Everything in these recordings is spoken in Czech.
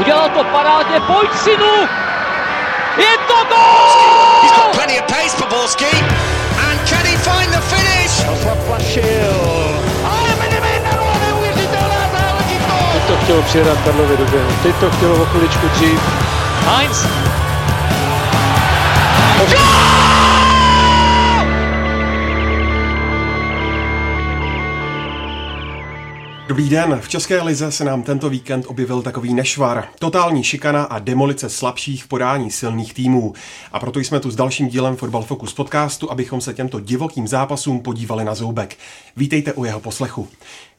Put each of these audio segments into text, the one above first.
Udělal to parádně, pojď synu! Je to gol! He's got plenty of pace for Borski. And can he find the finish? Zaplašil. Ale Medemena, neuvěřitelná záležitost! Teď to chtělo přijedat Karlovi do běhu. Teď to chtělo o chviličku dřív. Heinz. Dobrý den, v České lize se nám tento víkend objevil takový nešvar. Totální šikana a demolice slabších podání silných týmů. A proto jsme tu s dalším dílem Football Focus podcastu, abychom se těmto divokým zápasům podívali na zoubek. Vítejte u jeho poslechu.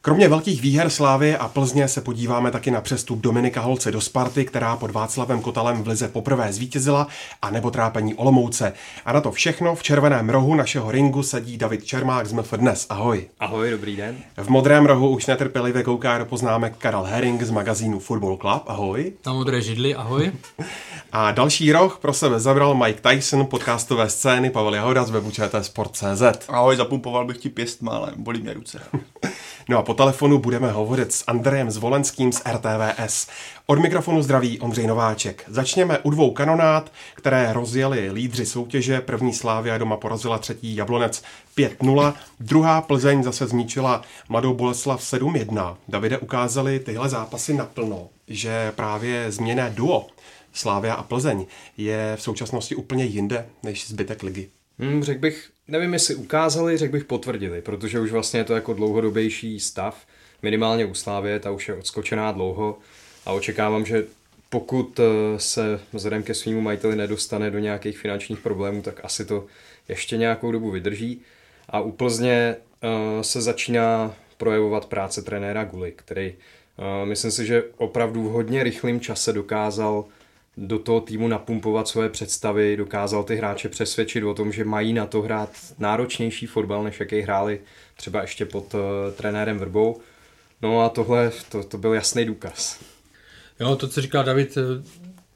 Kromě velkých výher Slávy a Plzně se podíváme taky na přestup Dominika Holce do Sparty, která pod Václavem Kotalem v Lize poprvé zvítězila, a nebo trápení Olomouce. A na to všechno v červeném rohu našeho ringu sedí David Čermák z MF Dnes. Ahoj. Ahoj, dobrý den. V modrém rohu už netrpělivě kouká do poznámek Karel Herring z magazínu Football Club. Ahoj. Na modré židli, ahoj. A další roh pro sebe zabral Mike Tyson, podcastové scény Pavel Jahoda z webu Sport.cz. Ahoj, zapumpoval bych ti pěst ale bolí mě ruce. No a po telefonu budeme hovořit s Andrejem Zvolenským z RTVS. Od mikrofonu zdraví Ondřej Nováček. Začněme u dvou kanonát, které rozjeli lídři soutěže. První Slávia doma porazila třetí Jablonec 5-0. Druhá Plzeň zase zničila Mladou Boleslav 7-1. Davide ukázali tyhle zápasy naplno, že právě změné duo Slávia a Plzeň je v současnosti úplně jinde než zbytek ligy. Hmm, řekl bych, nevím jestli ukázali, řekl bych potvrdili, protože už vlastně je to jako dlouhodobější stav, minimálně u Slávě, ta už je odskočená dlouho a očekávám, že pokud eh, se vzhledem ke svýmu majiteli nedostane do nějakých finančních problémů, tak asi to ještě nějakou dobu vydrží. A u Plzně uh, se začíná projevovat práce trenéra Guly, který uh, myslím si, že opravdu v hodně rychlém čase dokázal do toho týmu napumpovat svoje představy, dokázal ty hráče přesvědčit o tom, že mají na to hrát náročnější fotbal, než jaký hráli třeba ještě pod uh, trenérem Vrbou. No a tohle, to, to byl jasný důkaz. Jo, to, co říkal David, eh,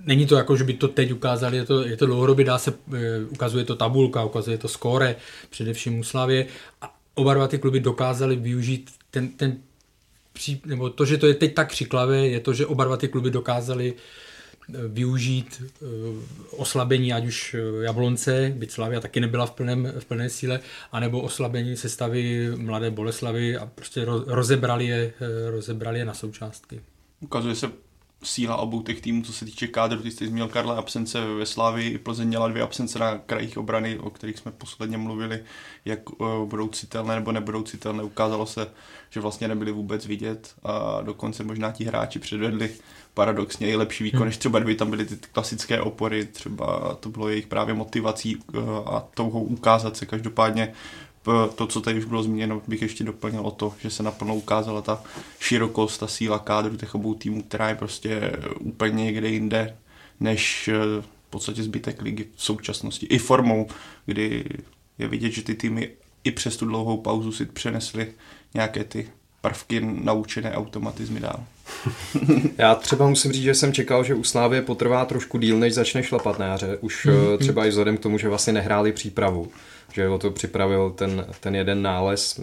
není to jako, že by to teď ukázali, je to, je to dlouhodobě, dá se, eh, ukazuje to tabulka, ukazuje to skóre, především u Slavě. A oba dva ty kluby dokázali využít ten, ten nebo to, že to je teď tak křiklavé, je to, že oba dva ty kluby dokázali uh, využít eh, oslabení ať už eh, Jablonce, byť Slavia taky nebyla v, plném, v plné síle, anebo oslabení sestavy Mladé Boleslavy a prostě rozebrali je, eh, rozebrali je na součástky. Ukazuje se síla obou těch týmů, co se týče kádru. Ty jsi zmínil Karla absence ve Slávii, i Plzeň měla dvě absence na krajích obrany, o kterých jsme posledně mluvili, jak budou citelné nebo nebudou citelné. Ukázalo se, že vlastně nebyly vůbec vidět a dokonce možná ti hráči předvedli paradoxně i lepší výkon, hmm. než třeba kdyby tam byly ty klasické opory, třeba to bylo jejich právě motivací eh, a touhou ukázat se. Každopádně eh, to, co tady už bylo zmíněno, bych ještě doplnil o to, že se naplno ukázala ta širokost, ta síla kádru těch obou týmů, která je prostě úplně někde jinde, než eh, v podstatě zbytek ligy v současnosti. I formou, kdy je vidět, že ty týmy i přes tu dlouhou pauzu si přenesly nějaké ty prvky naučené automatizmy dál. Já třeba musím říct, že jsem čekal, že u Slávě potrvá trošku díl, než začne šlapat na jaře. Už mm-hmm. třeba i vzhledem k tomu, že vlastně nehráli přípravu. Že o to připravil ten, ten jeden nález,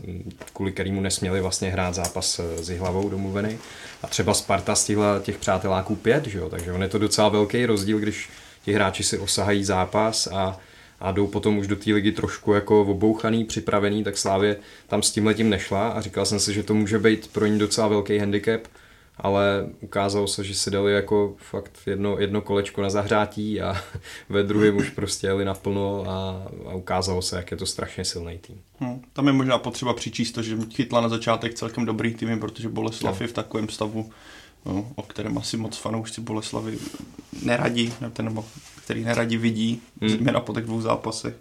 kvůli kterému nesměli vlastně hrát zápas eh, s hlavou domluvený. A třeba Sparta stihla těch přáteláků pět, že jo? takže on je to docela velký rozdíl, když ti hráči si osahají zápas a a jdou potom už do té ligy trošku jako obouchaný, připravený, tak Slávě tam s tím letím nešla a říkal jsem si, že to může být pro ní docela velký handicap, ale ukázalo se, že si dali jako fakt jedno, jedno kolečko na zahřátí a ve druhém už prostě jeli naplno a, a ukázalo se, jak je to strašně silný tým. Hmm, tam je možná potřeba přičíst to, že chytla na začátek celkem dobrý tým, protože Boleslav no. je v takovém stavu, no, o kterém asi moc fanoušci Boleslavy neradí, nebo který neradi vidí, hmm. zejména po těch dvou zápasech.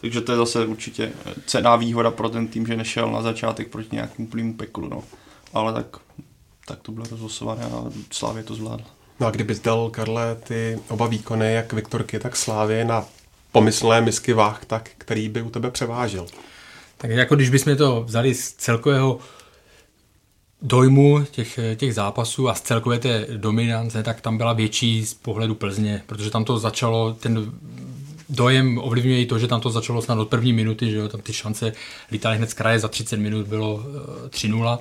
Takže to je zase určitě cená výhoda pro ten tým, že nešel na začátek proti nějakému plnému peklu. No. Ale tak, tak to bylo rozhlasované a Slávě to zvládl. No a kdyby dal, Karle, ty oba výkony, jak Viktorky, tak Slávě na pomyslné misky váh, tak který by u tebe převážil? Tak jako když bychom to vzali z celkového dojmu těch, těch zápasů a z celkové té dominance, tak tam byla větší z pohledu Plzně, protože tam to začalo, ten dojem ovlivňuje i to, že tam to začalo snad od první minuty, že jo, tam ty šance lítaly hned z kraje, za 30 minut bylo uh, 3-0.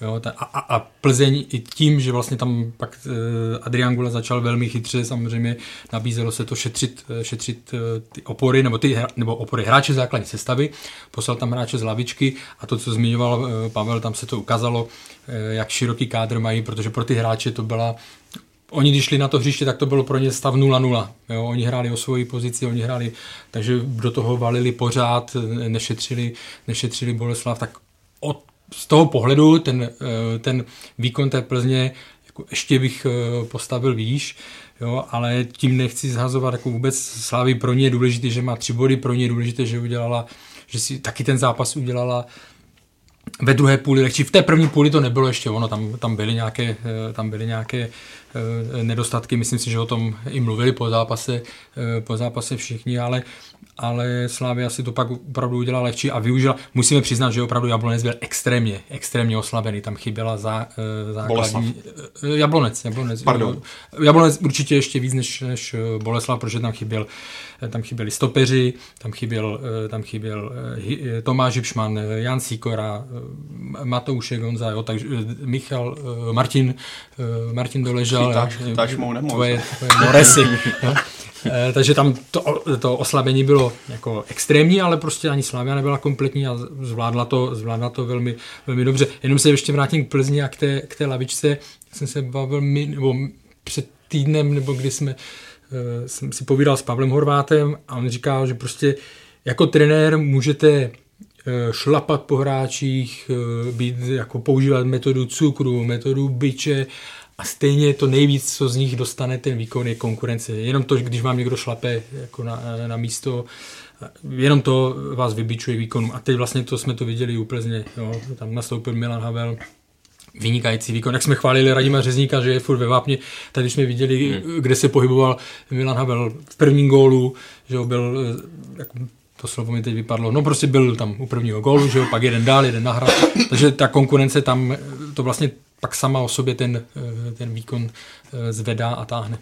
Jo, a, a, Plzeň i tím, že vlastně tam pak uh, Adrian Gula začal velmi chytře, samozřejmě nabízelo se to šetřit, šetřit uh, ty opory, nebo ty nebo opory hráče základní sestavy, poslal tam hráče z lavičky a to, co zmiňoval Pavel, tam se to ukázalo, jak široký kádr mají, protože pro ty hráče to byla oni když šli na to hřiště, tak to bylo pro ně stav 0-0. Jo, oni hráli o svoji pozici, oni hráli, takže do toho valili pořád, nešetřili, nešetřili Boleslav, tak od, z toho pohledu ten, eh, ten výkon té Plzně jako ještě bych eh, postavil výš, jo, ale tím nechci zhazovat jako vůbec Slávy pro ně je důležité, že má tři body, pro ně je důležité, že udělala, že si taky ten zápas udělala ve druhé půli lehčí. V té první půli to nebylo ještě ono, tam, tam byly nějaké, eh, tam byly nějaké nedostatky, myslím si, že o tom i mluvili po zápase, po zápase všichni, ale ale Slávia si to pak opravdu udělala lehčí a využila. Musíme přiznat, že opravdu Jablonec byl extrémně, extrémně oslabený. Tam chyběla za, uh, základní... Boleslav. Uh, Jablonec, Jablonec. Pardon. Jablonec určitě ještě víc než, než Boleslav, protože tam chyběl tam chyběli stopeři, tam chyběl, tam chyběl Tomáš Žipšman, Jan Sikora, Matoušek Honza, jo, takže Michal, Martin, Martin Doležal. Chytáš, chytáš mou nemoc. Tvoje, tvoje Moresy. Eh, takže tam to, to oslabení bylo jako extrémní, ale prostě ani Slavia nebyla kompletní a zvládla to, zvládla to velmi, velmi dobře. Jenom se ještě vrátím k Plzni a k té, k té lavičce. Jsem se bavil my, nebo před týdnem, nebo kdy jsme, uh, jsem si povídal s Pavlem Horvátem a on říkal, že prostě jako trenér můžete eh, šlapat po hráčích, být, jako používat metodu cukru, metodu byče a stejně to nejvíc, co z nich dostane ten výkon, je konkurence. Jenom to, když vám někdo šlape jako na, na místo, jenom to vás vybičuje výkonu. A teď vlastně to jsme to viděli úplně. Jo. Tam nastoupil Milan Havel, vynikající výkon. Jak jsme chválili Radima Řezníka, že je furt ve vápně, tady jsme viděli, hmm. kde se pohyboval Milan Havel v prvním gólu, že byl jako to slovo mi teď vypadlo, no prostě byl tam u prvního gólu, že jo, pak jeden dál, jeden nahrál, takže ta konkurence tam, to vlastně pak sama o sobě ten, eh, ten výkon eh, zvedá a táhne.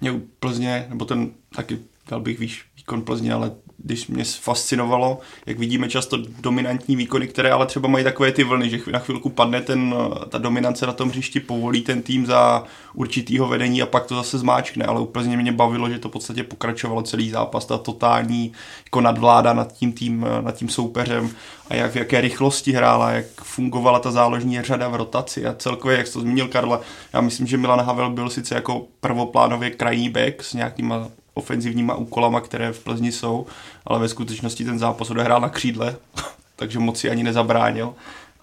Mě Plzně, nebo ten taky dal bych výš výkon Plzně, ale když mě fascinovalo, jak vidíme často dominantní výkony, které ale třeba mají takové ty vlny, že na chvilku padne ten, ta dominance na tom hřišti, povolí ten tým za určitýho vedení a pak to zase zmáčkne, ale úplně mě bavilo, že to v podstatě pokračovalo celý zápas, ta totální jako nadvláda nad tím, tým, nad tím soupeřem a jak v jaké rychlosti hrála, jak fungovala ta záložní řada v rotaci a celkově, jak to zmínil Karla, já myslím, že Milan Havel byl sice jako prvoplánově krajní back s nějakýma ofenzivníma úkolama, které v Plzni jsou, ale ve skutečnosti ten zápas odehrál na křídle, takže moc si ani nezabránil.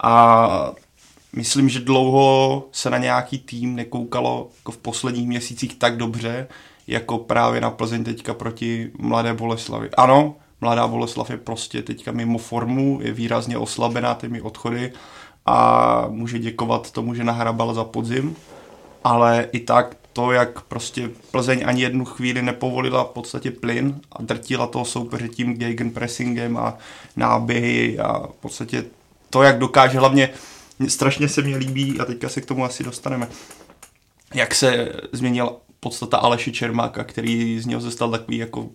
A myslím, že dlouho se na nějaký tým nekoukalo jako v posledních měsících tak dobře, jako právě na Plzeň teďka proti Mladé Boleslavi. Ano, Mladá Boleslav je prostě teďka mimo formu, je výrazně oslabená těmi odchody a může děkovat tomu, že nahrabal za podzim, ale i tak to, jak prostě Plzeň ani jednu chvíli nepovolila v podstatě plyn a drtila toho soupeře tím gegenpressingem a náběhy a v podstatě to, jak dokáže, hlavně strašně se mi líbí a teďka se k tomu asi dostaneme, jak se změnil podstata Aleši Čermáka, který z něho se stal takový jako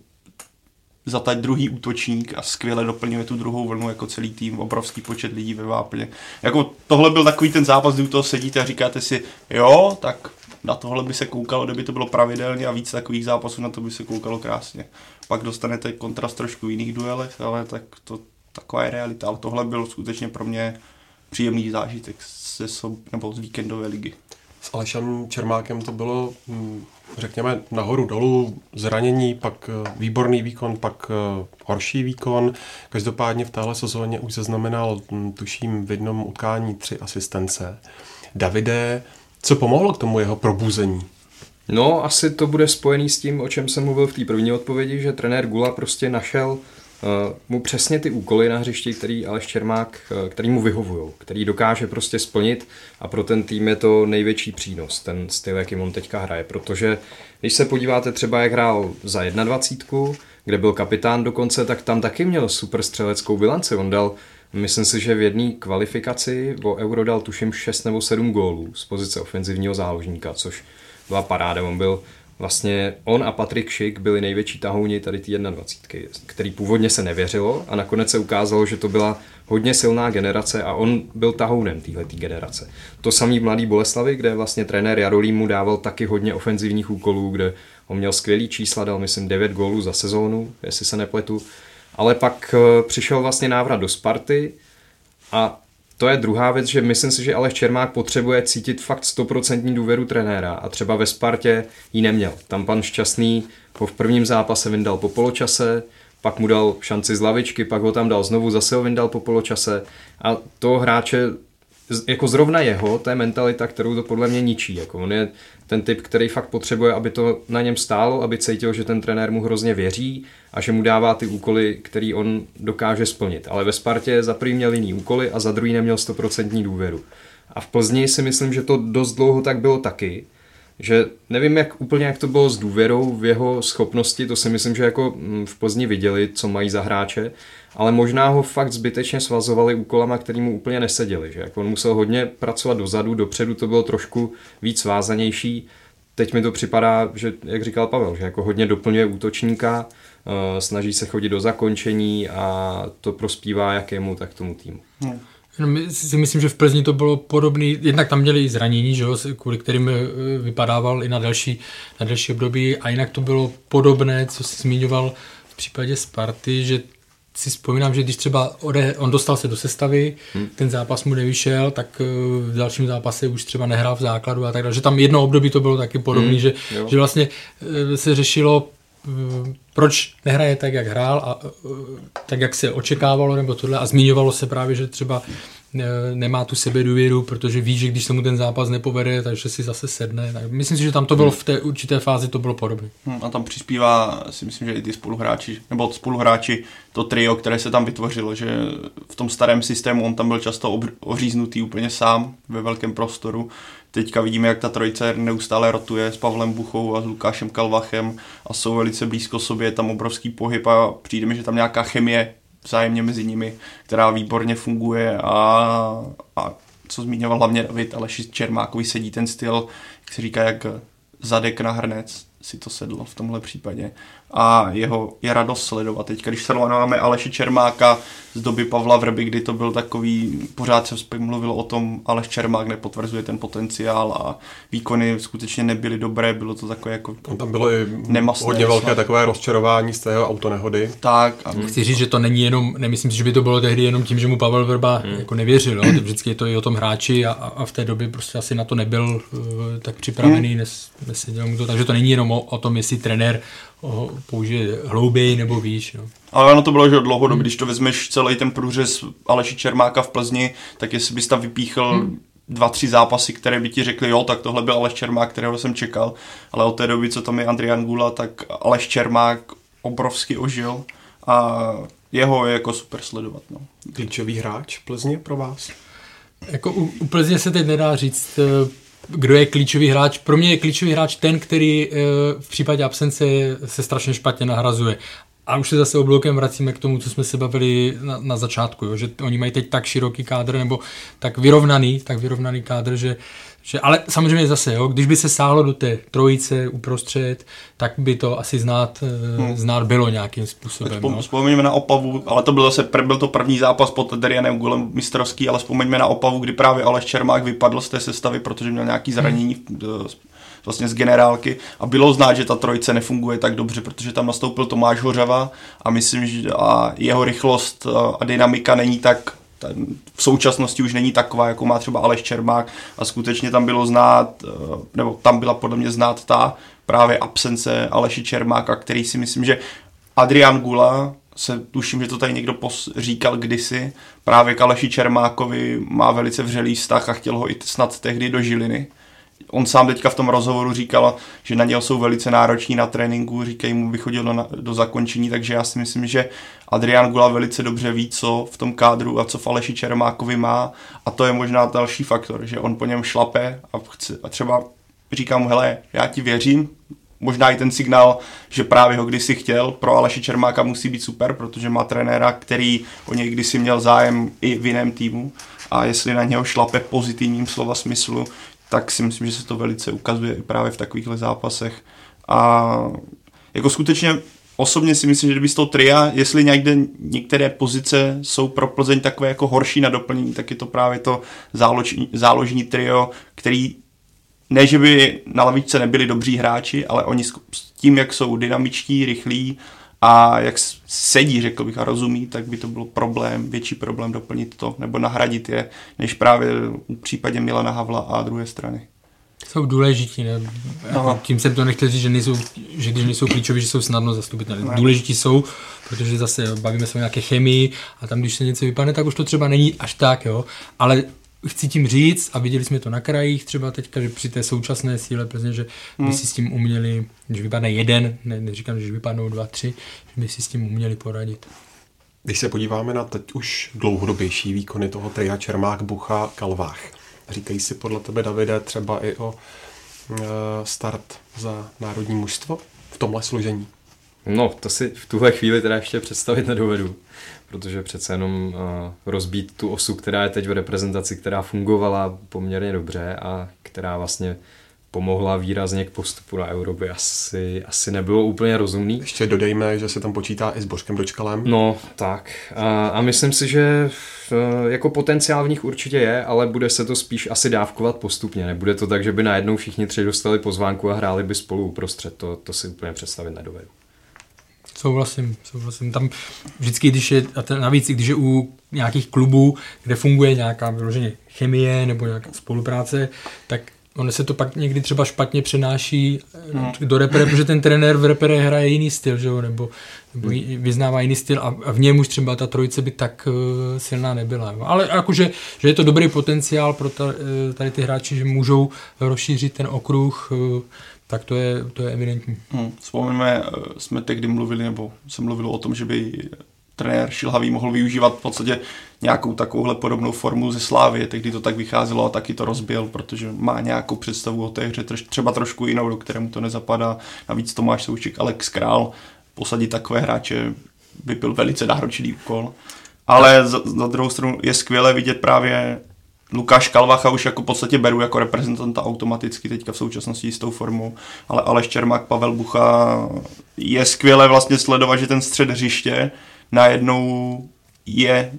zatať druhý útočník a skvěle doplňuje tu druhou vlnu jako celý tým, obrovský počet lidí ve Vápně. Jako tohle byl takový ten zápas, kdy u toho sedíte a říkáte si, jo, tak na tohle by se koukalo, kdyby to bylo pravidelně a víc takových zápasů, na to by se koukalo krásně. Pak dostanete kontrast trošku v jiných duelech, ale tak to taková je realita. Ale tohle byl skutečně pro mě příjemný zážitek ze sob, nebo z víkendové ligy. S Alešem Čermákem to bylo, hm, řekněme, nahoru dolů, zranění, pak eh, výborný výkon, pak eh, horší výkon. Každopádně v téhle sezóně už zaznamenal, hm, tuším, v jednom utkání tři asistence. Davide, co pomohlo k tomu jeho probuzení? No, asi to bude spojený s tím, o čem jsem mluvil v té první odpovědi, že trenér Gula prostě našel uh, mu přesně ty úkoly na hřišti, který Aleš Čermák, uh, který mu vyhovují, který dokáže prostě splnit a pro ten tým je to největší přínos, ten styl, jakým on teďka hraje, protože když se podíváte třeba, jak hrál za 21, kde byl kapitán dokonce, tak tam taky měl super střeleckou bilanci, on dal Myslím si, že v jedné kvalifikaci o Euro dal tuším 6 nebo 7 gólů z pozice ofenzivního záložníka, což byla paráda. On byl vlastně on a Patrik Šik byli největší tahouni tady ty 21, který původně se nevěřilo a nakonec se ukázalo, že to byla hodně silná generace a on byl tahounem téhle generace. To samý v Mladý Boleslavi, kde vlastně trenér Jarolím mu dával taky hodně ofenzivních úkolů, kde on měl skvělý čísla, dal myslím 9 gólů za sezónu, jestli se nepletu. Ale pak eh, přišel vlastně návrat do Sparty a to je druhá věc, že myslím si, že Aleš Čermák potřebuje cítit fakt stoprocentní důvěru trenéra a třeba ve Spartě ji neměl. Tam pan Šťastný ho v prvním zápase vyndal po poločase, pak mu dal šanci z lavičky, pak ho tam dal znovu, zase ho vyndal po poločase a toho hráče jako zrovna jeho, to je mentalita, kterou to podle mě ničí. Jako on je ten typ, který fakt potřebuje, aby to na něm stálo, aby cítil, že ten trenér mu hrozně věří a že mu dává ty úkoly, který on dokáže splnit. Ale ve Spartě za první měl jiný úkoly a za druhý neměl stoprocentní důvěru. A v Plzni si myslím, že to dost dlouho tak bylo taky, že nevím jak úplně, jak to bylo s důvěrou v jeho schopnosti, to si myslím, že jako mm, v Plzni viděli, co mají za hráče, ale možná ho fakt zbytečně svazovali úkolama, který mu úplně neseděli, že jako on musel hodně pracovat dozadu, dopředu to bylo trošku víc svázanější, teď mi to připadá, že, jak říkal Pavel, že jako hodně doplňuje útočníka, eh, snaží se chodit do zakončení a to prospívá jak jemu, tak tomu týmu. Hmm. My si myslím, že v Plzni to bylo podobný, jednak tam měli zranění, že jo, kvůli kterým eh, vypadával i na další, na další období a jinak to bylo podobné, co jsi zmiňoval v případě Sparty, že si vzpomínám, že když třeba ode, on dostal se do sestavy, hmm. ten zápas mu nevyšel, tak eh, v dalším zápase už třeba nehrál v základu a tak dále. Že tam jedno období to bylo taky podobné, hmm. že, že vlastně eh, se řešilo proč nehraje tak, jak hrál a tak, jak se očekávalo nebo tohle a zmiňovalo se právě, že třeba nemá tu sebe důvěru, protože ví, že když se mu ten zápas nepovede, takže si zase sedne. Tak myslím si, že tam to bylo v té určité fázi, to bylo podobné. Hmm, a tam přispívá, si myslím, že i ty spoluhráči, nebo spoluhráči, to trio, které se tam vytvořilo, že v tom starém systému on tam byl často oříznutý úplně sám ve velkém prostoru Teďka vidíme, jak ta trojice neustále rotuje s Pavlem Buchou a s Lukášem Kalvachem a jsou velice blízko sobě, je tam obrovský pohyb a přijde mi, že tam nějaká chemie vzájemně mezi nimi, která výborně funguje a, a co zmiňoval hlavně David, ale Čermákovi sedí ten styl, jak se říká, jak zadek na hrnec, si to sedlo v tomhle případě a jeho je radost sledovat. Teď, když sledujeme Aleše Čermáka z doby Pavla Vrby, kdy to byl takový, pořád se mluvilo o tom, Aleš Čermák nepotvrzuje ten potenciál a výkony skutečně nebyly dobré, bylo to takové jako Tam bylo i nemasné, hodně velké snad. takové rozčarování z tého autonehody. Tak. A... Chci říct, že to není jenom, nemyslím si, že by to bylo tehdy jenom tím, že mu Pavel Vrba hmm. jako nevěřil, jo? vždycky je to i o tom hráči a, a v té době prostě asi na to nebyl uh, tak připravený, hmm. nes, neseděl mu to, takže to není jenom o, o tom, jestli trenér ho použije hlouběji nebo výš. No. Ale ono to bylo, že dlouhodobě, hmm. když to vezmeš celý ten průřez Aleši Čermáka v Plzni, tak jestli bys tam vypíchl hmm. dva, tři zápasy, které by ti řekli, jo, tak tohle byl Aleš Čermák, kterého jsem čekal, ale od té doby, co tam je Andrian Gula, tak Aleš Čermák obrovsky ožil a jeho je jako super sledovat. No. Klíčový hráč Plzně pro vás? Jako u, u Plzně se teď nedá říct, eh, kdo je klíčový hráč. Pro mě je klíčový hráč ten, který eh, v případě absence se strašně špatně nahrazuje. A už se zase obloukem vracíme k tomu, co jsme se bavili na, na začátku, jo, že oni mají teď tak široký kádr, nebo tak vyrovnaný, tak vyrovnaný kádr, že že, ale samozřejmě zase, jo, když by se sáhlo do té trojice uprostřed, tak by to asi znát, eh, hmm. znát bylo nějakým způsobem. Vzpom, no. Vzpomeňme na Opavu, ale to byl zase byl to první zápas pod Derianem Gulem mistrovský, ale vzpomeňme na Opavu, kdy právě Aleš Čermák vypadl z té sestavy, protože měl nějaký hmm. zranění hmm. vlastně z generálky a bylo znát, že ta trojice nefunguje tak dobře, protože tam nastoupil Tomáš Hořava a myslím, že a jeho rychlost a dynamika není tak ten v současnosti už není taková, jako má třeba Aleš Čermák a skutečně tam bylo znát, eh, nebo tam byla podle mě znát ta právě absence Aleši Čermáka, který si myslím, že Adrian Gula se tuším, že to tady někdo pos- říkal kdysi, právě k Aleši Čermákovi má velice vřelý vztah a chtěl ho i snad tehdy do Žiliny on sám teďka v tom rozhovoru říkal, že na něho jsou velice nároční na tréninku, říkají mu, vychodil do, do zakončení, takže já si myslím, že Adrian Gula velice dobře ví, co v tom kádru a co v Aleši Čermákovi má. A to je možná další faktor, že on po něm šlape a, chce, a třeba říká mu, hele, já ti věřím, možná i ten signál, že právě ho kdysi chtěl, pro Aleši Čermáka musí být super, protože má trenéra, který o něj kdysi měl zájem i v jiném týmu. A jestli na něho šlape pozitivním slova smyslu, tak si myslím, že se to velice ukazuje i právě v takovýchhle zápasech. a jako skutečně osobně si myslím, že kdyby z toho tria, jestli někde některé pozice jsou pro Plzeň takové jako horší na doplnění, tak je to právě to záložní, záložní trio, který ne, že by na lavičce nebyli dobří hráči, ale oni s tím, jak jsou dynamičtí, rychlí a jak sedí, řekl bych, a rozumí, tak by to byl problém, větší problém doplnit to nebo nahradit je, než právě v případě Milana Havla a druhé strany. Jsou důležití, ne? Jako tím jsem to nechtěl říct, že, nejsou, že když nejsou klíčoví, že jsou snadno zastupitelné. Důležití jsou, protože zase bavíme se o nějaké chemii a tam, když se něco vypadne, tak už to třeba není až tak, jo. Ale chci tím říct, a viděli jsme to na krajích třeba teďka, že při té současné síle Plzně, že by hmm. si s tím uměli, když vypadne jeden, ne, neříkám, že vypadnou dva, tři, že by si s tím uměli poradit. Když se podíváme na teď už dlouhodobější výkony toho tria Čermák, Bucha, Kalvách, říkají si podle tebe, Davide, třeba i o e, start za národní mužstvo v tomhle složení? No, to si v tuhle chvíli teda ještě představit nedovedu protože přece jenom uh, rozbít tu osu, která je teď v reprezentaci, která fungovala poměrně dobře a která vlastně pomohla výrazně k postupu na Euro, by asi, asi nebylo úplně rozumný. Ještě dodejme, že se tam počítá i s Božkem Dočkalem. No, tak. A, a myslím si, že jako potenciál v nich určitě je, ale bude se to spíš asi dávkovat postupně. Nebude to tak, že by najednou všichni tři dostali pozvánku a hráli by spolu uprostřed. To, to si úplně představit nedovedu. Souhlasím, souhlasím. Tam vždycky, když je, a ten, navíc, když je u nějakých klubů, kde funguje nějaká vyloženě chemie nebo nějaká spolupráce, tak ono se to pak někdy třeba špatně přenáší no. do repere, protože ten trenér v repere hraje jiný styl, že jo? nebo, nebo hmm. vyznává jiný styl a, a v něm už třeba ta trojice by tak uh, silná nebyla. Jo? Ale jakože, že je to dobrý potenciál pro ta, uh, tady ty hráči, že můžou rozšířit ten okruh uh, tak to je, to je evidentní. Hmm. Vzpomeňme, eh, jsme tehdy mluvili, nebo se mluvilo o tom, že by trenér Šilhavý mohl využívat v podstatě nějakou takovouhle podobnou formu ze Slávy, tehdy to tak vycházelo a taky to rozbil, protože má nějakou představu o té hře, třeba trošku jinou, do kterému to nezapadá. Navíc Tomáš Souček, Alex Král, posadit takové hráče by byl velice náročný úkol. Ale za, za druhou stranu je skvělé vidět právě Lukáš Kalvacha už jako v podstatě beru jako reprezentanta automaticky teďka v současnosti jistou formou, ale Aleš Čermák, Pavel Bucha je skvělé vlastně sledovat, že ten střed hřiště najednou je,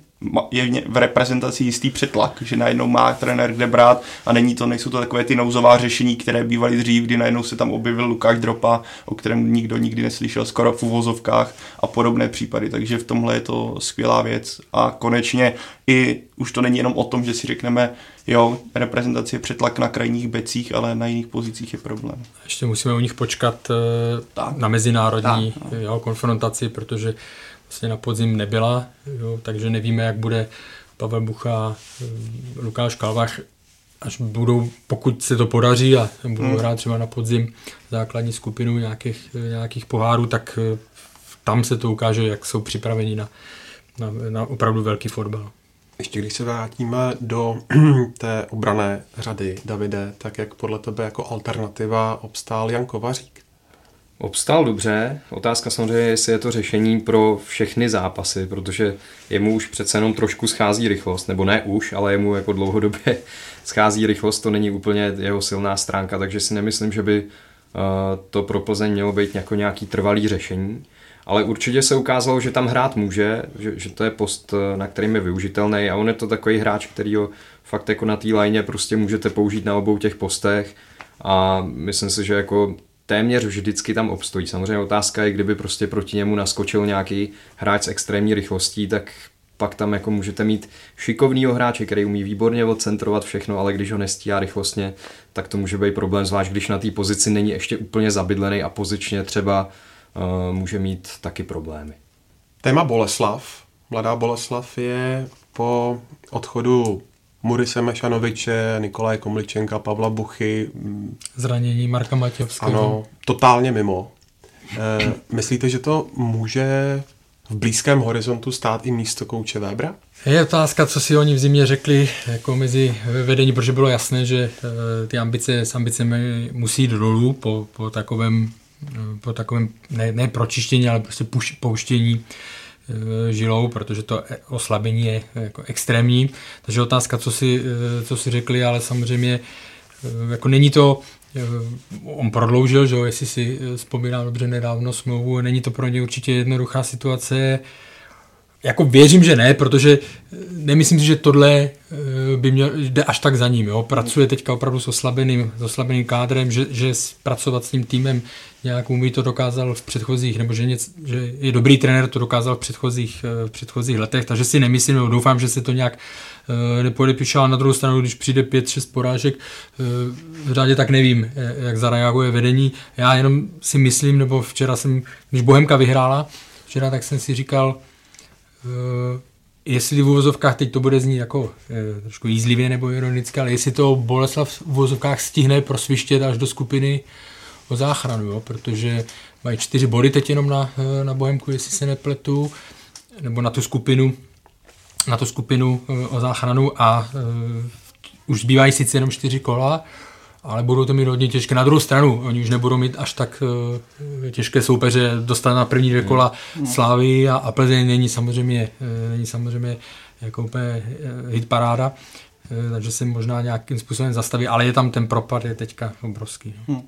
je v reprezentaci jistý přetlak, že najednou má trenér kde brát a není to, nejsou to takové ty nouzová řešení, které bývaly dřív, kdy najednou se tam objevil Lukáš Dropa, o kterém nikdo nikdy neslyšel, skoro v uvozovkách a podobné případy, takže v tomhle je to skvělá věc a konečně i už to není jenom o tom, že si řekneme, jo, reprezentace je přetlak na krajních becích, ale na jiných pozicích je problém. Ještě musíme u nich počkat uh, tak. na mezinárodní tak, no. jo, konfrontaci, protože vlastně na podzim nebyla, jo, takže nevíme, jak bude Pavel Bucha, eh, Lukáš Kalvach, až budou, pokud se to podaří a budou hmm. hrát třeba na podzim základní skupinu nějakých, nějakých pohárů, tak eh, tam se to ukáže, jak jsou připraveni na, na, na opravdu velký fotbal. Ještě když se vrátíme do té obrané řady, Davide, tak jak podle tebe jako alternativa obstál Jan Kovařík? Obstál dobře. Otázka samozřejmě je, jestli je to řešení pro všechny zápasy, protože jemu už přece jenom trošku schází rychlost, nebo ne už, ale jemu jako dlouhodobě schází rychlost, to není úplně jeho silná stránka, takže si nemyslím, že by eh, to pro Plzeň mělo být jako nějaký trvalý řešení. Ale určitě se ukázalo, že tam hrát může, že, že to je post, eh, na kterým je využitelný a on je to takový hráč, který ho fakt jako na té lajně prostě můžete použít na obou těch postech a myslím si, že jako téměř vždycky tam obstojí. Samozřejmě otázka je, kdyby prostě proti němu naskočil nějaký hráč s extrémní rychlostí, tak pak tam jako můžete mít šikovnýho hráče, který umí výborně odcentrovat všechno, ale když ho nestíhá rychlostně, tak to může být problém, zvlášť když na té pozici není ještě úplně zabydlený a pozičně třeba uh, může mít taky problémy. Téma Boleslav. Mladá Boleslav je po odchodu Murise Mešanoviče, Nikolaj Komličenka, Pavla Buchy. Zranění Marka Matěvského. Ano, totálně mimo. E, myslíte, že to může v blízkém horizontu stát i místo kouče Webra? Je otázka, co si oni v zimě řekli jako mezi vedení, protože bylo jasné, že e, ty ambice s ambicemi musí jít dolů po, po takovém, e, po takovém ne, ne pročištění, ale prostě puš, pouštění Eh, žilou, protože to oslabení je jako extrémní. Takže otázka, co si, eh, co si řekli, ale samozřejmě jako není to, on prodloužil, že jo, jestli si vzpomínám dobře nedávno smlouvu, není to pro ně určitě jednoduchá situace, jako věřím, že ne, protože nemyslím si, že tohle by měl, jde až tak za ním. Jo. Pracuje teďka opravdu s oslabeným, s oslabeným kádrem, že, že pracovat s tím týmem nějak umí to dokázal v předchozích, nebo že, něc, že je dobrý trenér, to dokázal v předchozích, v předchozích letech, takže si nemyslím, nebo doufám, že se to nějak nepodepíše, ale na druhou stranu, když přijde 5-6 porážek v řádě, tak nevím, jak zareaguje vedení. Já jenom si myslím, nebo včera jsem, když Bohemka vyhrála, včera, tak jsem si říkal, jestli v uvozovkách, teď to bude znít jako eh, trošku jízlivě nebo ironicky, ale jestli to Boleslav v uvozovkách stihne prosvištět až do skupiny o záchranu, jo? protože mají čtyři body teď jenom na, na Bohemku, jestli se nepletu, nebo na tu skupinu, na tu skupinu o záchranu a uh, už zbývají sice jenom čtyři kola, ale budou to mít hodně těžké. Na druhou stranu, oni už nebudou mít až tak uh, těžké soupeře, dostat na první dvě kola hmm. Slávy a, a Plzeň není samozřejmě, uh, není samozřejmě jako úplně uh, hit paráda, uh, takže se možná nějakým způsobem zastaví, ale je tam ten propad, je teďka obrovský. No. Hmm.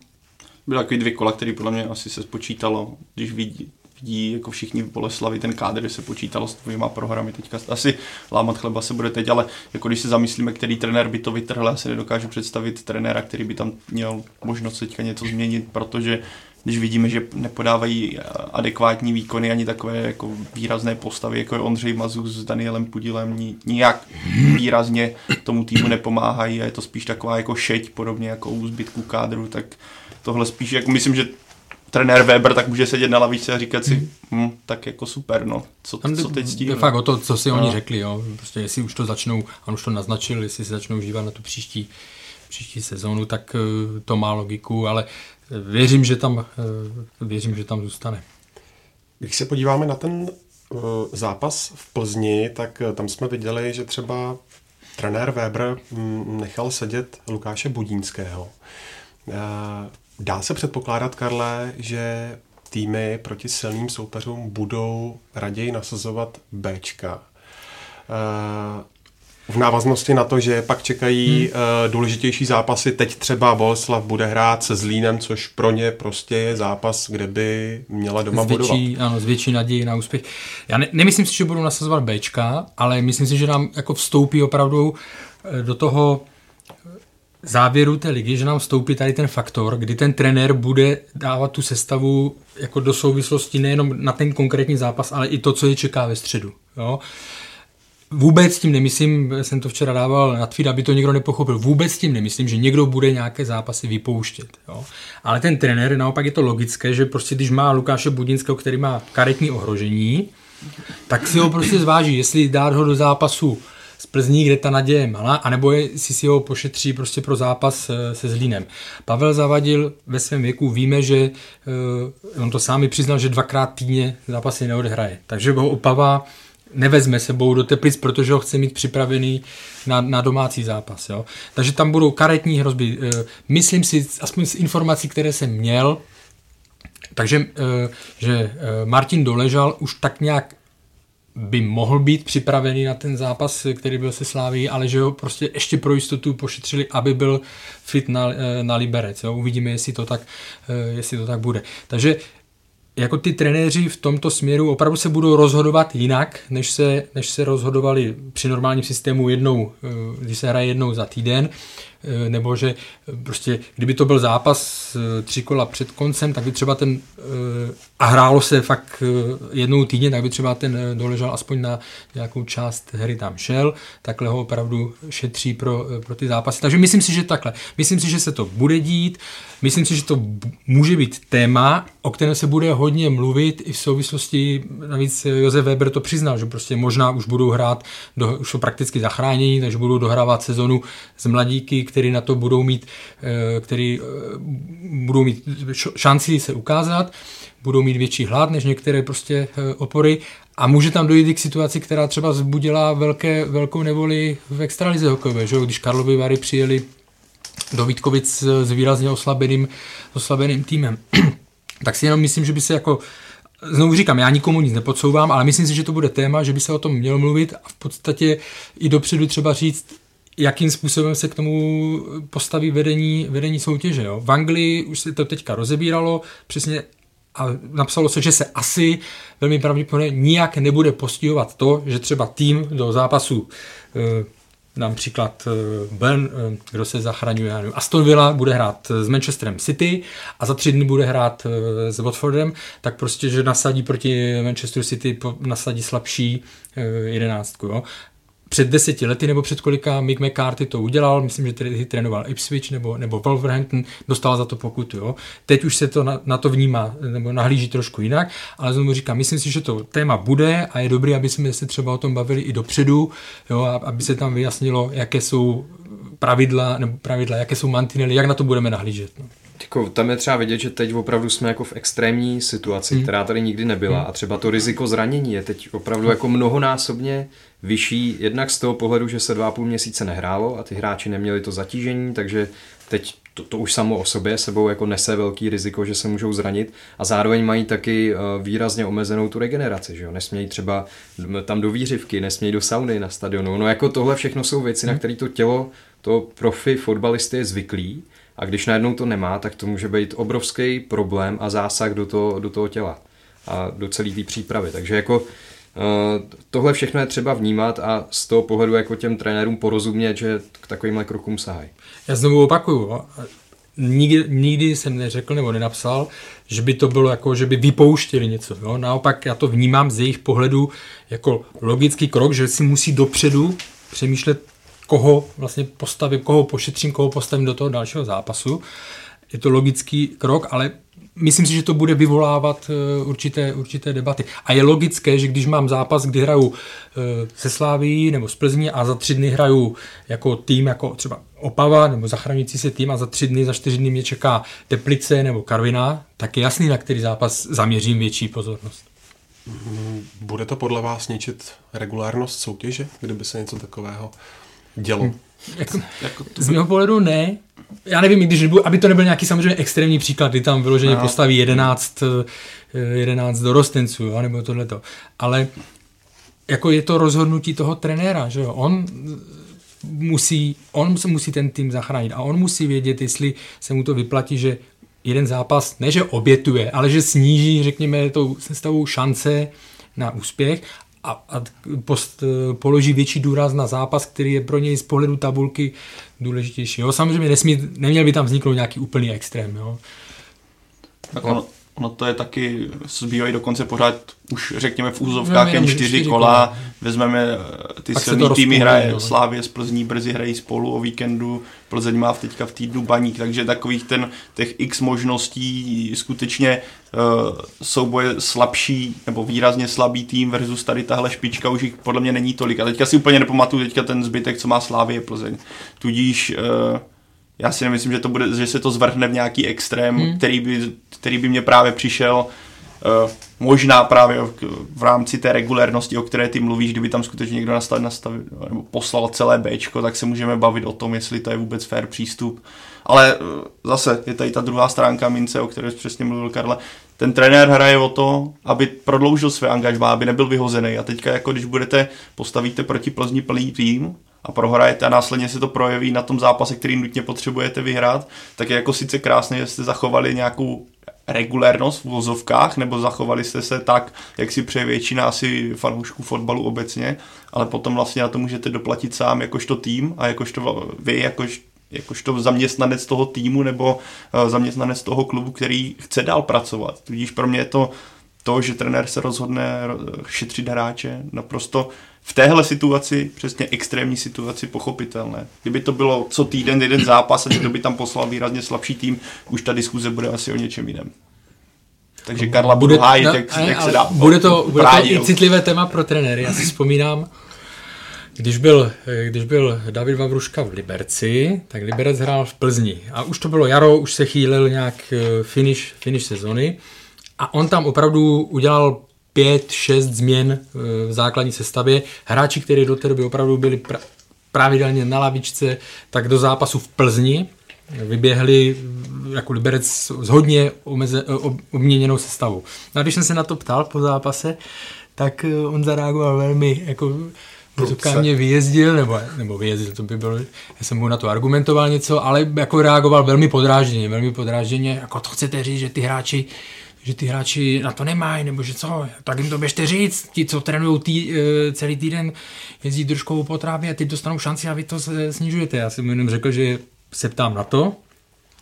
Byly takový dvě kola, které podle mě asi se spočítalo, když vidí, vidí jako všichni v Boleslavi ten kádr, se počítalo s dvěma programy. Teďka asi lámat chleba se bude teď, ale jako když se zamyslíme, který trenér by to vytrhl, já se nedokážu představit trenéra, který by tam měl možnost teďka něco změnit, protože když vidíme, že nepodávají adekvátní výkony ani takové jako výrazné postavy, jako je Ondřej Mazus s Danielem Pudilem, nijak výrazně tomu týmu nepomáhají a je to spíš taková jako šeť, podobně jako u zbytku kádru, tak tohle spíš, jako myslím, že trenér Weber tak může sedět na lavičce a říkat si, hm, tak jako super, no, co, co teď s tím? Je fakt o to, co si no. oni řekli, jo, prostě jestli už to začnou, on už to naznačil, jestli se začnou žívat na tu příští, příští sezónu, tak eh, to má logiku, ale eh, věřím, že tam, eh, věřím, že tam zůstane. Když se podíváme na ten zápas v Plzni, tak tam jsme viděli, že třeba trenér Weber hm, nechal sedět Lukáše Budínského. Dá se předpokládat, Karle, že týmy proti silným soupeřům budou raději nasazovat Bčka. Eh, v návaznosti na to, že pak čekají hmm. důležitější zápasy, teď třeba Boleslav bude hrát se Zlínem, což pro ně prostě je zápas, kde by měla doma z větší, budovat. Ano, z větší naději na úspěch. Já ne, nemyslím si, že budou nasazovat Bčka, ale myslím si, že nám jako vstoupí opravdu eh, do toho závěru té ligy, že nám vstoupí tady ten faktor, kdy ten trenér bude dávat tu sestavu jako do souvislosti nejenom na ten konkrétní zápas, ale i to, co je čeká ve středu. Jo? Vůbec tím nemyslím, jsem to včera dával na tweet, aby to někdo nepochopil, vůbec tím nemyslím, že někdo bude nějaké zápasy vypouštět. Jo? Ale ten trenér, naopak je to logické, že prostě když má Lukáše Budinského, který má karetní ohrožení, tak si ho prostě zváží, jestli dát ho do zápasu z Plzní, kde ta naděje je malá, anebo si si ho pošetří prostě pro zápas eh, se Zlínem. Pavel Zavadil ve svém věku víme, že uh, on to sám přiznal, že dvakrát týdně zápasy neodhraje. Takže ho Opava nevezme sebou do Teplic, protože ho chce mít připravený na, na domácí zápas. Jo? Takže tam budou karetní hrozby. Uh, myslím si, aspoň z informací, které jsem měl, takže, že Martin Doležal už tak nějak by mohl být připravený na ten zápas, který byl se Sláví, ale že ho prostě ještě pro jistotu pošetřili, aby byl fit na, eh, na Liberec. Jo. Uvidíme, jestli to, tak, eh, jestli to tak bude. Takže jako ty trenéři v tomto směru opravdu se budou rozhodovat jinak, než se, než se rozhodovali při normálním systému jednou, eh, když se hraje jednou za týden. Eh, nebo že eh, prostě, kdyby to byl zápas eh, tři kola před koncem, tak by třeba ten, a hrálo se fakt jednou týdně, tak by třeba ten doležal aspoň na nějakou část hry tam šel, takhle ho opravdu šetří pro, pro ty zápasy. Takže myslím si, že takhle. Myslím si, že se to bude dít, myslím si, že to může být téma, o kterém se bude hodně mluvit i v souvislosti, navíc Josef Weber to přiznal, že prostě možná už budou hrát, do, už jsou prakticky zachránění, takže budou dohrávat sezonu z mladíky, který na to budou mít, eh, který eh, budou mít šanci se ukázat, budou mít větší hlad než některé prostě eh, opory a může tam dojít k situaci, která třeba vzbudila velké, velkou nevoli v extralize hokejové, že? když Karlovy Vary přijeli do Vítkovic s výrazně oslabeným, oslabeným týmem. tak si jenom myslím, že by se jako Znovu říkám, já nikomu nic nepodsouvám, ale myslím si, že to bude téma, že by se o tom mělo mluvit a v podstatě i dopředu třeba říct, jakým způsobem se k tomu postaví vedení, vedení soutěže. Jo. V Anglii už se to teďka rozebíralo, přesně a napsalo se, že se asi velmi pravděpodobně nijak nebude postihovat to, že třeba tým do zápasu eh, dám příklad eh, Ben, eh, kdo se zachraňuje, já nevím, Aston Villa bude hrát s Manchesterem City a za tři dny bude hrát s Watfordem, tak prostě, že nasadí proti Manchester City, nasadí slabší jedenáctku. Jo před deseti lety nebo před kolika Mick McCarthy to udělal, myslím, že tedy trénoval Ipswich nebo, nebo Wolverhampton, dostal za to pokutu. Jo. Teď už se to na, na to vnímá nebo nahlíží trošku jinak, ale znovu říkám, myslím si, že to téma bude a je dobré, aby jsme se třeba o tom bavili i dopředu, jo, aby se tam vyjasnilo, jaké jsou pravidla, nebo pravidla, jaké jsou mantinely, jak na to budeme nahlížet. No. Jako, tam je třeba vidět, že teď opravdu jsme jako v extrémní situaci, hmm. která tady nikdy nebyla hmm. a třeba to riziko zranění je teď opravdu jako mnohonásobně vyšší, jednak z toho pohledu, že se dva a půl měsíce nehrálo a ty hráči neměli to zatížení, takže teď to, to už samo o sobě sebou jako nese velký riziko, že se můžou zranit a zároveň mají taky eh, výrazně omezenou tu regeneraci, že jo? nesmějí třeba tam do výřivky, nesmějí do sauny na stadionu, no jako tohle všechno jsou věci, na hmm. které to tělo to profi fotbalisty je zvyklý a když najednou to nemá, tak to může být obrovský problém a zásah do toho, do toho těla a do celé té přípravy. Takže jako tohle všechno je třeba vnímat a z toho pohledu jako těm trenérům porozumět, že k takovýmhle krokům sahají. Já znovu opakuju, nikdy, nikdy jsem neřekl nebo nenapsal, že by to bylo jako, že by vypouštěli něco. Jo? Naopak já to vnímám z jejich pohledu jako logický krok, že si musí dopředu přemýšlet, koho vlastně postavím, koho pošetřím, koho postavím do toho dalšího zápasu. Je to logický krok, ale myslím si, že to bude vyvolávat eh, určité, určité debaty. A je logické, že když mám zápas, kdy hraju eh, se Sláví nebo z Plzní a za tři dny hraju jako tým, jako třeba Opava nebo zachraňující se tým a za tři dny, za čtyři dny mě čeká Teplice nebo Karviná, tak je jasný, na který zápas zaměřím větší pozornost. Bude to podle vás ničit regulárnost soutěže, kdyby se něco takového dělo? Jako, jako to... Z mého pohledu ne. Já nevím, když nebudu, aby to nebyl nějaký samozřejmě extrémní příklad, kdy tam vyloženě no. postaví 11, 11 eh, dorostenců, jo, nebo tohleto. Ale jako je to rozhodnutí toho trenéra, že jo. On musí, on se musí ten tým zachránit a on musí vědět, jestli se mu to vyplatí, že jeden zápas, ne že obětuje, ale že sníží, řekněme, tou sestavou šance na úspěch a, a post, položí větší důraz na zápas, který je pro něj z pohledu tabulky důležitější. Jo, samozřejmě nesmí, neměl by tam vzniknout nějaký úplný extrém. Jo. Tak ono, ono to je taky, zbývají dokonce pořád už řekněme v úzovkách no, jen čtyři, čtyři kola, kola, vezmeme eh, ty Pak silný týmy, hraje no. Slávě z Plzní, brzy hrají spolu o víkendu, Plzeň má v teďka v týdnu baník, takže takových ten, těch x možností skutečně uh, souboje slabší nebo výrazně slabý tým versus tady tahle špička už jich podle mě není tolik. A teďka si úplně nepamatuju teďka ten zbytek, co má Slávě Plzeň. Tudíž uh, já si nemyslím, že, to bude, že se to zvrhne v nějaký extrém, hmm. který, by, který by mě právě přišel uh, možná právě v, v rámci té regulérnosti, o které ty mluvíš, kdyby tam skutečně někdo nastavil, nastavil nebo poslal celé B, tak se můžeme bavit o tom, jestli to je vůbec fair přístup. Ale uh, zase je tady ta druhá stránka mince, o které jsi přesně mluvil, Karle. Ten trenér hraje o to, aby prodloužil své angažmá, aby nebyl vyhozený. A teďka, jako když budete, postavíte proti Plzni plný tým, a prohrajete a následně se to projeví na tom zápase, který nutně potřebujete vyhrát, tak je jako sice krásné, že jste zachovali nějakou regulérnost v vozovkách, nebo zachovali jste se tak, jak si přeje většina asi fanoušků fotbalu obecně, ale potom vlastně na to můžete doplatit sám jakožto tým a jakožto vy, jakož, jakožto zaměstnanec toho týmu nebo uh, zaměstnanec toho klubu, který chce dál pracovat. Tudíž pro mě je to to, že trenér se rozhodne šetřit hráče, naprosto v téhle situaci, přesně extrémní situaci, pochopitelné. Kdyby to bylo co týden jeden zápas a někdo by tam poslal výrazně slabší tým, už ta diskuze bude asi o něčem jiném. Takže Karla bude, hájit, no, jak, jak se dá. Bude to, bude to i citlivé téma pro trenéry. Já si vzpomínám, když byl, když byl David Vavruška v Liberci, tak Liberec hrál v Plzni. A už to bylo jaro, už se chýlil nějak eh, finish, finish sezony. A on tam opravdu udělal pět, šest změn eh, v základní sestavě. Hráči, kteří do té doby opravdu byli pra- pravidelně na lavičce, tak do zápasu v Plzni vyběhli jako Liberec s hodně omeze, obměněnou sestavou. No a když jsem se na to ptal po zápase, tak eh, on zareagoval velmi jako mě vyjezdil, nebo, nebo vyjezdil, to by bylo, já jsem mu na to argumentoval něco, ale jako reagoval velmi podrážděně, velmi podrážděně, jako to chcete říct, že ty hráči že ty hráči na to nemají, nebo že co, tak jim to běžte říct, ti, co trénují tý, eh, celý týden, jezdí držkovou po trávě a ty dostanou šanci a vy to snižujete. Já jsem jenom řekl, že se ptám na to,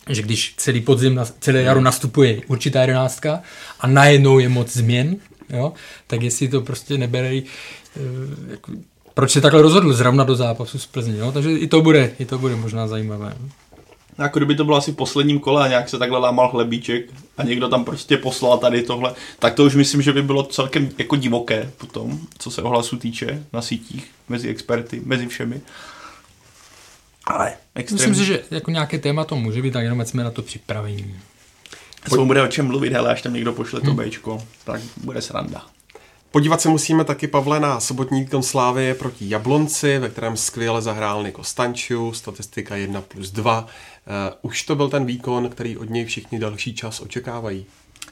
že když celý podzim, celé jaro nastupuje určitá jedenáctka a najednou je moc změn, jo, tak jestli to prostě nebere, eh, jako, proč se takhle rozhodl zrovna do zápasu s Plzní, jo? takže i to bude, i to bude možná zajímavé. Jako kdyby to bylo asi v posledním kole a nějak se takhle lámal chlebíček a někdo tam prostě poslal tady tohle, tak to už myslím, že by bylo celkem jako divoké potom, co se ohlasu týče na sítích, mezi experty, mezi všemi. Ale extrémně. Myslím si, že jako nějaké téma to může být, tak jenom jsme na to připravení. Pojď... bude o čem mluvit, hele, až tam někdo pošle to hmm. Bčko, tak bude sranda. Podívat se musíme taky, Pavle, na sobotní výkon Slávy proti Jablonci, ve kterém skvěle zahrál Niko Stanču, statistika 1 plus 2. Eh, už to byl ten výkon, který od něj všichni další čas očekávají.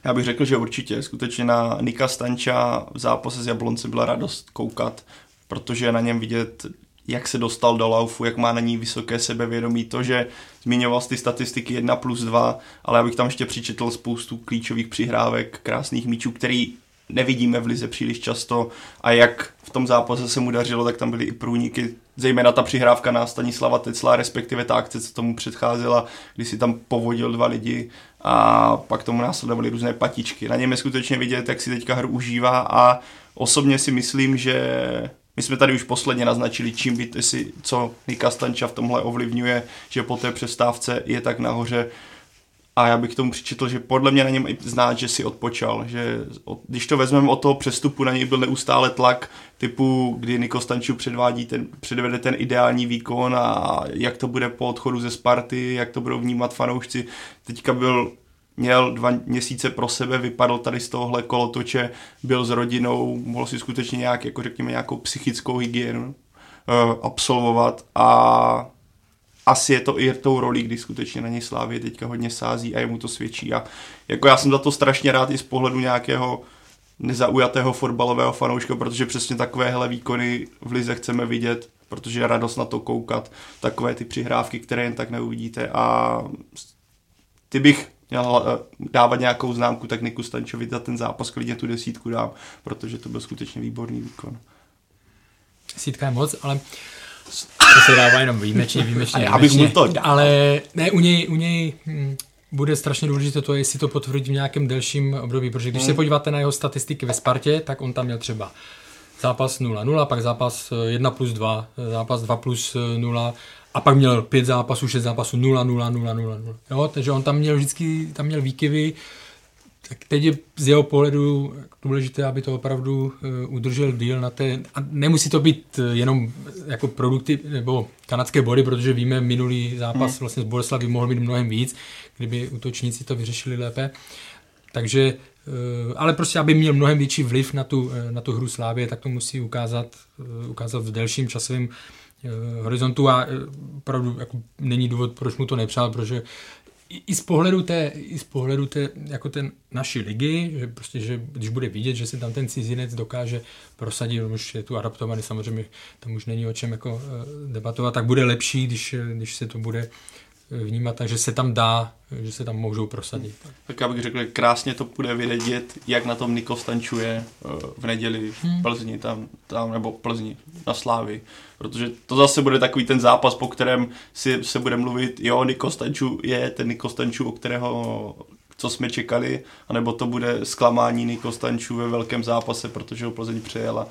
Já bych řekl, že určitě. Skutečně na Nika Stanča v zápase s Jablonci byla radost koukat, protože na něm vidět jak se dostal do laufu, jak má na ní vysoké sebevědomí, to, že zmiňoval ty statistiky 1 plus 2, ale abych tam ještě přičetl spoustu klíčových přihrávek, krásných míčů, který nevidíme v lize příliš často a jak v tom zápase se mu dařilo, tak tam byly i průniky, zejména ta přihrávka na Stanislava Tecla, respektive ta akce, co tomu předcházela, kdy si tam povodil dva lidi a pak tomu následovaly různé patičky. Na něm je skutečně vidět, jak si teďka hru užívá a osobně si myslím, že my jsme tady už posledně naznačili, čím by si, co Nika Stanča v tomhle ovlivňuje, že po té přestávce je tak nahoře. A já bych k tomu přičetl, že podle mě na něm i znát, že si odpočal, že když to vezmeme od toho přestupu, na něj byl neustále tlak typu, kdy Niko Stanču předvádí ten, předvede ten ideální výkon a jak to bude po odchodu ze Sparty, jak to budou vnímat fanoušci. Teďka byl měl dva měsíce pro sebe, vypadl tady z tohohle kolotoče, byl s rodinou, mohl si skutečně nějak, jako řekněme, nějakou psychickou hygienu uh, absolvovat a asi je to i tou roli, kdy skutečně na něj Slávě teďka hodně sází a jemu to svědčí a jako já jsem za to strašně rád i z pohledu nějakého nezaujatého fotbalového fanouška, protože přesně takovéhle výkony v Lize chceme vidět, protože je radost na to koukat, takové ty přihrávky, které jen tak neuvidíte a ty bych měl eh, dávat nějakou známku, tak Stančovi za ten zápas klidně tu desítku dám, protože to byl skutečně výborný výkon. Desítka je moc, ale to se dává jenom výjimečně, výjimečně. já bych mu to dal. Ale ne, u něj, u něj hm, bude strašně důležité to, jestli to potvrdí v nějakém delším období, protože když hmm. se podíváte na jeho statistiky ve Spartě, tak on tam měl třeba zápas 0-0, pak zápas 1 plus 2, zápas 2 plus 0, a pak měl pět zápasů, šest zápasů, 0, 0, 0, 0, 0. Jo, takže on tam měl vždycky, tam měl výkyvy, tak teď je z jeho pohledu důležité, aby to opravdu uh, udržel díl na té, a nemusí to být uh, jenom jako produkty nebo kanadské body, protože víme, minulý zápas hmm. vlastně z Boleslavy mohl být mnohem víc, kdyby útočníci to vyřešili lépe. Takže, uh, ale prostě, aby měl mnohem větší vliv na tu, na tu hru Slávě, tak to musí ukázat, ukázat v delším časovém Eh, horizontu a eh, opravdu jako není důvod, proč mu to nepřál, protože i z pohledu té, i z pohledu té, jako ten naší ligy, že prostě, že když bude vidět, že se tam ten cizinec dokáže prosadit, už je tu adaptovaný, samozřejmě tam už není o čem jako eh, debatovat, tak bude lepší, když, když se to bude vnímat, takže se tam dá, že se tam můžou prosadit. Tak já bych řekl, že krásně to bude vidět, jak na tom Niko stančuje v neděli v hmm. Plzni, tam, tam nebo Plzni na Slávy, protože to zase bude takový ten zápas, po kterém si se bude mluvit, jo, Niko Stanču je ten Niko Stanču, o kterého co jsme čekali, anebo to bude zklamání Niko Stanču ve velkém zápase, protože ho Plzeň přejela.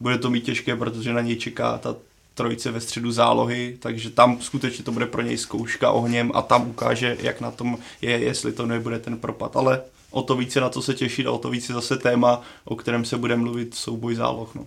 Bude to mít těžké, protože na něj čeká ta trojice ve středu zálohy, takže tam skutečně to bude pro něj zkouška ohněm a tam ukáže, jak na tom je, jestli to nebude ten propad. Ale o to více na to se těšit a o to více zase téma, o kterém se bude mluvit souboj záloh. No.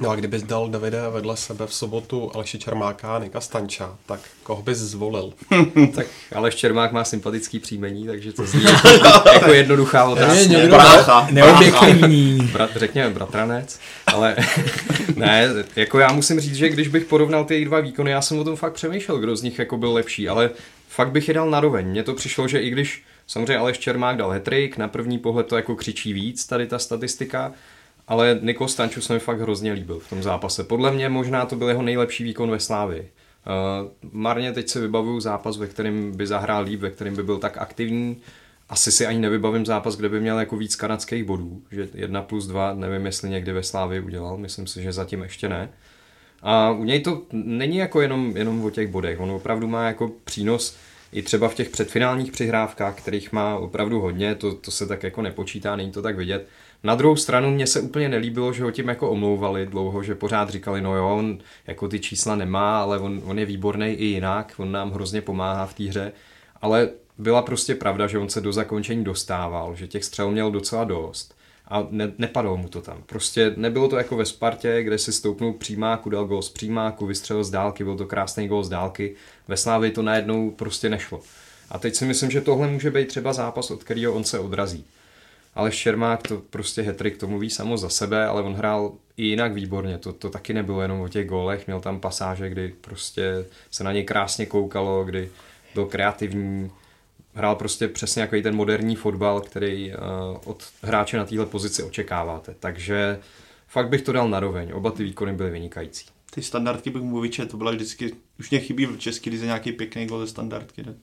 No a kdybys dal Davide vedle sebe v sobotu Aleši Čermáka a Nika Stanča, tak koho bys zvolil? tak Aleš Čermák má sympatický příjmení, takže to zní jako jednoduchá otázka. Je brácha. Neobjektivní. Brat, řekněme bratranec, ale ne, jako já musím říct, že když bych porovnal ty dva výkony, já jsem o tom fakt přemýšlel, kdo z nich jako byl lepší, ale fakt bych je dal naroveň. Mně to přišlo, že i když samozřejmě Aleš Čermák dal hetrik, na první pohled to jako křičí víc, tady ta statistika, ale Niko Stanču se mi fakt hrozně líbil v tom zápase. Podle mě možná to byl jeho nejlepší výkon ve Slávii. Uh, marně teď se vybavuju zápas, ve kterém by zahrál líp, ve kterém by byl tak aktivní. Asi si ani nevybavím zápas, kde by měl jako víc kanadských bodů, že jedna plus dva, nevím, jestli někdy ve Slávii udělal, myslím si, že zatím ještě ne. A u něj to není jako jenom, jenom o těch bodech, on opravdu má jako přínos i třeba v těch předfinálních přihrávkách, kterých má opravdu hodně, to, to se tak jako nepočítá, není to tak vidět. Na druhou stranu mně se úplně nelíbilo, že ho tím jako omlouvali dlouho, že pořád říkali, no jo, on jako ty čísla nemá, ale on, on je výborný i jinak, on nám hrozně pomáhá v té hře, ale byla prostě pravda, že on se do zakončení dostával, že těch střel měl docela dost a ne, nepadlo mu to tam. Prostě nebylo to jako ve Spartě, kde si stoupnul přímáku, dal gol z přímáku, vystřelil z dálky, byl to krásný gol z dálky. Ve Slávii to najednou prostě nešlo. A teď si myslím, že tohle může být třeba zápas, od kterého on se odrazí. Ale Šermák to prostě hetrik, to mluví samo za sebe, ale on hrál i jinak výborně. To, to taky nebylo jenom o těch gólech, měl tam pasáže, kdy prostě se na něj krásně koukalo, kdy byl kreativní, hrál prostě přesně jako i ten moderní fotbal, který uh, od hráče na téhle pozici očekáváte. Takže fakt bych to dal na roveň. Oba ty výkony byly vynikající. Ty standardky bych mu to byla vždycky, už mě chybí v český lize nějaký pěkný gol ze standardky. Ne?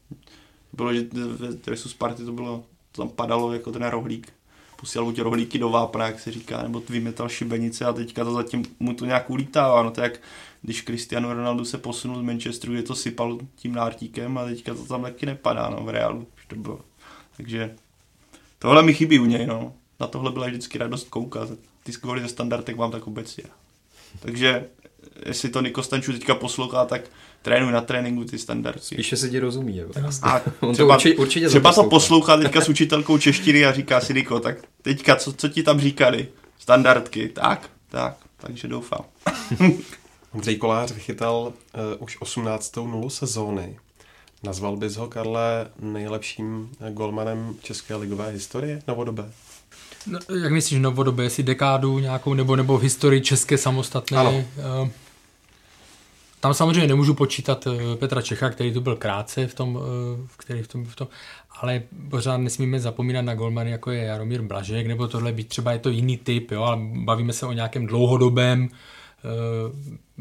Bylo, že ve dresu Sparty to bylo, to tam padalo jako ten rohlík. Posílal buď rohlíky do vápna, jak se říká, nebo vymetal šibenice a teďka to zatím mu to nějak ulítává. No to jak když Cristiano Ronaldo se posunul z Manchesteru, je to sypal tím nártíkem a teďka to tam taky nepadá no, v reálu. To bylo. Takže tohle mi chybí u něj, no. Na tohle byla vždycky radost koukat. Ty skvory ze standardek mám tak obecně. Takže jestli to Niko Stanču teďka poslouchá, tak trénuj na tréninku ty standardy. Spíše se ti rozumí. Jo. A On třeba, to určitě, určitě třeba to poslouchá teďka s učitelkou češtiny a říká si Niko, tak teďka co, co ti tam říkali? Standardky, tak, tak, takže doufám. Ondřej Kolář vychytal uh, už 18. nulu sezóny. Nazval bys ho, Karle, nejlepším golmanem české ligové historie novodobé? No, jak myslíš novodobé, jestli dekádu nějakou, nebo, nebo v historii české samostatné? Ano. Uh, tam samozřejmě nemůžu počítat uh, Petra Čecha, který tu byl krátce v tom, uh, který v tom, v tom, ale pořád nesmíme zapomínat na golmany, jako je Jaromír Blažek, nebo tohle být třeba je to jiný typ, jo, ale bavíme se o nějakém dlouhodobém uh,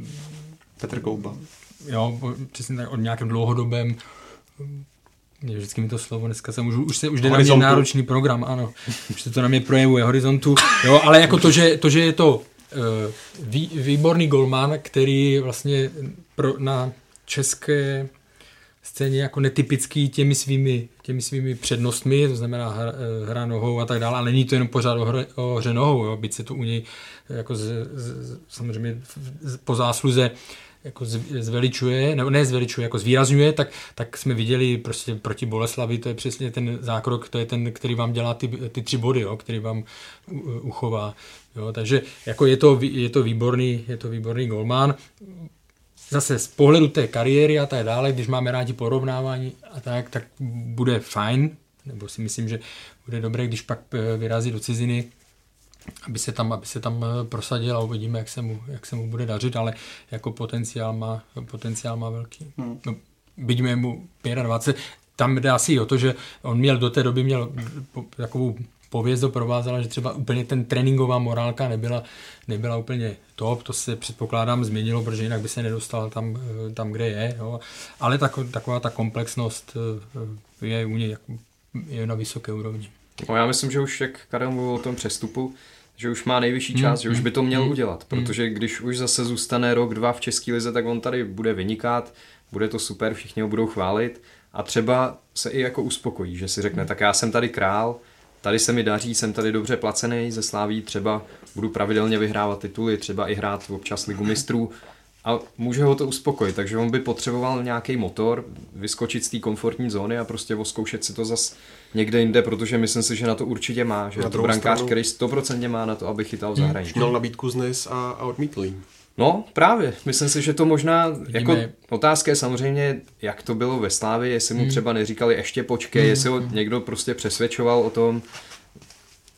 Petr Kouba. Jo, přesně tak o nějakém dlouhodobém vždycky mi to slovo, dneska se můžu, už se už jde na mě náročný program, ano, už se to na mě projevuje, horizontu, jo, ale jako to, že, to, že je to vý, výborný golman, který vlastně pro, na české scéně jako netypický těmi svými, těmi svými přednostmi, to znamená hra, eh, hra nohou a tak dále, ale není to jenom pořád o hře, o hře nohou, jo, byť se to u něj jako z, z, samozřejmě po zásluze jako zveličuje, nebo ne zveličuje, jako zvýrazňuje, tak, tak jsme viděli prostě proti Boleslavi, to je přesně ten zákrok, to je ten, který vám dělá ty, ty tři body, jo, který vám uchová. Jo, takže jako je to, je to výborný, je to výborný golman. Zase z pohledu té kariéry a tak dále, když máme rádi porovnávání a tak, tak bude fajn, nebo si myslím, že bude dobré, když pak eh, vyrazí do ciziny, aby se tam, aby se tam eh, prosadil a uvidíme, jak se, mu, jak se mu bude dařit, ale jako potenciál má, potenciál má velký. Hmm. No, byť mu 25, tam jde asi o to, že on měl do té doby měl takovou pověst doprovázela, že třeba úplně ten tréninková morálka nebyla, nebyla úplně top, to se předpokládám změnilo, protože jinak by se nedostal tam, eh, tam kde je, jo. ale tak, taková ta komplexnost eh, je u něj je na vysoké úrovni. No já myslím, že už jak Karel mluvil o tom přestupu, že už má nejvyšší čas, mm, že už by to měl mm, udělat, protože když už zase zůstane rok, dva v České lize, tak on tady bude vynikat, bude to super, všichni ho budou chválit. A třeba se i jako uspokojí, že si řekne, tak já jsem tady král, tady se mi daří, jsem tady dobře placený, ze Sláví třeba budu pravidelně vyhrávat tituly, třeba i hrát občas ligu mistrů. A může ho to uspokojit, takže on by potřeboval nějaký motor, vyskočit z té komfortní zóny a prostě oskoušet si to zas někde jinde, protože myslím si, že na to určitě má, že na je to brankář, stranu, který 100% má na to, aby chytal v zahraničí. Měl nabídku z NIS a, a odmítl jí. No, právě. Myslím si, že to možná, Vidíme. jako otázka je samozřejmě, jak to bylo ve Slávě, jestli mu hmm. třeba neříkali ještě počkej, hmm. jestli ho někdo prostě přesvědčoval o tom,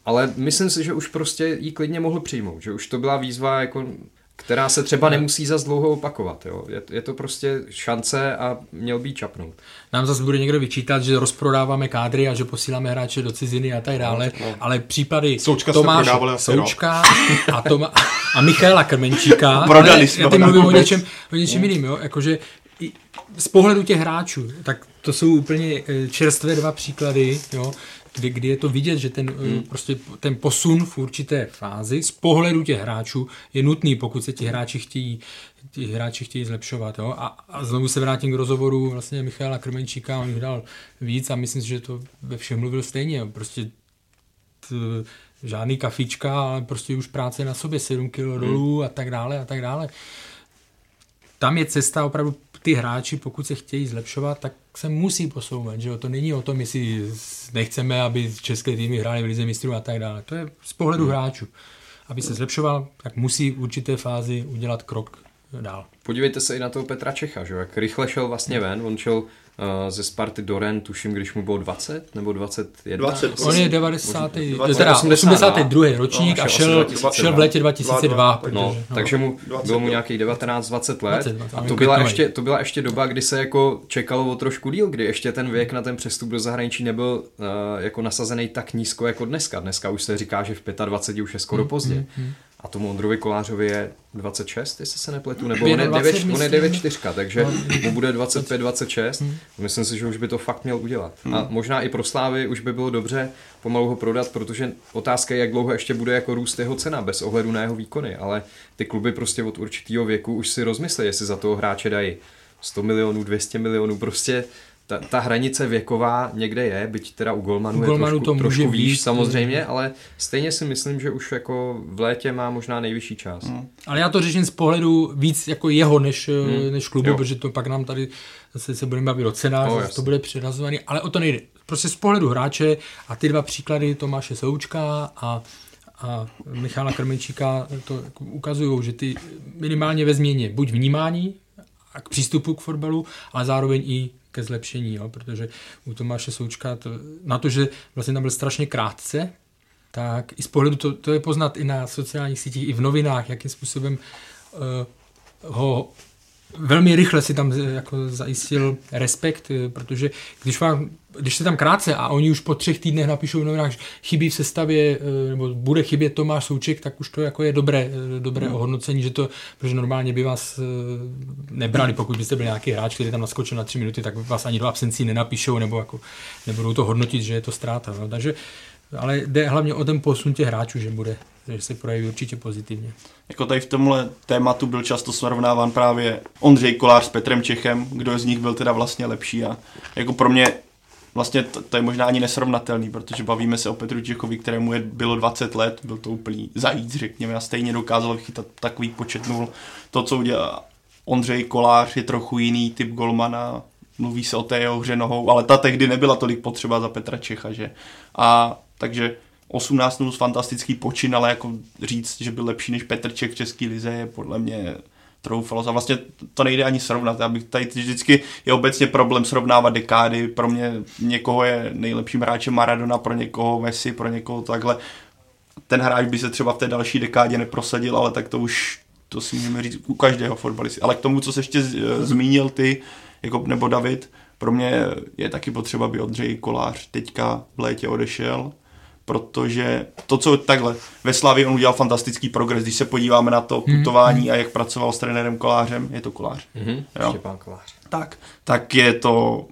ale myslím si, že už prostě jí klidně mohl přijmout, že už to byla výzva jako která se třeba nemusí za dlouho opakovat. Jo. Je, je to prostě šance a měl by čapnout. Nám zase bude někdo vyčítat, že rozprodáváme kádry a že posíláme hráče do ciziny a tak dále, no, no. ale případy Součka Tomáš Součka a, Toma, a Michaela Krmenčíka, Prodali jsme já teď mluvím o něčem, o něčem jiným, jo? Jakože z pohledu těch hráčů, tak to jsou úplně eh, čerstvé dva příklady, jo? Kdy, kdy je to vidět, že ten, hmm. prostě ten posun v určité fázi z pohledu těch hráčů je nutný, pokud se ti hráči chtějí, ti hráči chtějí zlepšovat. Jo? A, a znovu se vrátím k rozhovoru vlastně Michala Krmenčíka, on jich dal víc a myslím si, že to ve všem mluvil stejně. Prostě t, žádný kafička, ale prostě už práce na sobě, 7 kg dolů a tak dále a tak dále. Tam je cesta opravdu ty hráči, pokud se chtějí zlepšovat, tak se musí posouvat. Že jo? To není o tom, jestli nechceme, aby české týmy hrály v lize mistrů a tak dále. To je z pohledu hmm. hráčů. Aby se zlepšoval, tak musí v určité fázi udělat krok dál. Podívejte se i na toho Petra Čecha, že? jak rychle šel vlastně ven. On šel ze Sparty do Ren, tuším, když mu bylo 20 nebo 21. 20, on je 90. 20, teda 82. ročník no, a šel, šel v létě 2002. 22, no, no, takže mu, bylo mu nějakých 19-20 let 20, 20, a to byla, ještě, to byla ještě doba, kdy se jako čekalo o trošku díl, kdy ještě ten věk na ten přestup do zahraničí nebyl uh, jako nasazený tak nízko jako dneska. Dneska už se říká, že v 25 už je skoro hmm, pozdě. Hmm, hmm. A tomu Ondrovi Kolářovi je 26, jestli se nepletu, nebo on je, 9, on je 9 4, takže no. mu bude 25, 26. Hmm. Myslím si, že už by to fakt měl udělat. Hmm. A možná i pro Slávy už by bylo dobře pomalu ho prodat, protože otázka je, jak dlouho ještě bude jako růst jeho cena, bez ohledu na jeho výkony, ale ty kluby prostě od určitého věku už si rozmyslí, jestli za toho hráče dají 100 milionů, 200 milionů, prostě ta, ta hranice věková někde je, byť teda u Golmanu, u Golmanu je trošku, to trošku výš být. samozřejmě, ale stejně si myslím, že už jako v létě má možná nejvyšší čas. Hmm. Ale já to řeším z pohledu víc jako jeho než, hmm. než klubu, jo. protože to pak nám tady zase se budeme bavit o cenách, no, to bude předazovaný, ale o to nejde. Prostě z pohledu hráče a ty dva příklady Tomáše Součka a a Michala Krmenčíka to ukazují, že ty minimálně ve změně buď vnímání a k přístupu k fotbalu, ale zároveň i ke zlepšení, jo? protože u Tomáše Součka to, na to, že vlastně tam byl strašně krátce, tak i z pohledu, to, to je poznat i na sociálních sítích, i v novinách, jakým způsobem uh, ho velmi rychle si tam eh, jako zajistil respekt, eh, protože když, vám, když se tam krátce a oni už po třech týdnech napíšou v novinách, že chybí v sestavě, eh, nebo bude chybět Tomáš Souček, tak už to jako je dobré, dobré hmm. ohodnocení, že to, protože normálně by vás nebrali, pokud byste byli nějaký hráč, který tam naskočil na tři minuty, tak vás ani do absencí nenapíšou, nebo jako nebudou to hodnotit, že je to ztráta. No. Takže ale jde hlavně o ten posun těch hráčů, že bude, že se projeví určitě pozitivně. Jako tady v tomhle tématu byl často srovnáván právě Ondřej Kolář s Petrem Čechem, kdo z nich byl teda vlastně lepší a jako pro mě vlastně to, to je možná ani nesrovnatelný, protože bavíme se o Petru Čechovi, kterému je, bylo 20 let, byl to úplný zajíc, řekněme, a stejně dokázal chytat takový počet nul. To, co udělal Ondřej Kolář, je trochu jiný typ golmana, mluví se o té jeho hře nohou, ale ta tehdy nebyla tolik potřeba za Petra Čecha, že? A takže 18 0 fantastický počin, ale jako říct, že byl lepší než Petr Čech v České lize je podle mě troufalo. A vlastně to nejde ani srovnat. Já bych tady vždycky je obecně problém srovnávat dekády. Pro mě někoho je nejlepším hráčem Maradona, pro někoho Messi, pro někoho takhle. Ten hráč by se třeba v té další dekádě neprosadil, ale tak to už to si můžeme říct u každého fotbalisty. Ale k tomu, co se ještě zmínil ty, jako, nebo David, pro mě je taky potřeba, aby Ondřej Kolář teďka v létě odešel, protože to, co takhle, ve Slavě on udělal fantastický progres, když se podíváme na to mhm. putování mm. a jak pracoval s trenérem Kolářem, je to Kolář. Mm-hmm, jo? Štěpán Kolář. Tak, tak je to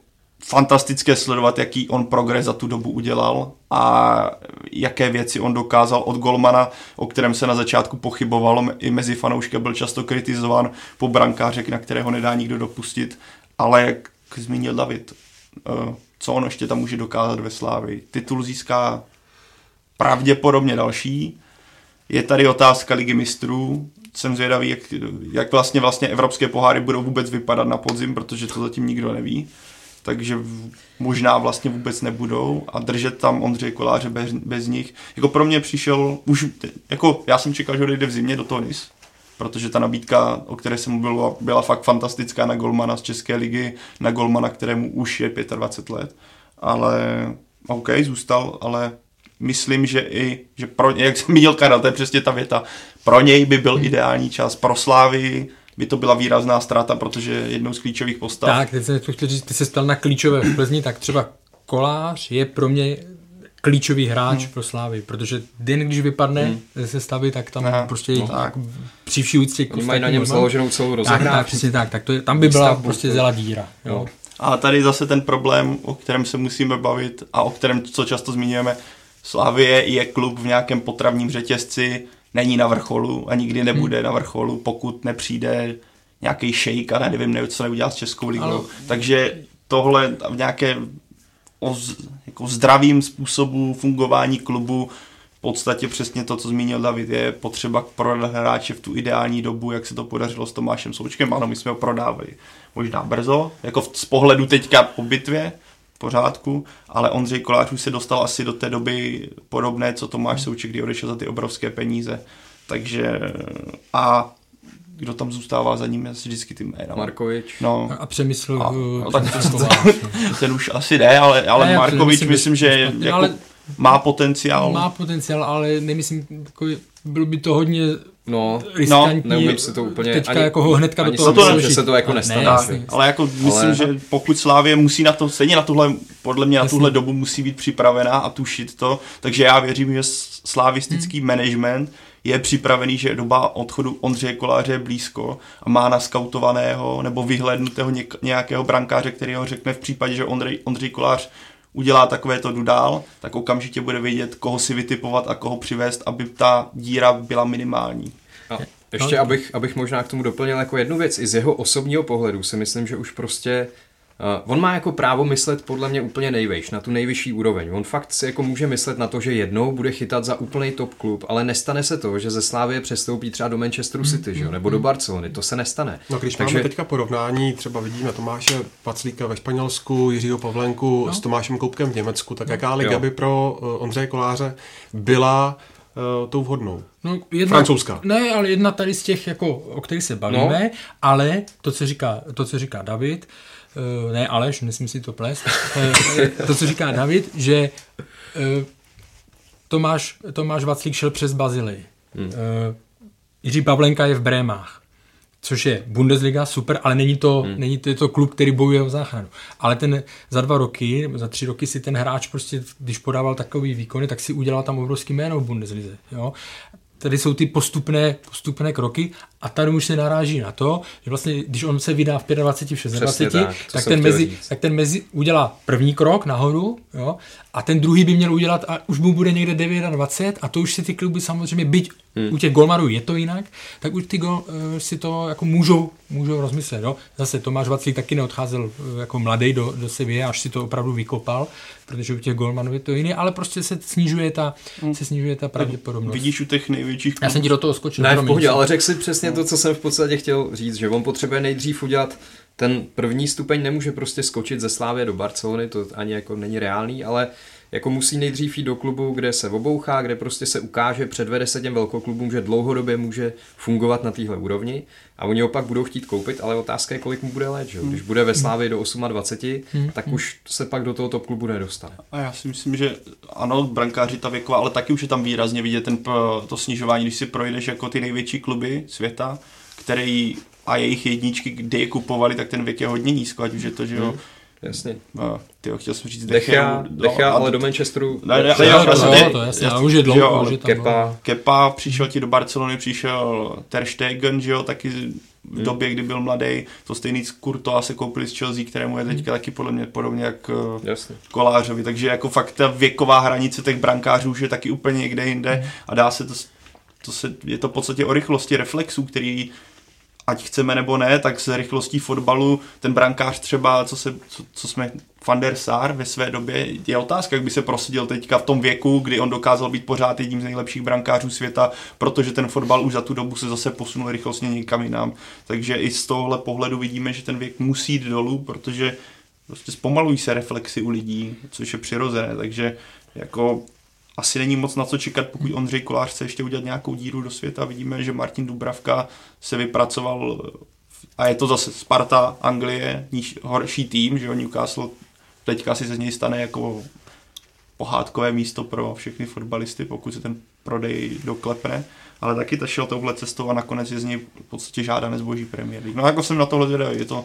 fantastické sledovat, jaký on progres za tu dobu udělal a jaké věci on dokázal od Golmana, o kterém se na začátku pochybovalo, i mezi fanoušky byl často kritizován po brankářek, na kterého nedá nikdo dopustit, ale jak zmínil David, eh, co on ještě tam může dokázat ve Slávii. Titul získá pravděpodobně další. Je tady otázka ligy mistrů. Jsem zvědavý, jak, jak vlastně, vlastně evropské poháry budou vůbec vypadat na podzim, protože to zatím nikdo neví. Takže možná vlastně vůbec nebudou a držet tam Ondřej Koláře bez, bez nich. Jako pro mě přišel, už, jako já jsem čekal, že odejde v zimě do toho NIS, protože ta nabídka, o které jsem mluvil, byla fakt fantastická na Golmana z České ligy, na Golmana, kterému už je 25 let. Ale OK, zůstal, ale myslím, že i, že pro, jak jsem měl Karel, to je přesně ta věta, pro něj by byl ideální čas, pro Slávy by to byla výrazná ztráta, protože jednou z klíčových postav. Tak, teď jsem chtěl říct, ty se stal na klíčové v Plzni, tak třeba Kolář je pro mě klíčový hráč hmm. pro Slávy, protože den, když vypadne hmm. ze sestavy, tak tam Aha, prostě no tak. při vší úctě k mají na něm založenou celou tak, rozehrávku. tak, přesně tak, tak to je, tam by byla Výstavbu. prostě zela díra. Jo. No. A tady zase ten problém, o kterém se musíme bavit a o kterém co často zmiňujeme, Slavie je klub v nějakém potravním řetězci, není na vrcholu a nikdy nebude na vrcholu, pokud nepřijde nějaký šejk a ne, nevím, nevím, co neudělá s Českou ligou. Ale- Takže tohle v nějaké o z, jako zdravým způsobu fungování klubu v podstatě přesně to, co zmínil David, je potřeba prodat hráče v tu ideální dobu, jak se to podařilo s Tomášem Součkem. Ano, my jsme ho prodávali možná brzo, jako v, z pohledu teďka po bitvě, v pořádku, ale Ondřej Kolář už se dostal asi do té doby podobné, co Tomáš Souček, kdy odešel za ty obrovské peníze. Takže a kdo tam zůstává za ním, je asi vždycky ty jména. Markovič. No, A přemysl... A- uh, no, tak no. ten už asi ne, ale, ale Ne, Markovič myslím, myslím, že- že špatně, jako ale- má potenciál. Má potenciál, ale nemyslím, jako, bylo by to hodně No, riskantní. neumím si to úplně Teďka ani- jako ho hnedka do toho vložit. že se to jako Ne, nestane. jasně. Tak, Ale jako myslím, Ale- že pokud Slávě musí na to, stejně na tuhle, podle mě na Jasně. tuhle dobu musí být připravená a tušit to, takže já věřím, že slavistický Hmm. management je připravený, že doba odchodu Ondřeje Koláře je blízko a má naskautovaného nebo vyhlednutého něk- nějakého brankáře, který ho řekne v případě, že Ondřej, Ondřej Kolář udělá takovéto dudál, tak okamžitě bude vědět, koho si vytipovat a koho přivést, aby ta díra byla minimální. A ještě abych, abych možná k tomu doplnil jako jednu věc, i z jeho osobního pohledu si myslím, že už prostě Uh, on má jako právo myslet podle mě úplně nejvejš, na tu nejvyšší úroveň. On fakt si jako může myslet na to, že jednou bude chytat za úplný top klub, ale nestane se to, že ze Slávie přestoupí třeba do Manchesteru City, že jo, nebo do Barcelony, to se nestane. No, když Takže- máme teďka porovnání, třeba vidíme Tomáše Paclíka ve Španělsku, Jiřího Pavlenku no. s Tomášem Koupkem v Německu, tak jaká liga Jo. by pro uh, Ondřeje Koláře byla uh, tou vhodnou? No, jedna, Francouzská. Ne, ale jedna tady z těch, jako, o kterých se bavíme, no. ale to, co říká, to, co říká David, uh, ne Aleš, nesmím si to plést, eh, to, co říká David, že uh, Tomáš, Tomáš Vaclík šel přes Bazilii. Hmm. Jiří Pavlenka je v Brémách, což je Bundesliga, super, ale není to, hmm. není to, je to klub, který bojuje o záchranu. Ale ten za dva roky, nebo za tři roky si ten hráč prostě, když podával takový výkony, tak si udělal tam obrovský jméno v Bundeslize. Jo? Tady jsou ty postupné, postupné kroky a tady už se naráží na to, že vlastně, když on se vydá v 25, v 26, tak, tak, ten mezi, říct. tak ten mezi udělá první krok nahoru jo, a ten druhý by měl udělat a už mu bude někde 29 a to už si ty kluby samozřejmě, byť hmm. u těch golmarů je to jinak, tak už ty gol, uh, si to jako můžou, můžou rozmyslet. Jo. Zase Tomáš Vaclík taky neodcházel uh, jako mladý do, do Sevilla, až si to opravdu vykopal, protože u těch golmanů je to jiný, ale prostě se snižuje ta, hmm. se snižuje ta pravděpodobnost. Vidíš u těch největších Já jsem ti do toho skočil. Ne, v pohodě, ale řekl si přesně to, co jsem v podstatě chtěl říct, že on potřebuje nejdřív udělat ten první stupeň, nemůže prostě skočit ze Slávě do Barcelony, to ani jako není reálný, ale jako musí nejdřív jít do klubu, kde se obouchá, kde prostě se ukáže, předvede se těm velkoklubům, že dlouhodobě může fungovat na téhle úrovni a oni ho pak budou chtít koupit, ale otázka je, kolik mu bude let, že? jo? Když bude ve Slávě do 28, tak už se pak do toho top klubu nedostane. A já si myslím, že ano, brankáři ta věková, ale taky už je tam výrazně vidět ten, to snižování, když si projdeš jako ty největší kluby světa, který a jejich jedničky, kde je kupovali, tak ten věk je hodně nízko, ať už je to, že jo, Jasně. hmm. ty jo, chtěl jsem říct Decha, Decha no, ale to- do Manchesteru... Ne, ne, To to, ne, jo, to jasně, jasně, ale už je dlouho, že jo, je tam Kepa, dlouho. Kepa přišel ti do Barcelony, přišel Ter Stegen, že jo, taky v době, kdy byl mladý, to stejný z Kurtoa se koupili z Chelsea, kterému je teďka taky podle mě podobně jak eh, Jasně. Kolářovi, takže jako fakt ta věková hranice těch brankářů už je taky úplně někde jinde a dá se to, to se, je to v podstatě o rychlosti reflexů, který ať chceme nebo ne, tak s rychlostí fotbalu ten brankář třeba, co, se, co, co jsme Van der Sar ve své době, je otázka, jak by se prosadil teďka v tom věku, kdy on dokázal být pořád jedním z nejlepších brankářů světa, protože ten fotbal už za tu dobu se zase posunul rychlostně někam jinam. Takže i z tohohle pohledu vidíme, že ten věk musí jít dolů, protože prostě zpomalují se reflexy u lidí, což je přirozené, takže jako asi není moc na co čekat, pokud Ondřej Kolář chce ještě udělat nějakou díru do světa. Vidíme, že Martin Dubravka se vypracoval a je to zase Sparta, Anglie, níž, horší tým, že jo, Newcastle teďka si ze něj stane jako pohádkové místo pro všechny fotbalisty, pokud se ten prodej doklepne, ale taky ta šel touhle cestou a nakonec je z něj v podstatě žádá nezboží Premier League. No jako jsem na tohle zvědavý, je to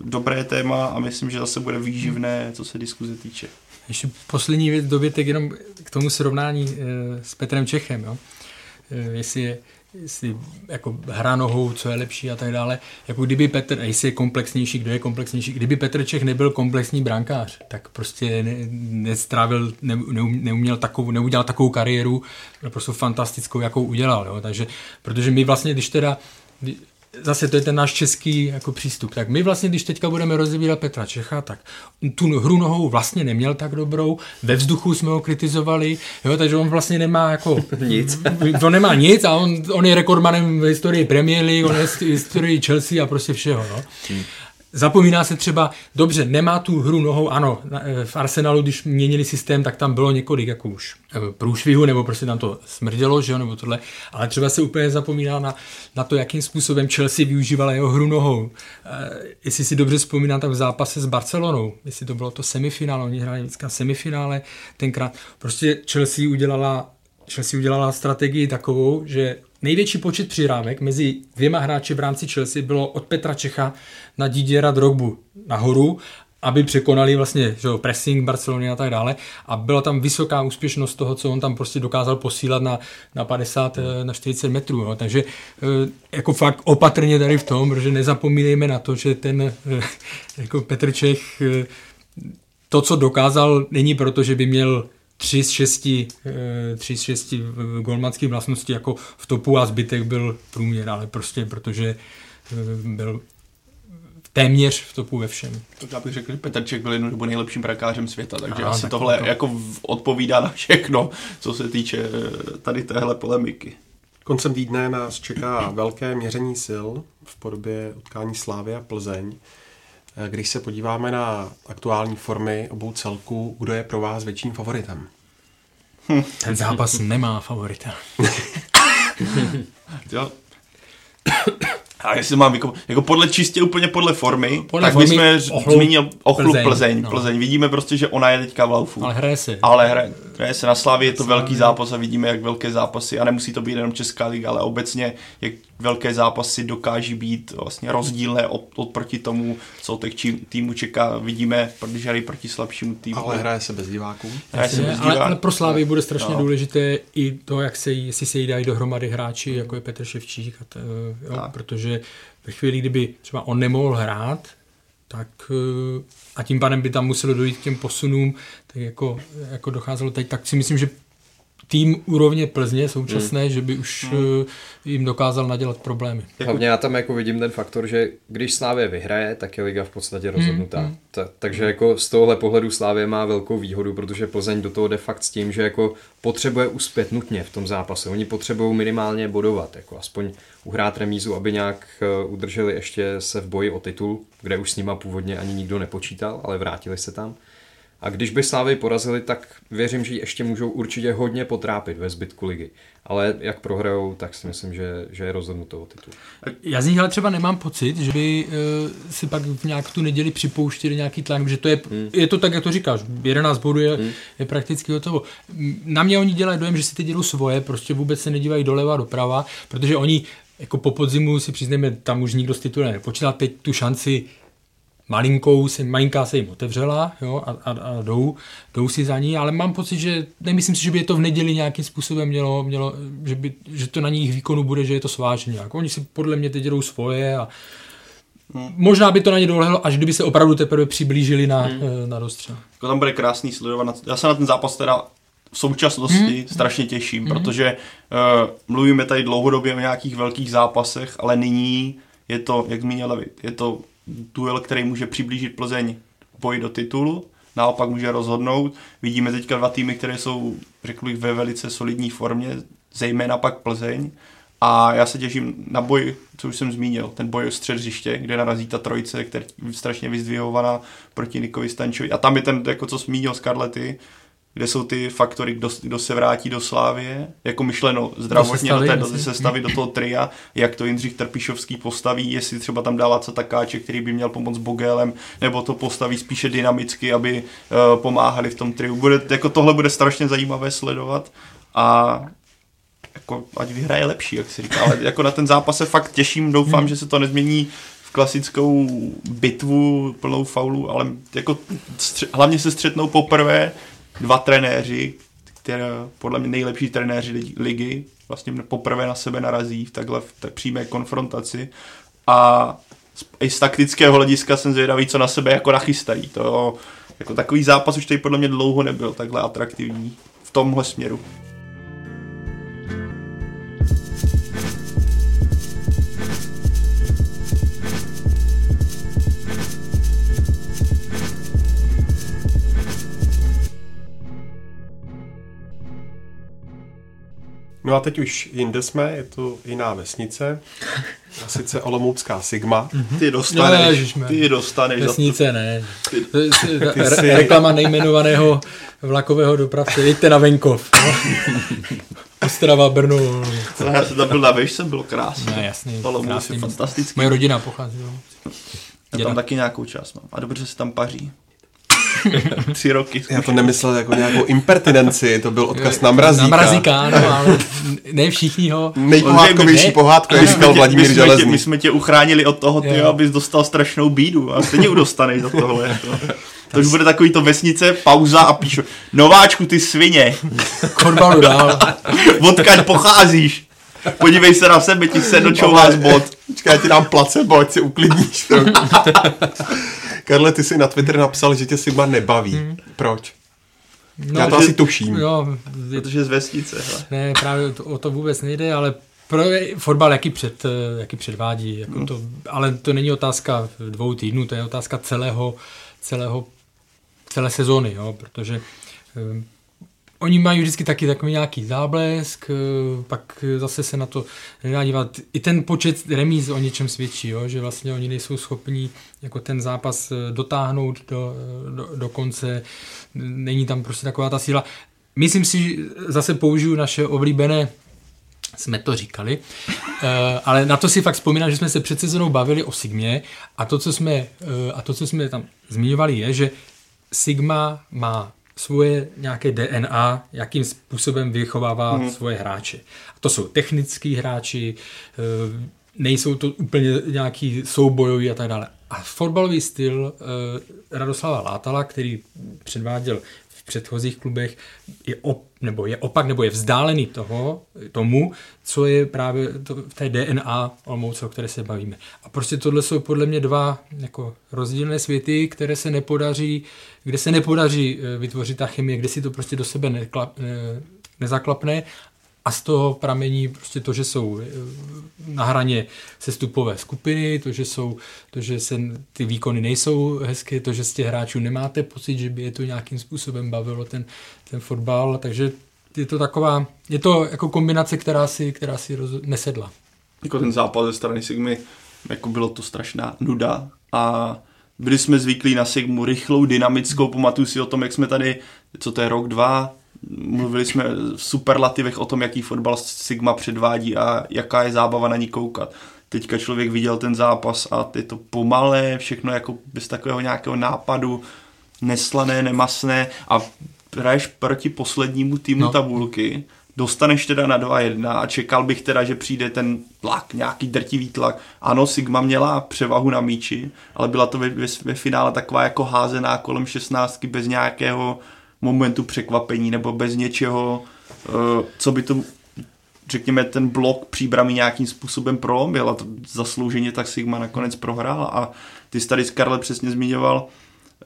dobré téma a myslím, že zase bude výživné, co se diskuze týče. Ještě poslední věc, dobytek jenom k tomu srovnání e, s Petrem Čechem. Jo? E, jestli je jestli jako hra nohou, co je lepší a tak dále. Jako kdyby Petr, jestli je komplexnější, kdo je komplexnější, kdyby Petr Čech nebyl komplexní brankář, tak prostě ne, nestrávil, ne, neuměl takovou, neudělal takovou kariéru, prostě fantastickou, jakou udělal. Jo. Takže, protože my vlastně, když teda zase to je ten náš český jako přístup. Tak my vlastně, když teďka budeme rozebírat Petra Čecha, tak tu hru nohou vlastně neměl tak dobrou, ve vzduchu jsme ho kritizovali, jo, takže on vlastně nemá jako nic. on nemá nic a on, on je rekordmanem v historii Premier League, on je v historii Chelsea a prostě všeho. No. Zapomíná se třeba, dobře, nemá tu hru nohou, ano, eh, v Arsenalu, když měnili systém, tak tam bylo několik jako už eh, průšvihu, nebo prostě tam to smrdělo, že jo, nebo tohle, ale třeba se úplně zapomíná na, na to, jakým způsobem Chelsea využívala jeho hru nohou. E, jestli si dobře vzpomínám, tak v zápase s Barcelonou, jestli to bylo to semifinále, oni hráli vždycky semifinále, tenkrát prostě Chelsea udělala Chelsea udělala strategii takovou, že největší počet přihrávek mezi dvěma hráči v rámci Chelsea bylo od Petra Čecha na Didiera Drogbu nahoru, aby překonali vlastně že jo, pressing Barcelony a tak dále. A byla tam vysoká úspěšnost toho, co on tam prostě dokázal posílat na, na 50, eh, na 40 metrů. Jo. Takže eh, jako fakt opatrně tady v tom, protože nezapomínejme na to, že ten eh, jako Petr Čech to, co dokázal, není proto, že by měl tři z šesti, eh, tři z šesti golmanských vlastností jako v topu a zbytek byl průměr, ale prostě protože eh, byl téměř v topu ve všem. Tak já bych řekl, že Petrček byl jednou dobu nejlepším brakářem světa, takže Aha, asi tak tohle to... jako odpovídá na všechno, co se týče eh, tady téhle polemiky. Koncem týdne nás čeká velké měření sil v podobě utkání Slávy a Plzeň. Když se podíváme na aktuální formy obou celků, kdo je pro vás větším favoritem? Ten zápas nemá favorita. jo. A jestli mám jako, jako podle čistě úplně podle formy, podle tak formy jsme zmínil Ochlu Plzeň. Plzeň. No. Plzeň. Vidíme prostě, že ona je teďka v laufu. Ale hraje se. Ale hraje, hraje se na Slávě, je to Slávě. velký zápas a vidíme, jak velké zápasy, a nemusí to být jenom Česká liga, ale obecně, jak velké zápasy dokáží být vlastně rozdílné od, od proti tomu, co těch týmu čeká. Vidíme, protože hrají proti slabšímu týmu. Ale hraje se bez diváků. Hraje se bez diváků. Ale, ale pro Slávy bude strašně no. důležité i to, jak se, jestli se jí dají dohromady hráči, jako je Petr Ševčík, a to, jo, protože ve chvíli, kdyby třeba on nemohl hrát, tak eh, a tím pádem by tam muselo dojít k těm posunům, tak jako, jako docházelo teď, tak si myslím, že tým úrovně Plzně současné, mm. že by už mm. jim dokázal nadělat problémy. Hlavně já tam jako vidím ten faktor, že když Slávě vyhraje, tak je liga v podstatě rozhodnutá. Mm. Ta, takže jako z tohohle pohledu Slávě má velkou výhodu, protože Plzeň do toho jde fakt s tím, že jako potřebuje uspět nutně v tom zápase. Oni potřebují minimálně bodovat, jako aspoň uhrát remízu, aby nějak eh, udrželi ještě se v boji o titul, kde už s nima původně ani nikdo nepočítal, ale vrátili se tam. A když by Slávy porazili, tak věřím, že ji ještě můžou určitě hodně potrápit ve zbytku ligy. Ale jak prohrajou, tak si myslím, že, že je rozhodnuto o titul. Já z nich ale třeba nemám pocit, že by uh, si pak v nějak tu neděli připouštěli nějaký tlak, že to je, hmm. je to tak, jak to říkáš, 11 bodů je, hmm. je prakticky hotovo. Na mě oni dělají dojem, že si teď dělou svoje, prostě vůbec se nedívají doleva, doprava, protože oni jako po podzimu si přiznejme, tam už nikdo z titulem nepočítal, teď tu šanci malinkou, se, malinká se jim otevřela jo, a, a, a jdou, jdou si za ní, ale mám pocit, že nemyslím si, že by je to v neděli nějakým způsobem mělo, mělo že, by, že to na nich výkonu bude, že je to svážně. Jako oni si podle mě teď dělou svoje a Hmm. Možná by to na ně dolehlo, až kdyby se opravdu teprve přiblížili na, hmm. na dostřel. Jako tam bude krásný sledovat. Já se na ten zápas teda v současnosti hmm. strašně těším, hmm. protože uh, mluvíme tady dlouhodobě o nějakých velkých zápasech, ale nyní je to, jak zmínil David, je to duel, který může přiblížit Plzeň boji do titulu, naopak může rozhodnout. Vidíme teďka dva týmy, které jsou, řekl bych, ve velice solidní formě, zejména pak Plzeň. A já se těším na boj, co už jsem zmínil, ten boj o střed hřiště, kde narazí ta trojice, která je strašně vyzdvihovaná proti Nikovi Stančovi. A tam je ten, jako co zmínil Scarlety, kde jsou ty faktory, kdo, kdo se vrátí do Slávie, jako myšleno zdravotně do, té, do té sestavy, do toho tria, jak to Jindřich Trpišovský postaví, jestli třeba tam dá Laca Takáče, který by měl pomoct Bogelem, nebo to postaví spíše dynamicky, aby uh, pomáhali v tom triu. Bude, jako tohle bude strašně zajímavé sledovat a jako, ať vyhraje lepší, jak si říká, ale jako na ten zápas se fakt těším, doufám, hmm. že se to nezmění v klasickou bitvu plnou faulu, ale jako stři- hlavně se střetnou poprvé dva trenéři, které podle mě nejlepší trenéři ligy, vlastně poprvé na sebe narazí v takhle v té přímé konfrontaci a i z taktického hlediska jsem zvědavý, co na sebe jako nachystají. To jako takový zápas už tady podle mě dlouho nebyl takhle atraktivní v tomhle směru. No a teď už jinde jsme, je to jiná vesnice, a sice Olomoucká Sigma. Mhm. Ty dostaneš, no, ty dostaneš. Vesnice ne. Ty, ty jsi... Reklama nejmenovaného vlakového dopravce, jeďte na venkov. No. Ostrava, Brno. Já jsem tam byl na výšce, bylo krásné. No jasně. Olomouc je fantastický. Moje rodina pochází. Já tam taky nějakou část mám. A dobře se tam paří. Tři roky. Já to nemyslel jako nějakou impertinenci, to byl odkaz na mrazíka. Na mrazíka, ano, ale ne všichni ho... Nejpohádkovější pohádku, jak říkal Vladimír Železný. My jsme tě uchránili od toho, ty, abys dostal strašnou bídu a stejně dostaneš za tohle. Jako. To už bude takový to vesnice, pauza a píšu, nováčku ty svině. Korbalu dál. Odkaď pocházíš? Podívej se na sebe, ti se dočouvá z bod. Počkej, já ti dám placebo, ať si uklidníš. Karle, ty jsi na Twitter napsal, že tě Sigma nebaví. Hmm. Proč? No, Já to že, asi tuším. Jo, je, Protože z vesnice. Hele. Ne, právě to, o to vůbec nejde, ale pro fotbal, jaký, před, jaký předvádí. Jako hmm. to, ale to není otázka dvou týdnů, to je otázka celého, celého, celé sezóny, jo, protože eh, Oni mají vždycky taky takový nějaký záblesk, eh, pak zase se na to nedá dívat. I ten počet remíz o něčem svědčí, jo? že vlastně oni nejsou schopní jako ten zápas eh, dotáhnout do, eh, do, do konce. Není tam prostě taková ta síla. Myslím si, zase použiju naše oblíbené jsme to říkali, ale na to si fakt vzpomínám, že jsme se před sezónou bavili o Sigmě a to, co jsme, a to, co jsme tam zmiňovali, je, že Sigma má svoje nějaké DNA, jakým způsobem vychovává mm. svoje hráče. A to jsou technický hráči, eh, nejsou to úplně nějaký soubojoví a tak dále. A fotbalový styl eh, Radoslava Látala, který předváděl předchozích klubech, je, op, nebo je opak, nebo je vzdálený toho, tomu, co je právě to, v té DNA Olmouce, o které se bavíme. A prostě tohle jsou podle mě dva jako rozdílné světy, které se nepodaří, kde se nepodaří eh, vytvořit ta chemie, kde si to prostě do sebe neklap, ne, nezaklapne a z toho pramení prostě to, že jsou eh, na hraně sestupové skupiny, to, že, jsou, to, že se ty výkony nejsou hezké, to, že z těch hráčů nemáte pocit, že by je to nějakým způsobem bavilo ten, ten fotbal, takže je to taková, je to jako kombinace, která si, která si roz, nesedla. Jako ten zápas ze strany Sigmy, jako bylo to strašná nuda. A byli jsme zvyklí na Sigmu rychlou, dynamickou, pamatuju si o tom, jak jsme tady, co to je rok, dva, mluvili jsme v superlativech o tom, jaký fotbal Sigma předvádí a jaká je zábava na ní koukat. Teďka člověk viděl ten zápas a je to pomalé, všechno jako bez takového nějakého nápadu, neslané, nemasné a hraješ proti poslednímu týmu no. tabulky, dostaneš teda na 2-1 a čekal bych teda, že přijde ten tlak, nějaký drtivý tlak. Ano, Sigma měla převahu na míči, ale byla to ve, ve, ve finále taková jako házená kolem 16 bez nějakého momentu překvapení nebo bez něčeho, uh, co by to řekněme, ten blok příbramy nějakým způsobem prolomil a to zaslouženě tak Sigma nakonec prohrál a ty jsi tady Scarlett přesně zmiňoval,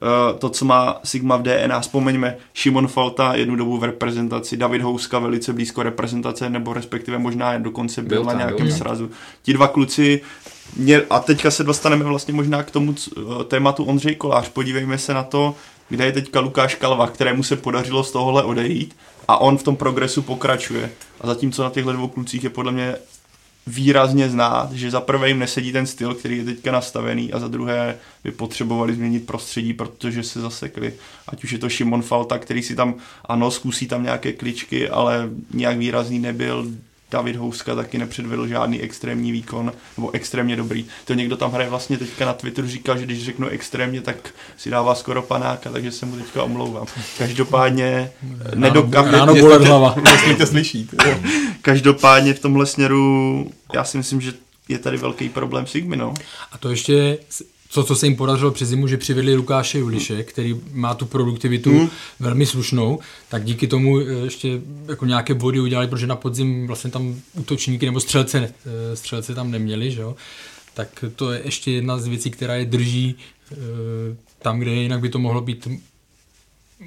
Eh, to, co má Sigma v DNA. Vzpomeňme, Šimon Falta jednu dobu v reprezentaci, David Houska velice blízko reprezentace, nebo respektive možná dokonce byl, byl na nějakém byl. srazu. Ti dva kluci, mě, a teďka se dostaneme vlastně možná k tomu eh, tématu Ondřej Kolář. Podívejme se na to, kde je teďka Lukáš Kalva, kterému se podařilo z tohohle odejít a on v tom progresu pokračuje. A zatímco na těchto dvou klucích je podle mě výrazně znát, že za prvé jim nesedí ten styl, který je teďka nastavený a za druhé by potřebovali změnit prostředí, protože se zasekli. Ať už je to Šimon Falta, který si tam, ano, zkusí tam nějaké kličky, ale nějak výrazný nebyl. David Houska taky nepředvedl žádný extrémní výkon, nebo extrémně dobrý. To někdo tam hraje vlastně teďka na Twitteru, říkal, že když řeknu extrémně, tak si dává skoro panáka, takže se mu teďka omlouvám. Každopádně nedokážu. Ráno bolet hlava. Jestli to slyší. Každopádně v tomhle směru já si myslím, že je tady velký problém Sigmy, no. A to ještě co, co se jim podařilo přes zimu, že přivedli Lukáše Juliše, který má tu produktivitu hmm. velmi slušnou, tak díky tomu eh, ještě jako nějaké body udělali, protože na podzim vlastně tam útočníky nebo střelce, eh, střelce tam neměli, že jo? tak to je ještě jedna z věcí, která je drží eh, tam, kde jinak by to mohlo být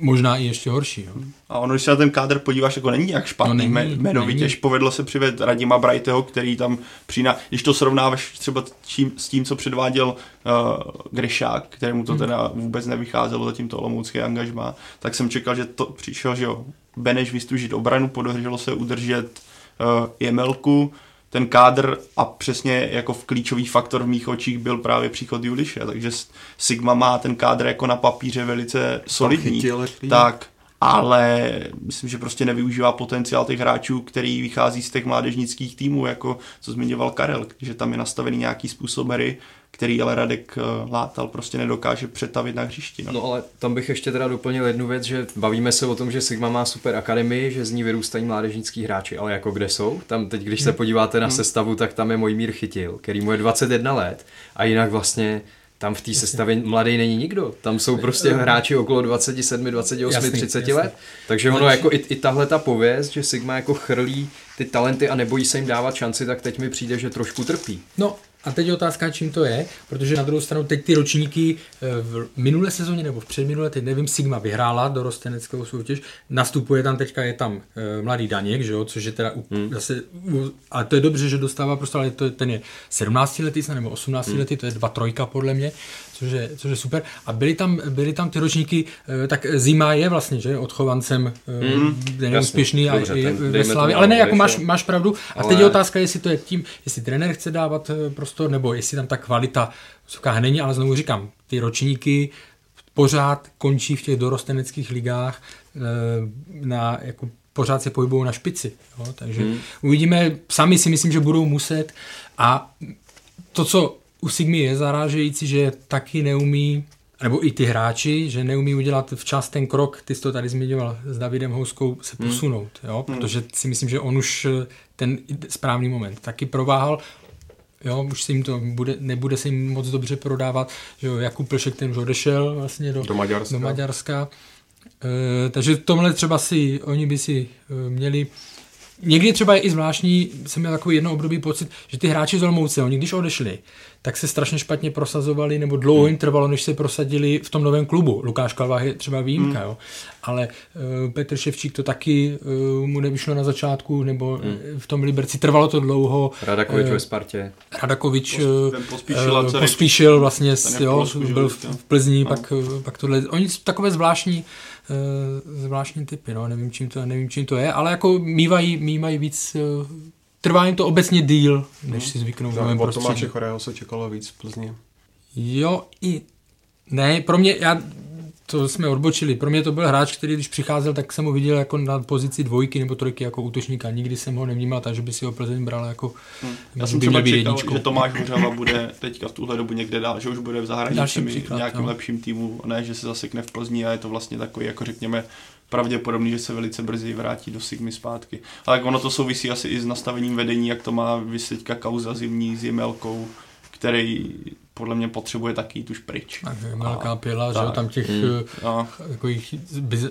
možná i ještě horší. Jo. A ono, když se na ten kádr podíváš, jako není jak špatný no, není, jmenovitě. Není. Povedlo se přived Radima Brightyho, který tam přiná, když to srovnáváš třeba tím, s tím, co předváděl uh, Grešák, kterému to hmm. teda vůbec nevycházelo, zatím to olomoucké angažma, tak jsem čekal, že to přišel, že jo, Beneš vystužit obranu, podařilo se udržet uh, Jemelku, ten kádr a přesně jako v klíčový faktor v mých očích byl právě příchod Juliše, takže Sigma má ten kádr jako na papíře velice solidní, tak ale myslím, že prostě nevyužívá potenciál těch hráčů, který vychází z těch mládežnických týmů, jako co zmiňoval Karel, že tam je nastavený nějaký způsob hry, který ale Radek eh, Látal prostě nedokáže přetavit na hřišti. No. no ale tam bych ještě teda doplnil jednu věc, že bavíme se o tom, že Sigma má super akademii, že z ní vyrůstají mládežnický hráči, ale jako kde jsou? Tam teď, když se hmm. podíváte na hmm. sestavu, tak tam je Mojmír Chytil, který mu je 21 let a jinak vlastně tam v té sestavě mladý není nikdo. Tam jsou prostě hráči okolo 27, 28, jasný, 30 jasný. let. Takže ono jako i, i tahle ta pověst, že Sigma jako chrlí ty talenty a nebojí se jim dávat šanci, tak teď mi přijde, že trošku trpí. No a teď je otázka, čím to je, protože na druhou stranu teď ty ročníky eh, v minulé sezóně nebo v předminulé, teď nevím, Sigma vyhrála do rosteneckého soutěž, nastupuje tam teďka, je tam e, mladý Daněk, že jo, což je teda hmm. zase, ale to je dobře, že dostává prostě, ale to, ten je 17 letý nebo 18 hmm. letý, to je dva trojka podle mě, což je, což je super. A byly tam, byly tam ty ročníky, eh, tak Zima je vlastně, že, odchovancem mm, neúspěšný a je ve Slávě, ale ne, jako máš, máš pravdu. A ale... teď je otázka, jestli to je tím, jestli trenér chce dávat eh, prostor, nebo jestli tam ta kvalita vysoká není, ale znovu říkám, ty ročníky pořád končí v těch dorosteneckých ligách na jako pořád se pohybují na špici. Jo? Takže hmm. uvidíme, sami si myslím, že budou muset a to, co u Sigmy je zarážející, že taky neumí, nebo i ty hráči, že neumí udělat včas ten krok, ty jsi to tady zmiňoval s Davidem Houskou, se hmm. posunout, hmm. jo? protože si myslím, že on už eh, ten správný moment taky prováhal, jo, už se jim to bude, nebude se jim moc dobře prodávat, že jo, Jakub Plšek ten už odešel vlastně do, do Maďarska. Do Maďarska. E, takže tomhle třeba si, oni by si e, měli Někdy třeba je i zvláštní, jsem měl takový jedno období pocit, že ty hráči z Olomouce, oni když odešli, tak se strašně špatně prosazovali, nebo dlouho hmm. jim trvalo, než se prosadili v tom novém klubu. Lukáš Kalvách je třeba výjimka, hmm. jo. ale uh, Petr Ševčík to taky uh, mu nevyšlo na začátku, nebo hmm. v tom Liberci trvalo to dlouho. Radakovič uh, ve Spartě. Radakovič pospíšil, uh, pospíšil vlastně, jo, byl v Plzni, pak, pak tohle. Oni takové zvláštní zvláštní typy, no, nevím čím to, nevím čím to je, ale jako mývají, mývají víc trvá jim to obecně díl, než hmm. si zvyknou v novém prostředí. Tomáše Chorého se čekalo víc v Plzni. Jo, i ne, pro mě, já, to jsme odbočili, pro mě to byl hráč, který když přicházel, tak jsem ho viděl jako na pozici dvojky nebo trojky jako útočníka. Nikdy jsem ho nevnímal tak, že by si ho Plzeň bral jako hmm. Já jsem třeba čekal, jedničkou. že Tomáš Hořava bude teďka v tuhle dobu někde dál, že už bude v zahraničí v nějakém no. lepším týmu, ne, že se zasekne v Plzni a je to vlastně takový, jako řekněme, pravděpodobný, že se velice brzy vrátí do Sigmy zpátky. Ale ono to souvisí asi i s nastavením vedení, jak to má vysvětka kauza zimní s Jemelkou, který podle mě potřebuje taky jít už pryč. Tak Jemelka pila, že tam těch hmm. no. takových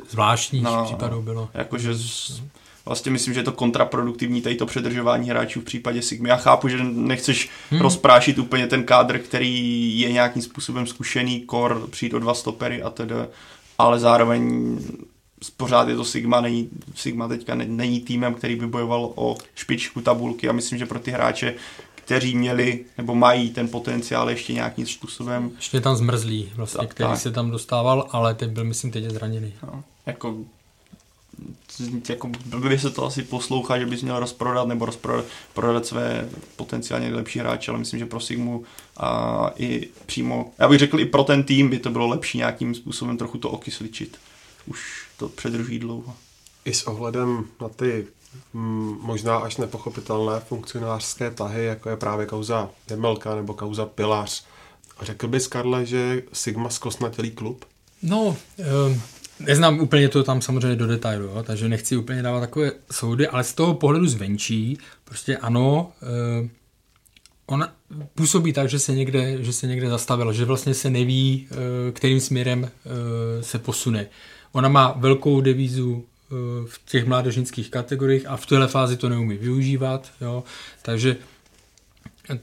zvláštních no, případů bylo. Jakože z, vlastně myslím, že je to kontraproduktivní tady to předržování hráčů v případě Sigmy. Já chápu, že nechceš hmm. rozprášit úplně ten kádr, který je nějakým způsobem zkušený, kor, přijít o dva stopery a tedy, ale zároveň pořád je to Sigma, není, Sigma teďka není týmem, který by bojoval o špičku tabulky a myslím, že pro ty hráče, kteří měli nebo mají ten potenciál ještě nějakým způsobem. Ještě tam zmrzlý, vlastně, tak, který tak. se tam dostával, ale teď byl, myslím, teď je zraněný. No, jako jako blbě se to asi poslouchá, že bys měl rozprodat nebo rozprodat prodat své potenciálně nejlepší hráče, ale myslím, že pro Sigmu a i přímo, já bych řekl i pro ten tým by to bylo lepší nějakým způsobem trochu to okysličit. Už to předrží dlouho. I s ohledem na ty mm, možná až nepochopitelné funkcionářské tahy, jako je právě kauza Jemelka nebo kauza Pilař. Řekl bys, Karle, že Sigma zkosnatělý klub? No, um Neznám úplně to tam samozřejmě do detailu, jo, takže nechci úplně dávat takové soudy, ale z toho pohledu zvenčí, prostě ano, eh, ona působí tak, že se někde, že se někde zastavila, že vlastně se neví, eh, kterým směrem eh, se posune. Ona má velkou devízu eh, v těch mládežnických kategoriích a v téhle fázi to neumí využívat, jo, takže eh,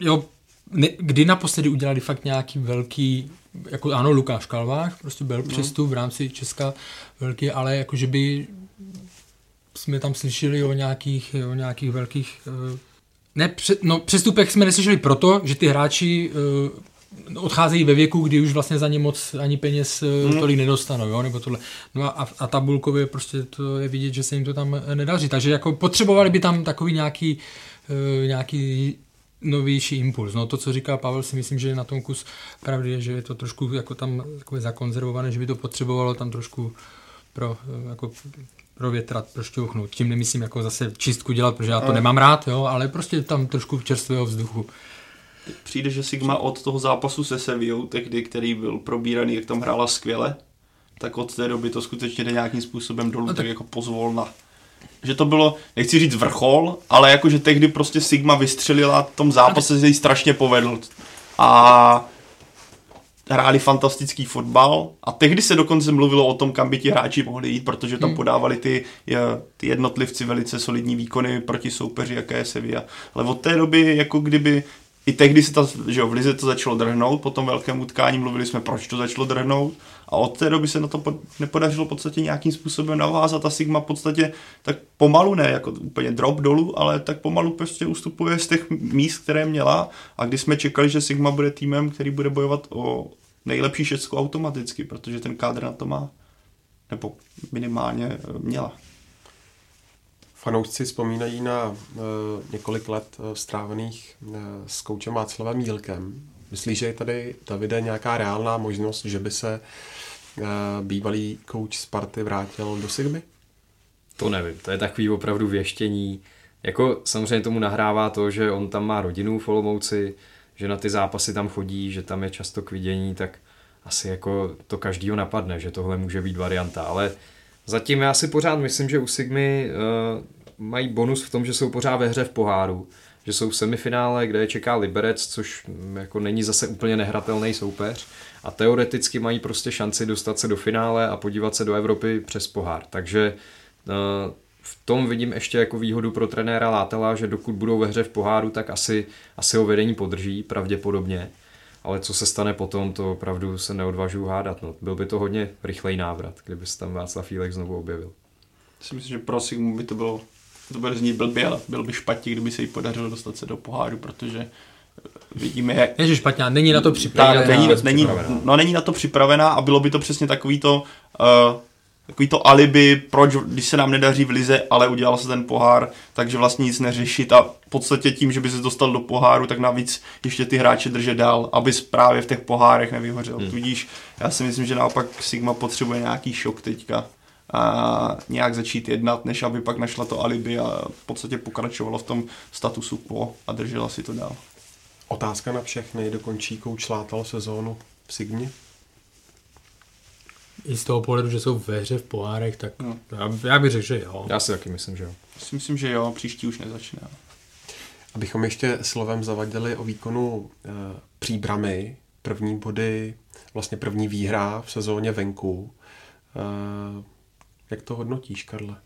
jo, ne, kdy naposledy udělali fakt nějaký velký jako ano, Lukáš Kalvách, prostě byl no. přestup v rámci Česka velký, ale jakože by jsme tam slyšeli o nějakých, o nějakých velkých eh, ne, pře, no, přestupech jsme neslyšeli proto, že ty hráči uh, odcházejí ve věku, kdy už vlastně za ně moc ani peněz uh, mm. tolik nedostanou, jo, nebo tohle. No a, a tabulkově prostě to je vidět, že se jim to tam nedaří. Takže jako potřebovali by tam takový nějaký, uh, nějaký novější impuls. No to, co říká Pavel, si myslím, že je na tom kus pravdy, je, že je to trošku jako tam takové zakonzervované, že by to potřebovalo tam trošku pro, jako provětrat, prošťouchnout. Tím nemyslím jako zase čistku dělat, protože já to nemám rád, jo, ale prostě tam trošku čerstvého vzduchu. Přijde, že Sigma od toho zápasu se Sevillou, tehdy, který byl probíraný, jak tam hrála skvěle, tak od té doby to skutečně jde nějakým způsobem dolů, no tak... tak jako pozvolna že to bylo, nechci říct vrchol, ale jakože tehdy prostě Sigma vystřelila v tom zápase, se jí strašně povedl. A hráli fantastický fotbal a tehdy se dokonce mluvilo o tom, kam by ti hráči mohli jít, protože tam hmm. podávali ty, ty jednotlivci velice solidní výkony proti soupeři, jaké je Sevilla. Ale od té doby, jako kdyby i tehdy se ta, že jo, v Lize to začalo drhnout, po tom velkém utkání mluvili jsme, proč to začalo drhnout. A od té doby se na to nepodařilo v podstatě nějakým způsobem navázat. A Sigma v podstatě tak pomalu, ne jako úplně drop dolů, ale tak pomalu prostě ustupuje z těch míst, které měla. A když jsme čekali, že Sigma bude týmem, který bude bojovat o nejlepší šestku automaticky, protože ten kádr na to má, nebo minimálně měla. Fanoušci vzpomínají na uh, několik let uh, strávených uh, s koučem Václavem Mílkem. Myslíš, že je tady, Davide, nějaká reálná možnost, že by se bývalý kouč Sparty vrátil do Sigmy? To nevím, to je takový opravdu věštění. Jako samozřejmě tomu nahrává to, že on tam má rodinu v Olomouci, že na ty zápasy tam chodí, že tam je často k vidění, tak asi jako to každýho napadne, že tohle může být varianta, ale zatím já si pořád myslím, že u Sigmy mají bonus v tom, že jsou pořád ve hře v poháru, že jsou v semifinále, kde je čeká Liberec, což mm, jako není zase úplně nehratelný soupeř a teoreticky mají prostě šanci dostat se do finále a podívat se do Evropy přes pohár. Takže uh, v tom vidím ještě jako výhodu pro trenéra Látela, že dokud budou ve hře v poháru, tak asi, asi ho vedení podrží pravděpodobně. Ale co se stane potom, to opravdu se neodvažuji hádat. No. Byl by to hodně rychlej návrat, kdyby se tam Václav Fílek znovu objevil. Si myslím, že pro Sigmu by to bylo to bude znít blbě, ale byl by špatně, kdyby se jí podařilo dostat se do poháru, protože vidíme, jak... Je, že špatně, není na to připravená. Tak, není, není, no, není na to připravená a bylo by to přesně takový to, uh, takový to alibi, proč, když se nám nedaří v lize, ale udělal se ten pohár, takže vlastně nic neřešit a v podstatě tím, že by se dostal do poháru, tak navíc ještě ty hráče držet dál, aby právě v těch pohárech nevyhořel. Hmm. Tudíž já si myslím, že naopak Sigma potřebuje nějaký šok teďka, a nějak začít jednat, než aby pak našla to alibi a v podstatě pokračovalo v tom statusu quo a držela si to dál. Otázka na všechny, dokončí kouč Látal sezónu v Signě? I z toho pohledu, že jsou ve hře v pohárech, tak no. já, já bych řekl, že jo. Já si taky myslím, že jo. Já si myslím, že jo, příští už nezačne. Abychom ještě slovem zavadili o výkonu e, příbramy, první body, vlastně první výhra v sezóně venku. E, jak to hodnotíš, Karle?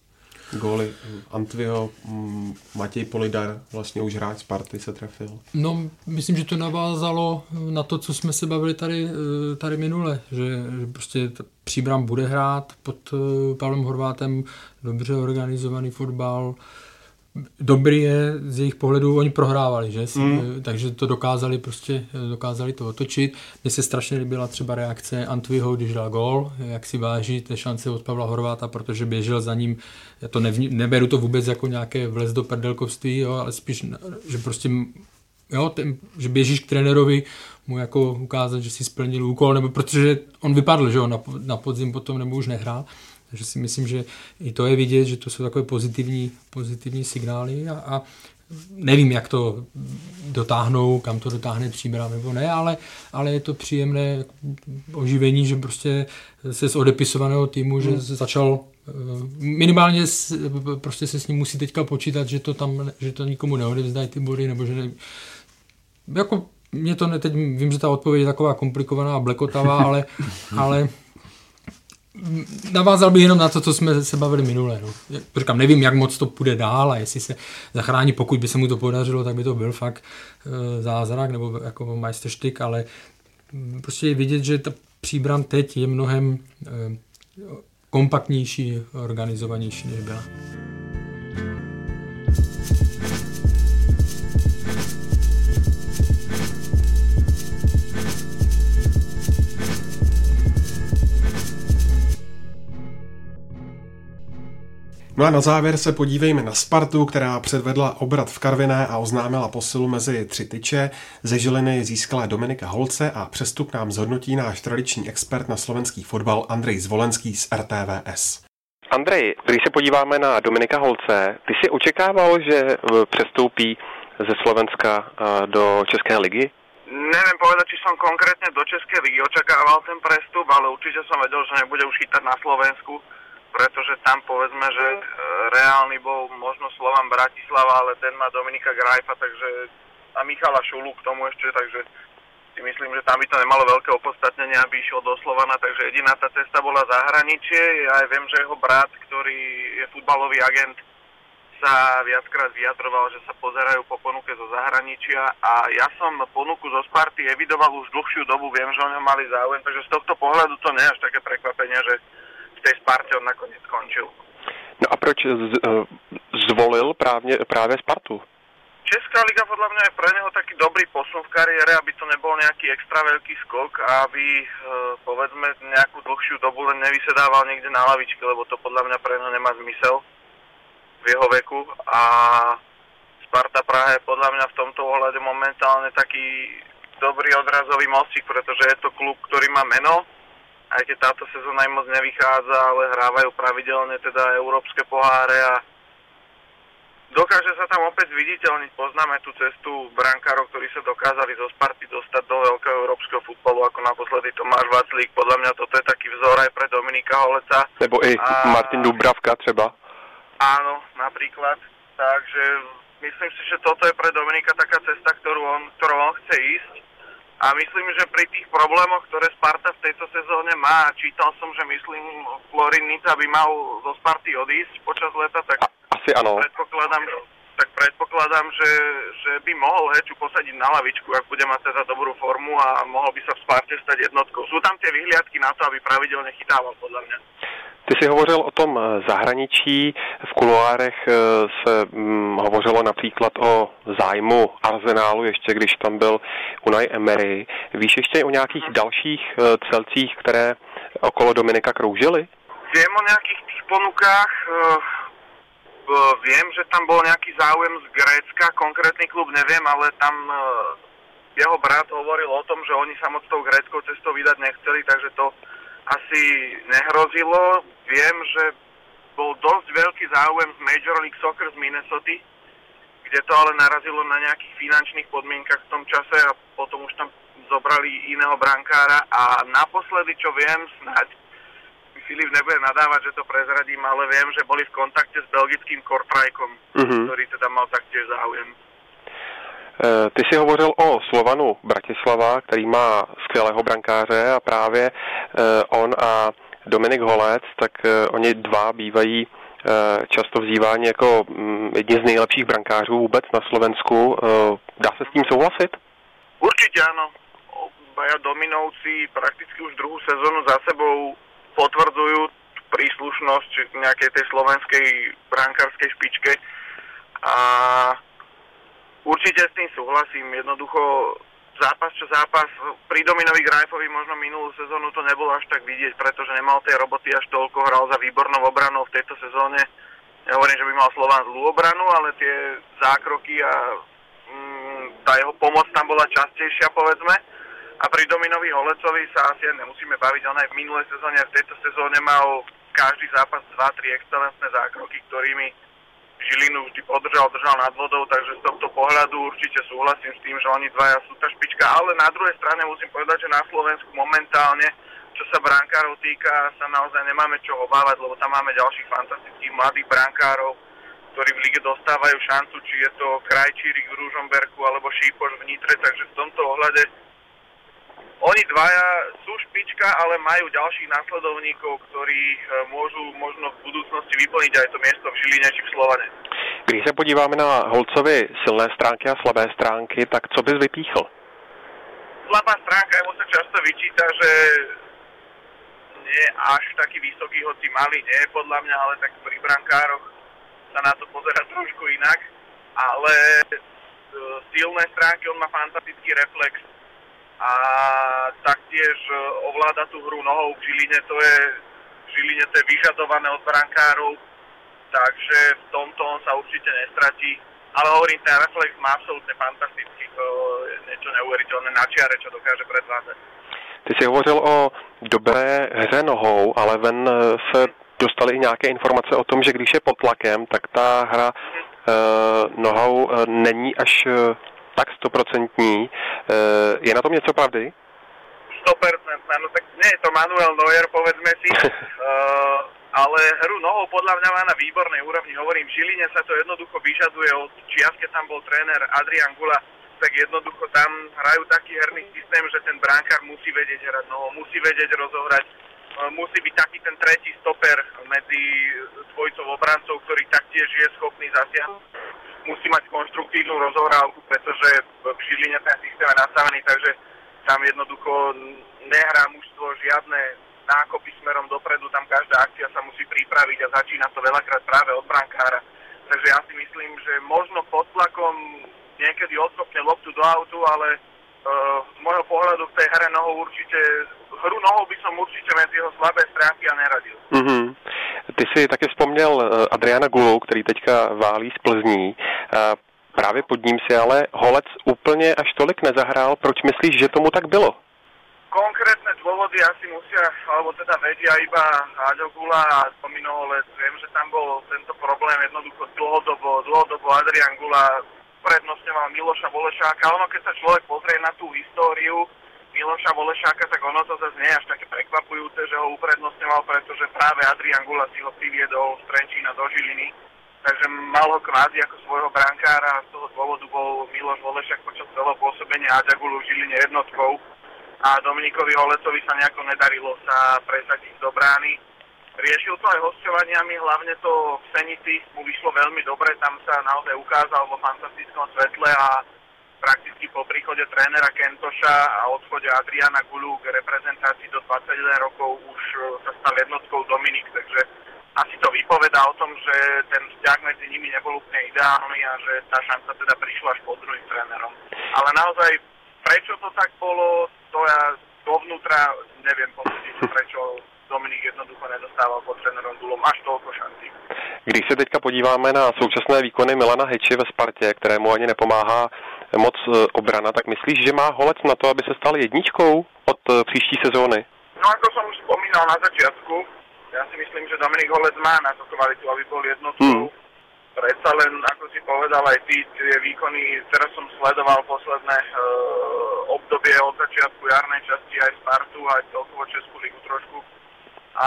Góly Antvio, mm, Matěj Polidar, vlastně už hráč Sparty se trefil. No, myslím, že to navázalo na to, co jsme se bavili tady, eh, tady minule, že, že prostě Příbram bude hrát pod eh, Pavlem Horvátem, dobře organizovaný fotbal, dobrý je z jejich pohledu, oni prohrávali, že? Mm. Takže to dokázali prostě, dokázali to otočit. Mně se strašně líbila třeba reakce Antviho, když dal gol, jak si váží té šance od Pavla Horváta, protože běžel za ním, já to nevní, neberu to vůbec jako nějaké vlez do prdelkovství, jo, ale spíš, že prostě jo, ten, že běžíš k trenérovi, mu jako ukázat, že si splnil úkol, nebo protože on vypadl, že jo, na, na podzim potom nebo už nehrál. Takže si myslím, že i to je vidět, že to jsou takové pozitivní, pozitivní signály a, a nevím, jak to dotáhnou, kam to dotáhne příbram nebo ne, ale, ale je to příjemné oživení, že prostě se z odepisovaného týmu, že hmm. začal eh, minimálně s, prostě se s ním musí teďka počítat, že to tam, že to nikomu neodevzdají ty body, nebo že ne, jako mě to ne, teď vím, že ta odpověď je taková komplikovaná a blekotavá, ale, ale navázal bych jenom na to, co jsme se bavili minule. No. Říkám, nevím, jak moc to půjde dál a jestli se zachrání, pokud by se mu to podařilo, tak by to byl fakt e, zázrak nebo jako majsterštyk, ale prostě je vidět, že ta příbram teď je mnohem e, kompaktnější, organizovanější, než byla. No a na závěr se podívejme na Spartu, která předvedla obrat v Karviné a oznámila posilu mezi tři tyče. Ze Žiliny získala Dominika Holce a přestup nám zhodnotí náš tradiční expert na slovenský fotbal Andrej Zvolenský z RTVS. Andrej, když se podíváme na Dominika Holce, ty si očekával, že eh, přestoupí ze Slovenska eh, do České ligy? Neviem povedať, či som konkrétne do Českej ligy očakával ten prestup, ale určite som vedel, že nebude už chytať na Slovensku pretože tam povedzme, že e, reálny bol možno Slovan Bratislava, ale ten má Dominika Grajfa, takže a Michala Šulu k tomu ešte, takže si myslím, že tam by to nemalo veľké opodstatnenie, aby išiel do Slovana, takže jediná tá cesta bola zahraničie. Ja aj viem, že jeho brat, ktorý je futbalový agent, sa viackrát vyjadroval, že sa pozerajú po ponuke zo zahraničia a ja som ponuku zo Sparty evidoval už dlhšiu dobu, viem, že o ňom mali záujem, takže z tohto pohľadu to nie je až také prekvapenie, že v tej Sparte on nakoniec skončil. No a proč z, uh, zvolil právě, právě Spartu? Česká liga podľa mňa je pre neho taký dobrý posun v kariére, aby to nebol nejaký extra veľký skok a aby e, povedzme nejakú dlhšiu dobu len nevysedával niekde na lavičke, lebo to podľa mňa pre neho nemá zmysel v jeho veku a Sparta Praha je podľa mňa v tomto ohľade momentálne taký dobrý odrazový mostík, pretože je to klub, ktorý má meno, aj keď táto sezóna im moc nevychádza, ale hrávajú pravidelne teda európske poháre a dokáže sa tam opäť zviditeľniť. Poznáme tú cestu brankárov, ktorí sa dokázali zo Sparty dostať do veľkého európskeho futbalu, ako naposledy Tomáš Vaclík. Podľa mňa toto je taký vzor aj pre Dominika Holeca. Nebo i a... Martin Dubravka třeba. Áno, napríklad. Takže myslím si, že toto je pre Dominika taká cesta, ktorú on, ktorou on chce ísť a myslím, že pri tých problémoch, ktoré Sparta v tejto sezóne má, čítal som, že myslím, Florin Nica by mal zo Sparty odísť počas leta, tak Asi ano. predpokladám, tak predpokladám, že, že by mohol Heču posadiť na lavičku, ak bude mať teda dobrú formu a mohol by sa v Sparte stať jednotkou. Sú tam tie vyhliadky na to, aby pravidelne chytával, podľa mňa. Ty jsi hovořil o tom eh, zahraničí. V kuloárech eh, se hm, hovořilo například o zájmu Arsenálu, ještě když tam byl Unai Emery. Víš ještě o nějakých dalších eh, celcích, které okolo Dominika kroužily? Viem o nejakých tých ponukách. Viem, že tam bol nejaký záujem z Grécka, konkrétny klub neviem, ale tam jeho brat hovoril o tom, že oni sa moc tou gréckou cestou vydať nechceli, takže to asi nehrozilo. Viem, že bol dosť veľký záujem z Major League Soccer z Minnesota, kde to ale narazilo na nejakých finančných podmienkach v tom čase a potom už tam zobrali iného brankára a naposledy, čo viem, snáď Filip nebude nadávať, že to prezradím, ale viem, že boli v kontakte s belgickým Kortrajkom, mm-hmm. ktorý teda mal taktiež záujem. Eh, ty si hovořil o Slovanu Bratislava, který má skvělého brankáře a právě eh, on a Dominik Holec, tak eh, oni dva bývají často vzývání jako mm, jedni z nejlepších brankářů vůbec na Slovensku. Dá se s tím souhlasit? Určitě ano. Obaja dominovci prakticky už druhou sezónu za sebou potvrdzujú príslušnosť nejakej tej slovenskej brankárskej špičke a určite s tým súhlasím. Jednoducho zápas čo zápas, pri Dominovi Grajfovi možno minulú sezónu to nebolo až tak vidieť, pretože nemal tej roboty až toľko, hral za výbornou obranou v tejto sezóne. Ja hovorím, že by mal Slován zlú obranu, ale tie zákroky a mm, tá jeho pomoc tam bola častejšia, povedzme. A pri Dominovi Holecovi sa asi nemusíme baviť, on aj v minulej sezóne a v tejto sezóne mal každý zápas 2-3 excelentné zákroky, ktorými Žilinu vždy podržal, držal nad vodou, takže z tohto pohľadu určite súhlasím s tým, že oni dvaja sú tá špička, ale na druhej strane musím povedať, že na Slovensku momentálne, čo sa brankárov týka, sa naozaj nemáme čo obávať, lebo tam máme ďalších fantastických mladých brankárov, ktorí v lige dostávajú šancu, či je to Krajčírik v Ružomberku alebo Šípoš v Nitre, takže v tomto ohľade oni dvaja sú špička, ale majú ďalších následovníkov, ktorí e, môžu možno v budúcnosti vyplniť aj to miesto v Žiline či v Slovane. Když se podíváme na Holcovi silné stránky a slabé stránky, tak co bys vypíchl? Slabá stránka, mu sa často vyčíta, že nie až taký vysoký, hoci malý nie je podľa mňa, ale tak pri brankároch sa na to pozera trošku inak. Ale e, silné stránky, on má fantastický reflex, a taktiež e, ovláda tú hru nohou v Žiline, to je v Žiline to je vyžadované od brankárov, takže v tomto on sa určite nestratí. Ale hovorím, ten reflex má absolútne fantastický, to je niečo neuveriteľné na čiare, čo dokáže predvádzať. Ty jsi hovořil o dobré hře nohou, ale ven e, se dostali i nějaké informace o tom, že když je pod tlakem, tak ta hra mm-hmm. uh, nohou není až tak stoprocentní. Eh, je na tom něco pravdy? 100%, no tak nie je to Manuel Neuer, povedzme si, uh, ale hru nohou podľa mňa má na výbornej úrovni. Hovorím, v Žiline sa to jednoducho vyžaduje od čias, keď tam bol tréner Adrian Gula, tak jednoducho tam hrajú taký herný systém, že ten bránkár musí vedieť hrať nohou, musí vedieť rozohrať, uh, musí byť taký ten tretí stoper medzi dvojcov obrancov, ktorý taktiež je schopný zasiahnuť musí mať konštruktívnu rozohrávku, pretože v Žiline ten systém je nastavený, takže tam jednoducho nehrá mužstvo žiadne nákopy smerom dopredu, tam každá akcia sa musí pripraviť a začína to veľakrát práve od brankára. Takže ja si myslím, že možno pod tlakom niekedy odkopne loptu do autu, ale uh, z môjho pohľadu v tej hre nohou určite, hru nohou by som určite medzi jeho slabé stránky a neradil. Mm-hmm. Ty si taky vzpomněl eh, Adriana Gulu, který teďka válí z Plzní. Eh, právě pod ním si ale Holec úplně až tolik nezahrál. Proč myslíš, že tomu tak bylo? Konkrétne dôvody asi musia, alebo teda vedia iba Aďo Gula a Domino Holec. Viem, že tam bol tento problém jednoducho dlhodobo, dlhodobo Adrian Gula prednostňoval Miloša Bolešáka, ale ono keď sa človek pozrie na tú históriu, Miloša Volešáka, tak ono to zase nie je až také prekvapujúce, že ho uprednostňoval, pretože práve Adrian Gula si ho priviedol z Trenčína do Žiliny. Takže mal ho kvázi ako svojho brankára a z toho dôvodu bol Miloš Volešák počas celého pôsobenia Aďagulu v Žiline jednotkou a Dominikovi Holecovi sa nejako nedarilo sa presadiť do brány. Riešil to aj hostovaniami, hlavne to v Senici mu vyšlo veľmi dobre, tam sa naozaj ukázal vo fantastickom svetle a prakticky po príchode trénera Kentoša a odchode Adriana Gulu k reprezentácii do 21 rokov už e, sa stal jednotkou Dominik, takže asi to vypovedá o tom, že ten vzťah medzi nimi nebol úplne ideálny a že tá šanca teda prišla až pod druhým trénerom. Ale naozaj, prečo to tak bolo, to ja dovnútra neviem posúdiť, prečo Dominik jednoducho nedostával pod trénerom Dulom až toľko šancí. Když se teďka podíváme na současné výkony Milana Heči ve Spartě, kterému ani nepomáhá moc e, obrana, tak myslíš, že má Holec na to, aby se stal jedničkou od e, příští sezóny? No ako som už spomínal na začiatku, ja si myslím, že Dominik Holec má na to kvalitu, aby bol jednotkou. Hmm. Predsa len, ako si povedal aj ty, tie výkony, teraz som sledoval posledné e, obdobie od začiatku jarnej časti aj Spartu, aj celkovo Českú ligu trošku. A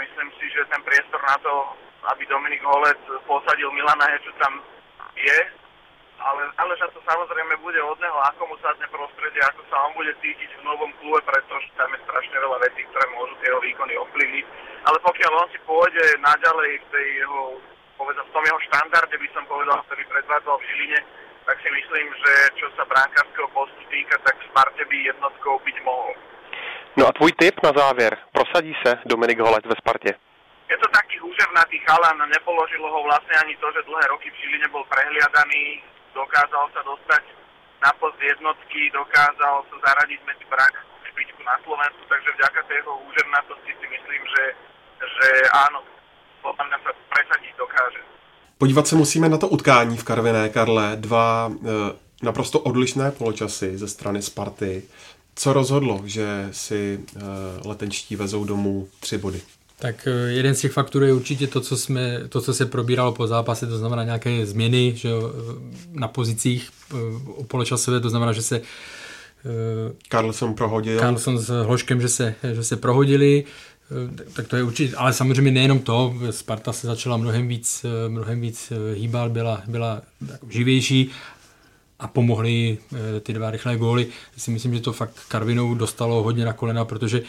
myslím si, že ten priestor na to, aby Dominik Holec posadil Milana Heču tam je, ale záleža to samozrejme bude od neho, ako mu sadne prostredie, ako sa on bude cítiť v novom klube, pretože tam je strašne veľa vecí, ktoré môžu tie jeho výkony ovplyvniť. Ale pokiaľ on si pôjde naďalej v tej jeho, povedal, v tom jeho štandarde, by som povedal, ktorý predvádzal v Žiline, tak si myslím, že čo sa bránkarského postu týka, tak v Sparte by jednotkou byť mohol. No a tvůj tip na závěr. Prosadí se Dominik Holec ve Spartě? je to taký húžernatý chalan, nepoložilo ho vlastne ani to, že dlhé roky v Žiline bol prehliadaný, dokázal sa dostať na post jednotky, dokázal sa zaradiť medzi brak špičku na Slovensku, takže vďaka tej jeho húžernatosti si myslím, že, že áno, podľa mňa sa presadiť dokáže. Podívat se musíme na to utkání v Karviné, Karle. Dva e, naprosto odlišné poločasy ze strany Sparty. Co rozhodlo, že si e, letenčtí vezou domů tři body? Tak eh, jeden z těch faktorů je určitě to, co, jsme, to, co se probíralo po zápase, to znamená nějaké změny že jo, na pozicích o poločasové, to znamená, že se Carlson prohodil. Carlson s Hloškem, že se, že se prohodili, tak to je určitě, ale samozřejmě nejenom to, Sparta se začala mnohem víc, mnohem víc hýbat, byla, byla živější a pomohly ty dva rychlé góly. Si myslím, že to fakt Karvinou dostalo hodně na kolena, protože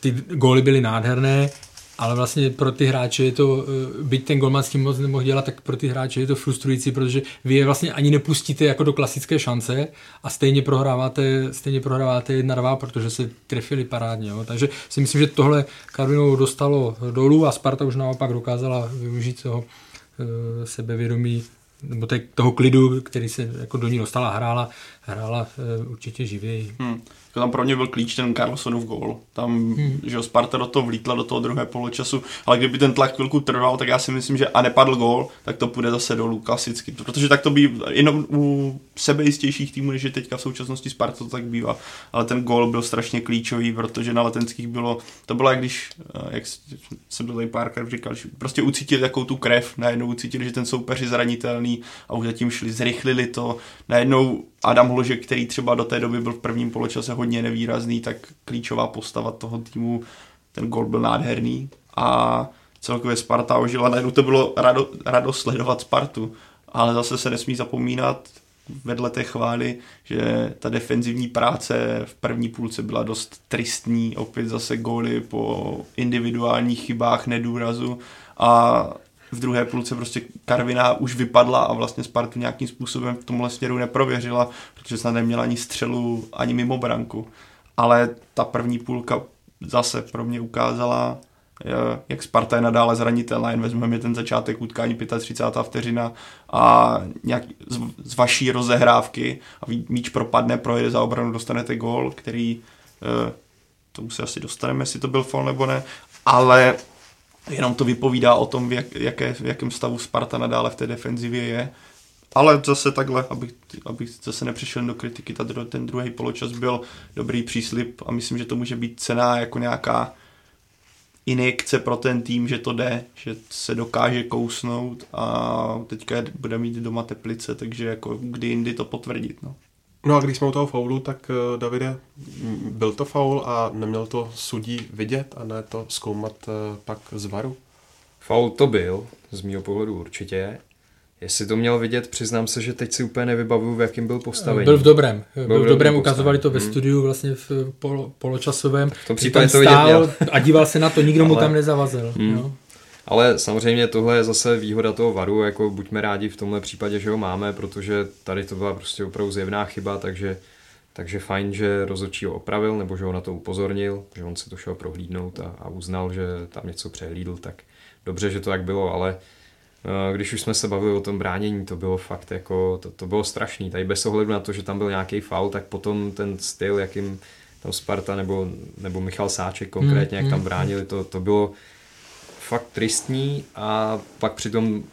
ty góly byly nádherné, ale vlastně pro ty hráče je to, eh, byť ten golman s tím moc nemohl dělat, tak pro ty hráče je to frustrující, protože vy je vlastně ani nepustíte jako do klasické šance a stejně prohráváte, stejně prohráváte jedna dva, protože se trefili parádně. Jo. Takže si myslím, že tohle Karvinou dostalo dolů a Sparta už naopak dokázala využít toho eh, sebevědomí nebo toho klidu, který se jako do ní dostala, hrála, hrála eh, určitě živěji. Hmm. Tam pro mě byl klíč ten Carlsonův gól. Tam, hmm. že Sparta do toho vlítla do toho druhé poločasu, ale kdyby ten tlak chvilku trval, tak já si myslím, že a nepadl gól, tak to půjde zase dolů klasicky. Protože tak to by jenom u sebejistějších týmů, než je teďka v současnosti Sparta, to tak bývá. Ale ten gól byl strašně klíčový, protože na letenských bylo, to bylo jak když, eh, jak jsem byl tady párkrát říkal, že prostě ucítili takovou tu krev, najednou ucítili, že ten soupeř je zranitelný a už zatím šli, zrychlili to, najednou Adam Hložek, který třeba do té doby byl v prvním poločase hodně nevýrazný, tak klíčová postava toho týmu, ten gol byl nádherný a celkově Sparta ožila. Najednou to bylo rado, rado sledovat Spartu, ale zase se nesmí zapomínat vedle té chvály, že ta defenzivní práce v první půlce byla dost tristní, opět zase góly po individuálních chybách, nedůrazu a v druhé půlce prostě Karviná už vypadla a vlastně Spartu nějakým způsobem v tomhle směru neprověřila, protože snad neměla ani střelu, ani mimo branku. Ale ta první půlka zase pro mě ukázala, eh, jak Sparta je nadále zranitelná, jen vezmeme ten začátek utkání 35. vteřina a nějak z, z vaší rozehrávky a míč propadne, projede za obranu, dostanete gól, který eh, tomu se asi dostaneme, jestli to byl fall nebo ne, ale Jenom to vypovídá o tom, v, jak, jaké, v jakém stavu Sparta nadále v té defenzivě je. Ale zase takhle, abych, abych zase nepřišel do kritiky, ta, ten druhý poločas byl dobrý příslip a myslím, že to může být cená jako nějaká injekce pro ten tým, že to jde, že se dokáže kousnout a teďka bude mít doma teplice, takže jako kdy jindy to potvrdit. No. No a když jsme u toho faulu, tak eh, Davide, byl to faul a neměl to sudí vidět a ne to zkoumat eh, pak z varu? Faul to byl, z mého pohledu určitě. Jestli to měl vidět, přiznám se, že teď si úplně nevybavuju, v jakém byl postavení. Byl v dobrém. Byl, byl v dobrém, ukazovali to ve hmm. studiu vlastně v polo, poločasovém. V tom případě to vidět měl. A díval se na to, nikdo Ale... mu tam nezavazil. Hmm. Jo? Ale samozřejmě tohle je zase výhoda toho varu, jako buďme rádi v tomhle případě, že ho máme, protože tady to byla prostě opravdu zjevná chyba, takže, takže fajn, že rozhodčí ho opravil, nebo že ho na to upozornil, že on se to šel prohlídnout a, a uznal, že tam něco přehlídl, tak dobře, že to tak bylo, ale eh, když už jsme se bavili o tom bránění, to bylo fakt jako, to, to bylo strašný. Tady bez ohledu na to, že tam byl nějaký faul, tak potom ten styl, jakým tam Sparta nebo, nebo Michal Sáček konkrétně, mm, jak tam mm, bránili, to, to bylo fakt tristní a pak při tom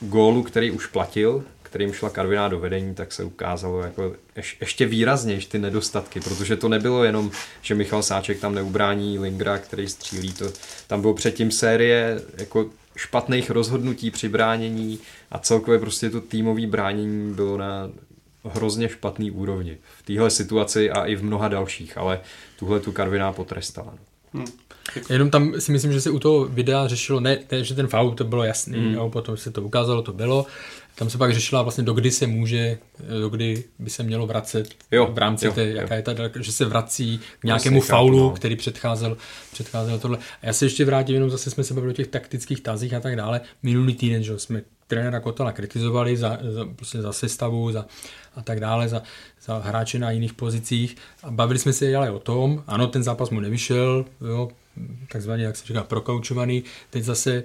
gólu, který už platil, kterým šla Karviná do vedení, tak se ukázalo jako ješ, ještě výrazněji ty nedostatky, protože to nebylo jenom, že Michal Sáček tam neubrání Lingra, který střílí, to tam bylo předtím série jako špatných rozhodnutí při bránění a celkově prostě to týmové bránění bylo na hrozně špatný úrovni v téhle situaci a i v mnoha dalších, ale tuhle tu Karviná potrestala. Hmm. Jenom tam si myslím, že se u toho videa řešilo, ne, ne že ten faul to bylo jasný, mm. jo, potom se to ukázalo, to bylo. Tam se pak řešila vlastně, dokdy se může, dokdy by se mělo vracet jo, v rámci jo, té, jo. jaká je ta, že se vrací k nějakému vlastně faulu, no. který předcházel, předcházel tohle. A já se ještě vrátím, jenom zase jsme se bavili o těch taktických tazích a tak dále. Minulý týden, že jsme trenéra Kotala kritizovali za, za, prostě za sestavu za, a tak dále, za, za hráče na jiných pozicích. A bavili jsme se ale o tom, ano, ten zápas mu nevyšel, jo, takzvaně, jak se říká, prokaučovaný, teď zase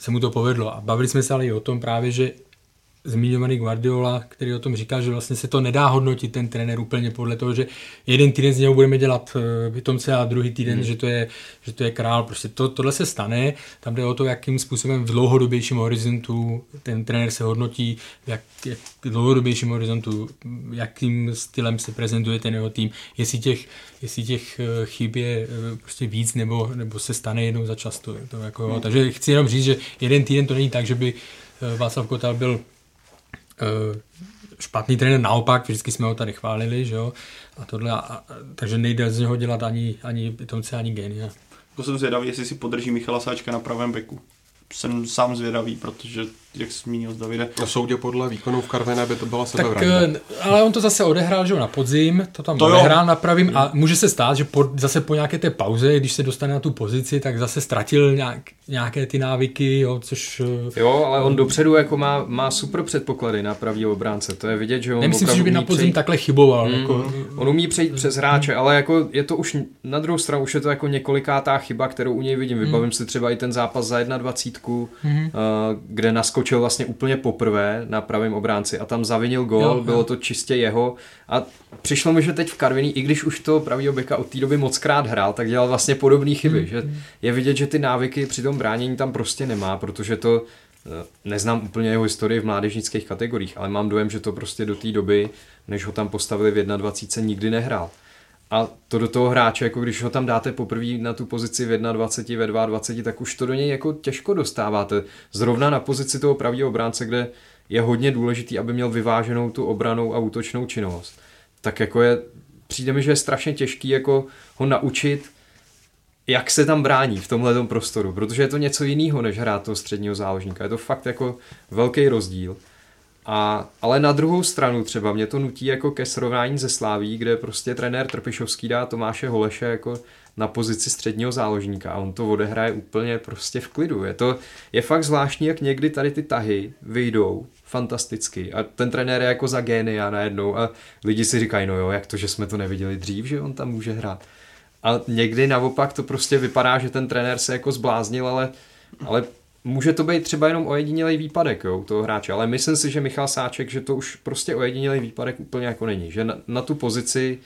se mu to povedlo. A bavili jsme se ale i o tom právě, že zmiňovaný Guardiola, který o tom říká, že vlastně se to nedá hodnotit ten trenér úplně podle toho, že jeden týden z něho budeme dělat pitomce a druhý týden, hmm. že, to je, že to je král. Prostě to, tohle se stane, tam jde o to, jakým způsobem v dlouhodobějším horizontu ten trenér se hodnotí, jak, jak v dlouhodobějším horizontu, jakým stylem se prezentuje ten jeho tým, jestli těch, jestli těch eh, chyb je eh, prostě víc nebo, nebo se stane jednou za často. To jako, hmm. Takže chci jenom říct, že jeden týden to není tak, že by eh, Václav Kotal byl Eh, špatný trenér, naopak, vždycky jsme ho tady chválili, že jo, a tohle, a, takže nejde z něho dělat ani, ani pitomce, ani genia. To jsem zvědavý, jestli si podrží Michala Sáčka na pravém beku. Jsem sám zvědavý, protože jak jsi zmínil Davide. Na soudě podle výkonu v Karviné by to byla sebevražda. Tak, eh, ale on to zase odehrál, že na podzim, to tam to odehrál na pravým a může se stát, že po, zase po nějaké té pauze, když se dostane na tu pozici, tak zase ztratil nějak, nějaké ty návyky, jo, což... Eh, jo, ale on dopředu jako má, má super předpoklady na pravý obránce, to je vidět, že on Nemyslím si, že by na podzim přejít... takhle chyboval. Mm, jako... On umí přejít přes hráče, ale jako je to už, na druhou stranu už je to jako několikátá chyba, kterou u něj vidím. Vybavím mm. si třeba i ten zápas za 21, mm. kde naskočil vlastně úplně poprvé na pravém obránci a tam zavinil gol, jo, bylo jo. to čistě jeho a přišlo mi, že teď v Karviní, i když už to pravýho beka od té doby moc krát hrál, tak dělal vlastně podobné chyby, hmm. že je vidět, že ty návyky při tom bránění tam prostě nemá, protože to eh, neznám úplně jeho historii v mládežnických kategoriích, ale mám dojem, že to prostě do té doby, než ho tam postavili v 21, nikdy nehrál. A to do toho hráče, jako když ho tam dáte poprvé na tu pozici v 21, ve 22, tak už to do něj jako těžko dostáváte. Zrovna na pozici toho pravého obránce, kde je hodně důležitý, aby měl vyváženou tu obranou a útočnou činnost. Tak jako je, přijde mi, že je strašně těžký jako ho naučit, jak se tam brání v tomhle prostoru, protože je to něco jiného, než hrát toho středního záložníka. Je to fakt jako velký rozdíl. A, ale na druhou stranu třeba mě to nutí jako ke srovnání ze Sláví, kde prostě trenér Trpišovský dá Tomáše Holeše jako na pozici středního záložníka a on to odehraje úplně prostě v klidu. Je to je fakt zvláštní, jak někdy tady ty tahy vyjdou fantasticky a ten trenér je jako za génia najednou a lidi si říkají, no jo, jak to, že jsme to neviděli dřív, že on tam může hrát. A někdy naopak to prostě vypadá, že ten trenér se jako zbláznil, ale, ale může to být třeba jenom ojedinělý výpadek jo, toho hráče, ale myslím si, že Michal Sáček, že to už prostě ojedinělý výpadek úplně jako není, že na, na tu pozici,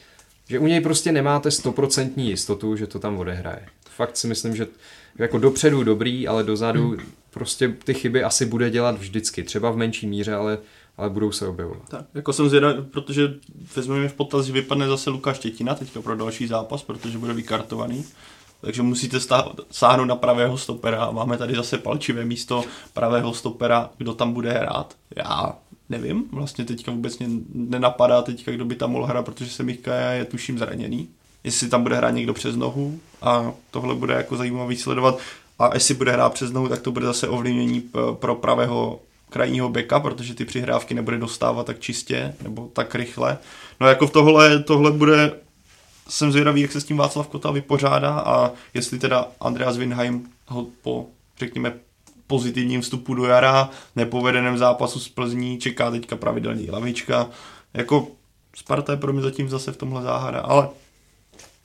že u něj prostě nemáte stoprocentní jistotu, že to tam odehraje. Fakt si myslím, že jako dopředu dobrý, ale dozadu hmm. prostě ty chyby asi bude dělat vždycky, třeba v menší míře, ale ale budou se objevovat. Tak, jako jsem zvědavý, protože vezmeme v potaz, že vypadne zase Lukáš Štětina teďka pro další zápas, protože bude vykartovaný takže musíte sáhnout na pravého stopera máme tady zase palčivé místo pravého stopera, kdo tam bude hrát. Já nevím, vlastně teďka vůbec mě nenapadá teďka, kdo by tam mohl hrát, protože se Michka je tuším zraněný. Jestli tam bude hrát někdo přes nohu a tohle bude jako zajímavý sledovat. A jestli bude hrát přes nohu, tak to bude zase ovlivnění pro pravého krajního beka, protože ty přihrávky nebude dostávat tak čistě nebo tak rychle. No jako tohle, tohle bude jsem zvědavý, jak se s tím Václav Kota vypořádá a jestli teda Andreas Winheim ho po, řekněme, pozitivním vstupu do jara, nepovedeném zápasu s Plzní, čeká teďka pravidelně lavička. Jako Sparta je pro mě zatím zase v tomhle záhada, ale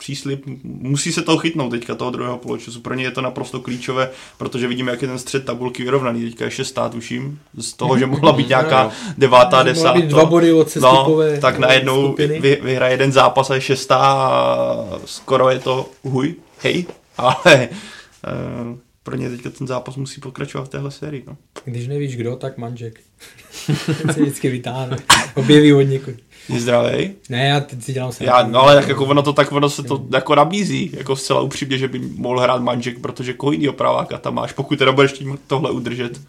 příslip, musí se toho chytnout teďka toho druhého poločasu. Pro ně je to naprosto klíčové, protože vidíme, jak je ten střed tabulky vyrovnaný. Teďka je šestá, tuším, z toho, že mohla být nějaká devátá, desátá. Být dva body od no, tak najednou vy, vyhraje jeden zápas a je šestá a skoro je to huj, hej, ale uh, pro ně teďka ten zápas musí pokračovat v téhle sérii. No. Když nevíš kdo, tak manžek. se vždycky vytáhne. Objeví od někud. Je zdravý? Ne, já teď si dělám se. Já, no ale tak jako ono to tak ono se to jako nabízí, jako zcela upřímně, že by mohl hrát manžek, protože koho jinýho praváka tam máš, pokud teda budeš tím tohle udržet.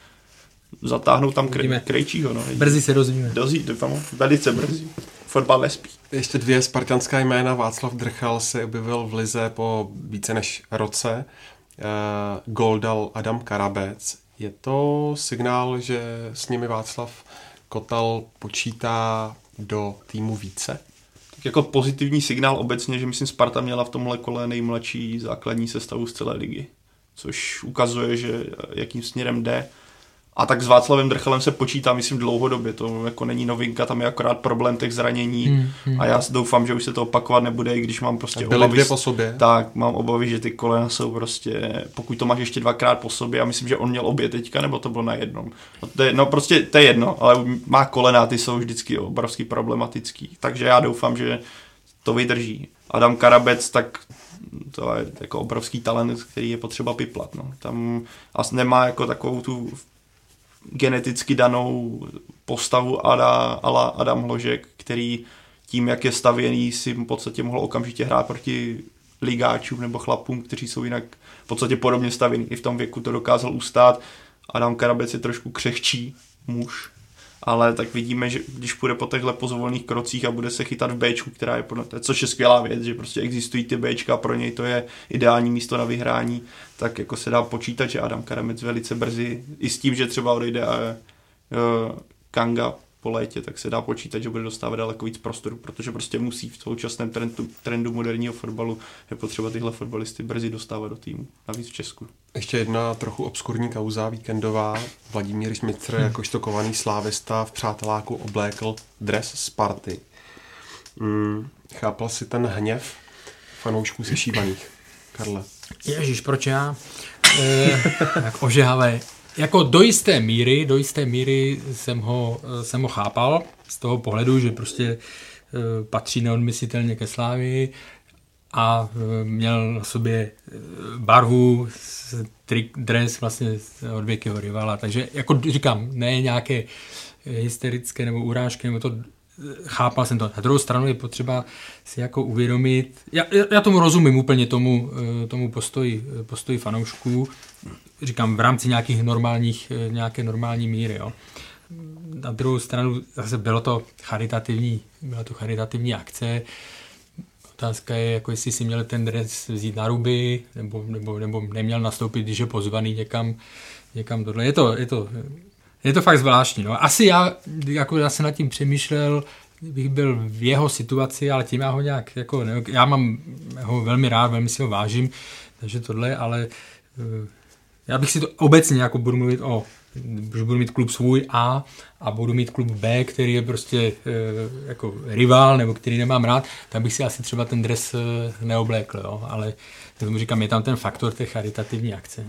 Zatáhnout tam kre, krejčího, no. Brzy se dozvíme. Dozví, doufám, velice brzy. Fotbal nespí. Ještě dvě spartanská jména. Václav Drchal se objevil v Lize po více než roce. Uh, gol dal Adam Karabec. Je to signál, že s nimi Václav Kotal počítá do týmu více? Tak jako pozitivní signál obecně, že myslím Sparta měla v tomhle kole nejmladší základní sestavu z celé ligy. Což ukazuje, že jakým směrem jde. A tak s Václavem Drchelem se počítá, myslím, dlouhodobě. To jako není novinka, tam je akorát problém těch zranění. Hmm, hmm. A já doufám, že už se to opakovat nebude, i když mám prostě Byly obavy. dvě po sobě. Tak, mám obavy, že ty kolena jsou prostě, pokud to máš ještě dvakrát po sobě, a myslím, že on měl obě teďka, nebo to bylo na jednom. No, to je, no prostě to je jedno, ale má kolena, ty jsou vždycky obrovský problematický. Takže já doufám, že to vydrží. Adam Karabec, tak to je jako obrovský talent, který je potřeba piplat. No. Tam asi nemá jako takovou tu geneticky danou postavu Ada, ala Adam Hložek, který tím, jak je stavěný, si v podstatě mohl okamžitě hrát proti ligáčům nebo chlapům, kteří jsou jinak v podstatě podobně stavěný. I v tom věku to dokázal ustát. Adam Karabec je trošku křehčí muž, ale tak vidíme, že když půjde po těchto pozvolných krocích a bude se chytat v Bčku, která je podle, což je skvělá věc, že prostě existují ty Bčka, pro něj to je ideální místo na vyhrání, tak jako se dá počítat, že Adam Karamec velice brzy, i s tím, že třeba odejde a, uh, Kanga po létě, tak se dá počítat, že bude dostávat daleko víc prostoru, protože prostě musí v současném trendu, trendu moderního fotbalu je potřeba tyhle fotbalisty brzy dostávat do týmu, navíc v Česku. Ještě jedna trochu obskurní kauza víkendová. Vladimír Šmitr, hmm. jakožto kovaný slávista v přáteláku oblékl dres Sparty. Hmm, chápal si ten hněv fanoušků sešívaných, Karle? Ježíš, proč já? E, tak ožehavé jako do jisté míry, do jisté míry jsem ho, jsem ho chápal z toho pohledu, že prostě e, patří neodmyslitelně ke Slávii a e, měl na sobě barvu, trik, dres vlastně od věkého rivala, takže jako říkám, ne nějaké hysterické nebo urážky, nebo to chápal jsem to. Na druhou stranu je potřeba si jako uvědomit, já, já tomu rozumím úplně tomu, tomu postoji, postoji fanoušků, říkám, v rámci nějakých normálních, eh, nějaké normální míry. Jo. Na druhou stranu zase bylo to charitativní, byla to charitativní akce. Otázka je, jako jestli si měl ten dres vzít na ruby, nebo, nebo, nebo neměl nastoupit, když je pozvaný někam, někam tohle. Je to, je to, je to fakt zvláštní. No. Asi já, jako já jsem nad tím přemýšlel, bych byl v jeho situaci, ale tím já ho nějak, jako, ne, já mám ho velmi rád, velmi si ho vážím, takže tohle, ale eh, já bych si to obecně jako budu mluvit o že budu mít klub svůj A a budu mít klub B, který je prostě e, jako rival nebo který nemám rád, tak bych si asi třeba ten dres e, neoblékl, jo? ale tomu říkám, je tam ten faktor té charitativní akce.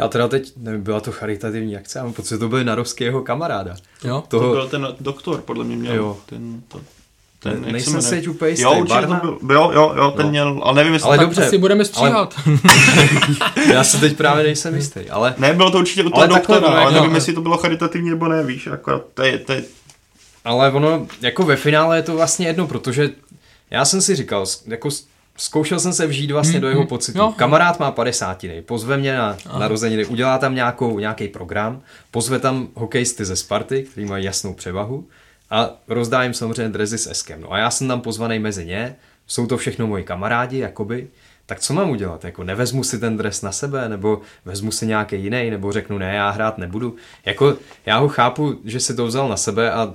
Já teda teď, nevím, byla to charitativní akce, já mám pocit, to byl Narovského kamaráda. Jo? Toho... To byl ten doktor, podle mě měl jo. ten, to, ten, ne, nejsem si teď úplně jistý. Jo, určitě to byl, jo, jo, jo, ten no. měl, ale nevím, jestli ale dobře, asi budeme stříhat. Ale, já se teď právě nejsem jistý, ale... Ne, bylo to určitě u toho doktora, takhle, ale nevím, jestli to bylo charitativní nebo ne, víš, jako to je, to je... Ale ono, jako ve finále je to vlastně jedno, protože já jsem si říkal, jako zkoušel jsem se vžít vlastně hmm, do jeho hmm. pocitu. No. Kamarád má 50. pozve mě na Aha. narozeniny, udělá tam nějakou, nějaký program, pozve tam hokejisty ze Sparty, kteří mají jasnou převahu a rozdá jim samozřejmě drezy s Eskem. No a já jsem tam pozvaný mezi ně, jsou to všechno moji kamarádi, jakoby, tak co mám udělat? Jako nevezmu si ten dres na sebe, nebo vezmu si nějaký jiný, nebo řeknu ne, já hrát nebudu. Jako já ho chápu, že si to vzal na sebe a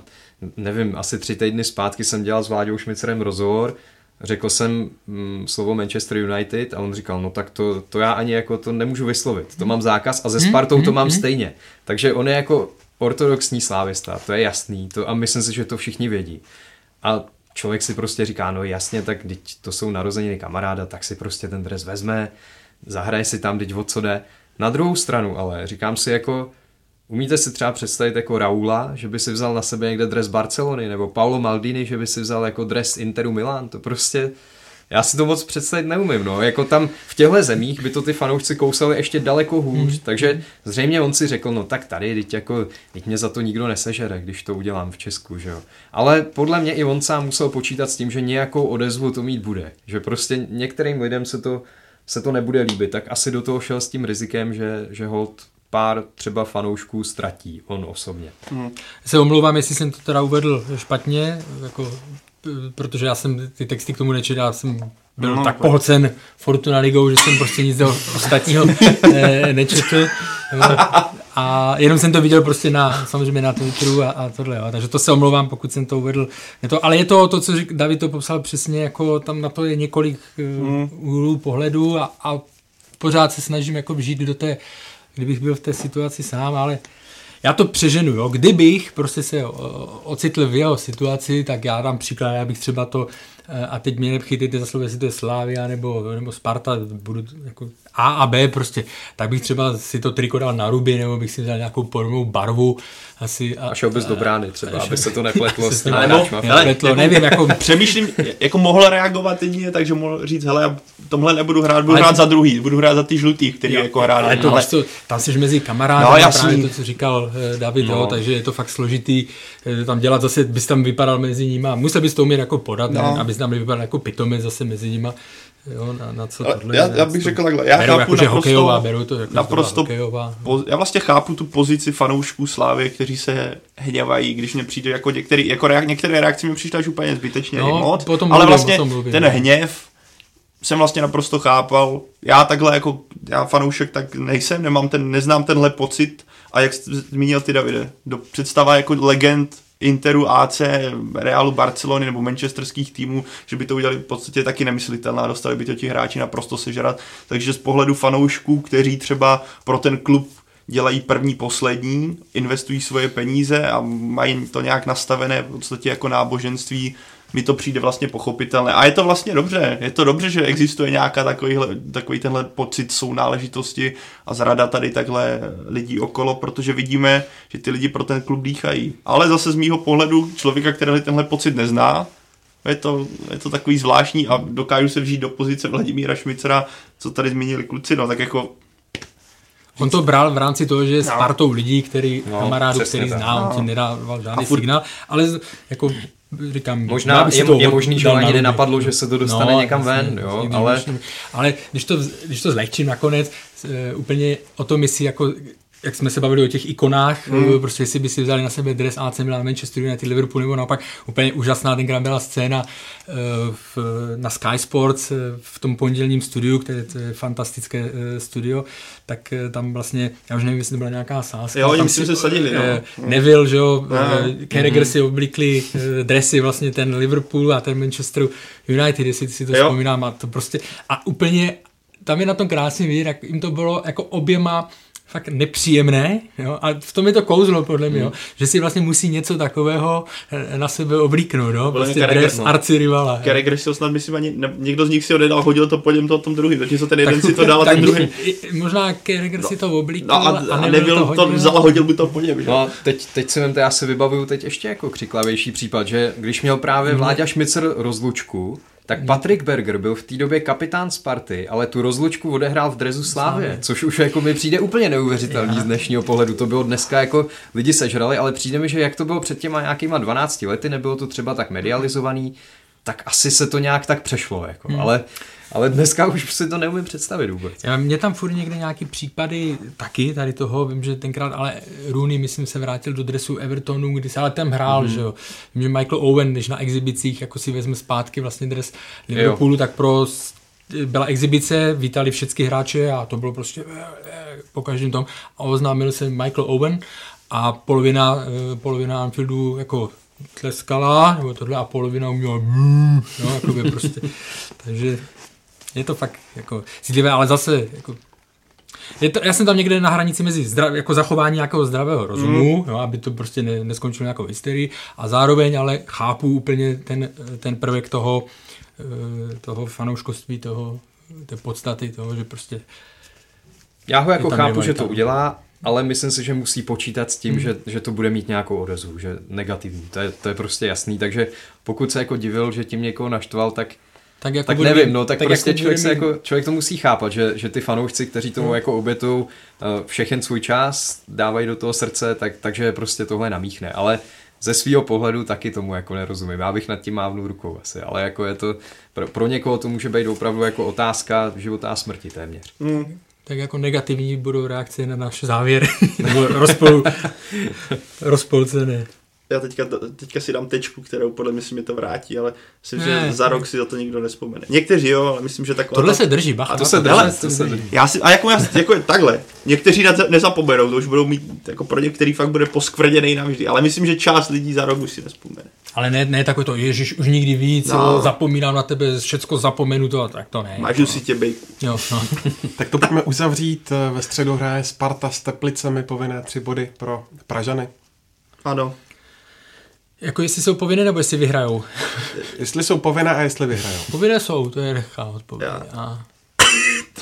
nevím, asi tři týdny zpátky jsem dělal s Vláďou Šmicerem rozhovor, řekl jsem mm, slovo Manchester United a on říkal, no tak to, to já ani jako to nemůžu vyslovit, to mám zákaz a ze hmm, Spartou to hmm, mám hmm. stejně. Takže on je jako ortodoxní slávista, to je jasný, to, a myslím si, že to všichni vědí. A člověk si prostě říká, no jasně, tak teď to jsou narozeniny kamaráda, tak si prostě ten dres vezme, zahraje si tam, teď o co jde. Na druhou stranu ale říkám si jako, umíte si třeba představit jako Raula, že by si vzal na sebe někde dres Barcelony, nebo Paulo Maldini, že by si vzal jako dres Interu Milan, to prostě já si to moc představit neumím, no. Jako tam v těchto zemích by to ty fanoušci kousali ještě daleko hůř, hmm. takže zřejmě on si řekl, no tak tady, teď jako, teď mě za to nikdo nesežere, když to udělám v Česku, že jo. Ale podle mě i on sám musel počítat s tím, že nějakou odezvu to mít bude, že prostě některým lidem se to, se to nebude líbit, tak asi do toho šel s tím rizikem, že, že hold pár třeba fanoušků ztratí, on osobně. Hmm. Se omlouvám, jestli jsem to teda uvedl špatně, jako protože já jsem ty texty k tomu nečetl, já jsem byl no, tak pohlcen Fortuna ligou, že jsem prostě nic ostatního ne, nečetl. A jenom jsem to viděl prostě na, samozřejmě na Twitteru a, a tohle, jo. takže to se omlouvám, pokud jsem to uvedl. Je to, ale je to to, co řík, David to popsal přesně, jako tam na to je několik mm. úhlů pohledu a, a pořád se snažím jako vžít do té, kdybych byl v té situaci sám, ale já to přeženu, jo. Kdybych prostě se ocitl v jeho situaci, tak já dám příklad, já bych třeba to a teď mě nechytejte za slovo, jestli to je Slávia nebo, nebo Sparta, budu jako A a B prostě, tak bych třeba si to triko dal na ruby, nebo bych si vzal nějakou podobnou barvu. Asi, a, a šel bys do brány třeba, aby se to nepletlo s těma nebo, nepletlo, jako, nevím, jako... Přemýšlím, jako mohl reagovat jedině, takže mohl říct, hele, já tomhle nebudu hrát, budu ale hrát za druhý, budu hrát za ty žlutý, který jo, jako hrát. Ale to, ale... To, tam jsi mezi kamarády, no, jasný. právě to, co říkal eh, David, no. jo, takže je to fakt složitý eh, tam dělat zase, bys tam vypadal mezi nimi, musel bys to umět jako podat, no. ne, abys tam vypadal jako pitomec zase mezi nimi. Jo, na, na co tohle, já, já bych řekl takhle, já beru chápu jako, naprosto, hokejová, beru to jako naprosto hokejová. Po, já vlastně chápu tu pozici fanoušků Slávy, kteří se hněvají, když mě přijde jako některý, jako reak, některé reakce mi přišly až úplně zbytečně no, moc, potom ale mluvím, vlastně mluvím, ten no. hněv jsem vlastně naprosto chápal. Já takhle jako, já fanoušek tak nejsem, nemám ten, neznám tenhle pocit a jak jsi zmínil ty Davide, do představa jako legend Interu, AC, Realu, Barcelony nebo manchesterských týmů, že by to udělali v podstatě taky nemyslitelná, dostali by to ti hráči naprosto sežrat. Takže z pohledu fanoušků, kteří třeba pro ten klub dělají první, poslední, investují svoje peníze a mají to nějak nastavené v podstatě jako náboženství, mi to přijde vlastně pochopitelné. A je to vlastně dobře. Je to dobře, že existuje nějaká takovýhle, takový tenhle pocit sounáležitosti a zrada tady takhle lidí okolo, protože vidíme, že ty lidi pro ten klub dýchají. Ale zase z mýho pohledu člověka, který tenhle pocit nezná, je to, je to takový zvláštní a dokážu se vžít do pozice Vladimíra Šmicera, co tady zmínili kluci, no tak jako On to bral v rámci toho, že je s no. partou lidí, který, no, kamarádu, který zná, no. on ti nedával žádný furt... signál, ale jako říkám, možná je, je možný, že ani nenapadlo, že se to dostane no, někam ven, jo, ale... ale když to, když to zlehčím nakonec, uh, úplně o to myslí jako jak jsme se bavili o těch ikonách, mm. prostě jestli by si vzali na sebe dres AC Milan, Manchester United, Liverpool, nebo naopak úplně úžasná tenkrát byla scéna uh, v, na Sky Sports uh, v tom pondělním studiu, které to je fantastické studio, tak tam vlastně, já už nevím, jestli to byla nějaká sázka. Jo, oni si se sadili, no. Uh, Neville, že jo, Carragher mm. si oblikli dresy vlastně ten Liverpool a ten Manchester United, jestli si to jo. vzpomínám, a to prostě, a úplně tam je na tom krásně vidět, jak jim to bylo jako oběma fakt nepříjemné, jo, a v tom je to kouzlo podle mě, hmm. jo, že si vlastně musí něco takového eh, na sebe oblíknout, no, prostě Carragher, dres no. arcirivala. Carragher si snad, myslím, ani, ne, někdo z nich si ho nedal, hodil to po něm to tom druhý, zatímco ten jeden tak, si to dal a ten druhý. Možná Carragher no, si to oblíkl no, a, a, a nebyl to, to vzal a hodil by to po něm. Že? No, teď, teď si vemte, já se vybavuju teď ještě jako křiklavější případ, že když měl právě hmm. Vláďa Šmicer rozlučku, tak Patrick Berger byl v té době kapitán Sparty, ale tu rozlučku odehrál v drezu Slávě, což už jako mi přijde úplně neuvěřitelný z dnešního pohledu. To bylo dneska jako lidi sežrali, ale přijde mi, že jak to bylo před těma nějakýma 12 lety, nebylo to třeba tak medializovaný, tak asi se to nějak tak přešlo. Jako. Hmm. Ale ale dneska už si to neumím představit vůbec. Já, mě tam furt někde nějaký případy taky tady toho, vím, že tenkrát, ale Rooney, myslím, se vrátil do dresu Evertonu, kdy se ale tam hrál, mm. že jo. Vím, že Michael Owen, když na exhibicích jako si vezme zpátky vlastně dres Liverpoolu, jo. tak pro byla exibice, vítali všechny hráče a to bylo prostě eh, eh, po každém tom a oznámil se Michael Owen a polovina, eh, polovina Anfieldu jako tleskala, nebo tohle a polovina uměla no, jako by prostě. Takže je to fakt jako citlivé, ale zase jako je to, já jsem tam někde na hranici mezi zdrav, jako zachování nějakého zdravého rozumu, mm. jo, aby to prostě ne, neskončilo nějakou hysterii a zároveň ale chápu úplně ten, ten prvek toho, eh, toho fanouškoství, toho, té podstaty toho, že prostě já ho jako chápu, že to udělá, ale myslím si, že musí počítat s tím, mm. že, že to bude mít nějakou odezvu, že negativní. To je, to je prostě jasný, takže pokud se jako divil, že tím někoho naštval, tak tak, jako tak nevím, no, tak, tak prostě jako člověk, se jako, člověk to musí chápat, že, že ty fanoušci, kteří tomu hmm. jako obětují uh, všechen svůj čas, dávají do toho srdce, tak, takže prostě tohle namíchne, ale ze svého pohledu taky tomu jako nerozumím. Já bych nad tím mávnul rukou asi, ale jako je to, pro, pro někoho to může být opravdu jako otázka života a smrti téměř. Hmm. Tak jako negativní budou reakce na náš závěr, nebo rozpol, rozpolcené já teďka, teďka si dám tečku, kterou podle mě si mi to vrátí, ale myslím, ne, že za rok si za to nikdo nespomene. Někteří jo, ale myslím, že tak. Tohle ta... se drží, bacha. A to se drží, to se drží. Já si, a jako, já, jako takhle, někteří na nezapomenou, to už budou mít, jako pro některý fakt bude poskvrděný navždy, ale myslím, že část lidí za rok už si nespomene. Ale ne, ne takové to, ježiš, už nikdy víc, No. no. zapomínám na tebe, všecko zapomenu to, tak to ne. Mažu si tě bejku. Jo, no. Tak to pojďme uzavřít. Ve středu hraje Sparta s Teplicemi povinné tři body pro Pražany. Ano. Jako jestli jsou povinné, nebo jestli vyhrajou. Jestli jsou povinné a jestli vyhrajou. Povinné jsou, to je nechá odpověď. A...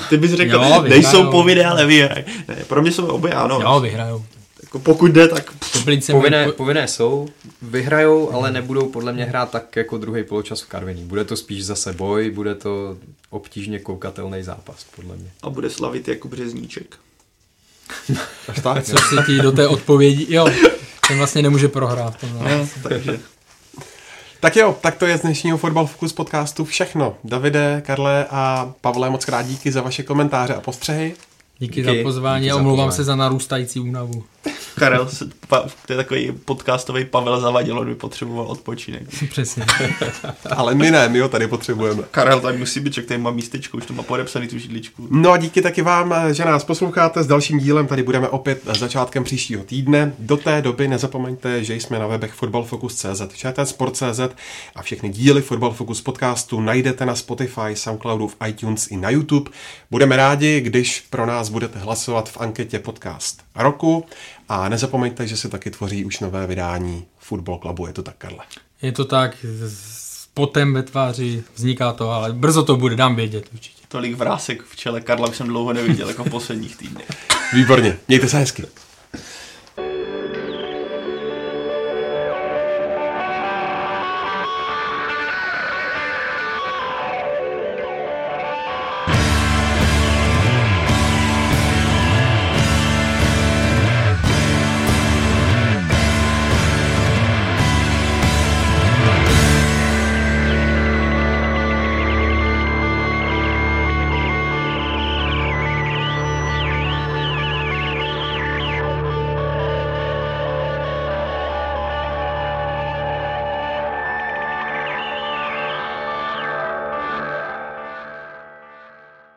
Ty bys řekl, Jo, jo, vyhrajou. nejsou povinné, ale vyhraj. Ne, pro mě jsou obě ano. Jo, vyhrajou. Jako pokud jde, tak Povinné, mají- povinné jsou, vyhrajou, ale nebudou podle mě hrát tak jako druhý poločas v Karviní. Bude to spíš zase boj, bude to obtížně koukatelný zápas, podle mě. a bude slavit jako Březníček. Až tak? Co se ti do té odpovědi, jo, ten vlastně nemůže prohrát. To No, takže Tak jo, tak to je z dnešního Fotbal Focus podcastu všechno. Davide, Karle a Pavle, moc krát díky za vaše komentáře a postřehy. Díky, Díky. za pozvání Díky a omlouvám se za narůstající únavu. Karel, se- pa, to je takový podcastový Pavel Zavadil, on by potřeboval odpočinek. Přesně. Ale my ne, my ho tady potřebujeme. Karel tady musí být, že tady má místečko, už to má podepsaný tu židličku. No a díky taky vám, že nás posloucháte. S dalším dílem tady budeme opět začátkem příštího týdne. Do té doby nezapomeňte, že jsme na webech fotbalfocus.cz, ČTsport.cz a všechny díly Fotbal Focus podcastu najdete na Spotify, Soundcloudu, v iTunes i na YouTube. Budeme rádi, když pro nás budete hlasovat v anketě podcast roku a nezapomeňte, že se taky tvoří už nové vydání Football Clubu. Je to tak, Karle? Je to tak, s potem ve tváři vzniká to, ale brzo to bude, dám vědět určitě. Tolik vrásek v čele Karla už jsem dlouho neviděl, jako v posledních týdnech. Výborně, mějte se hezky.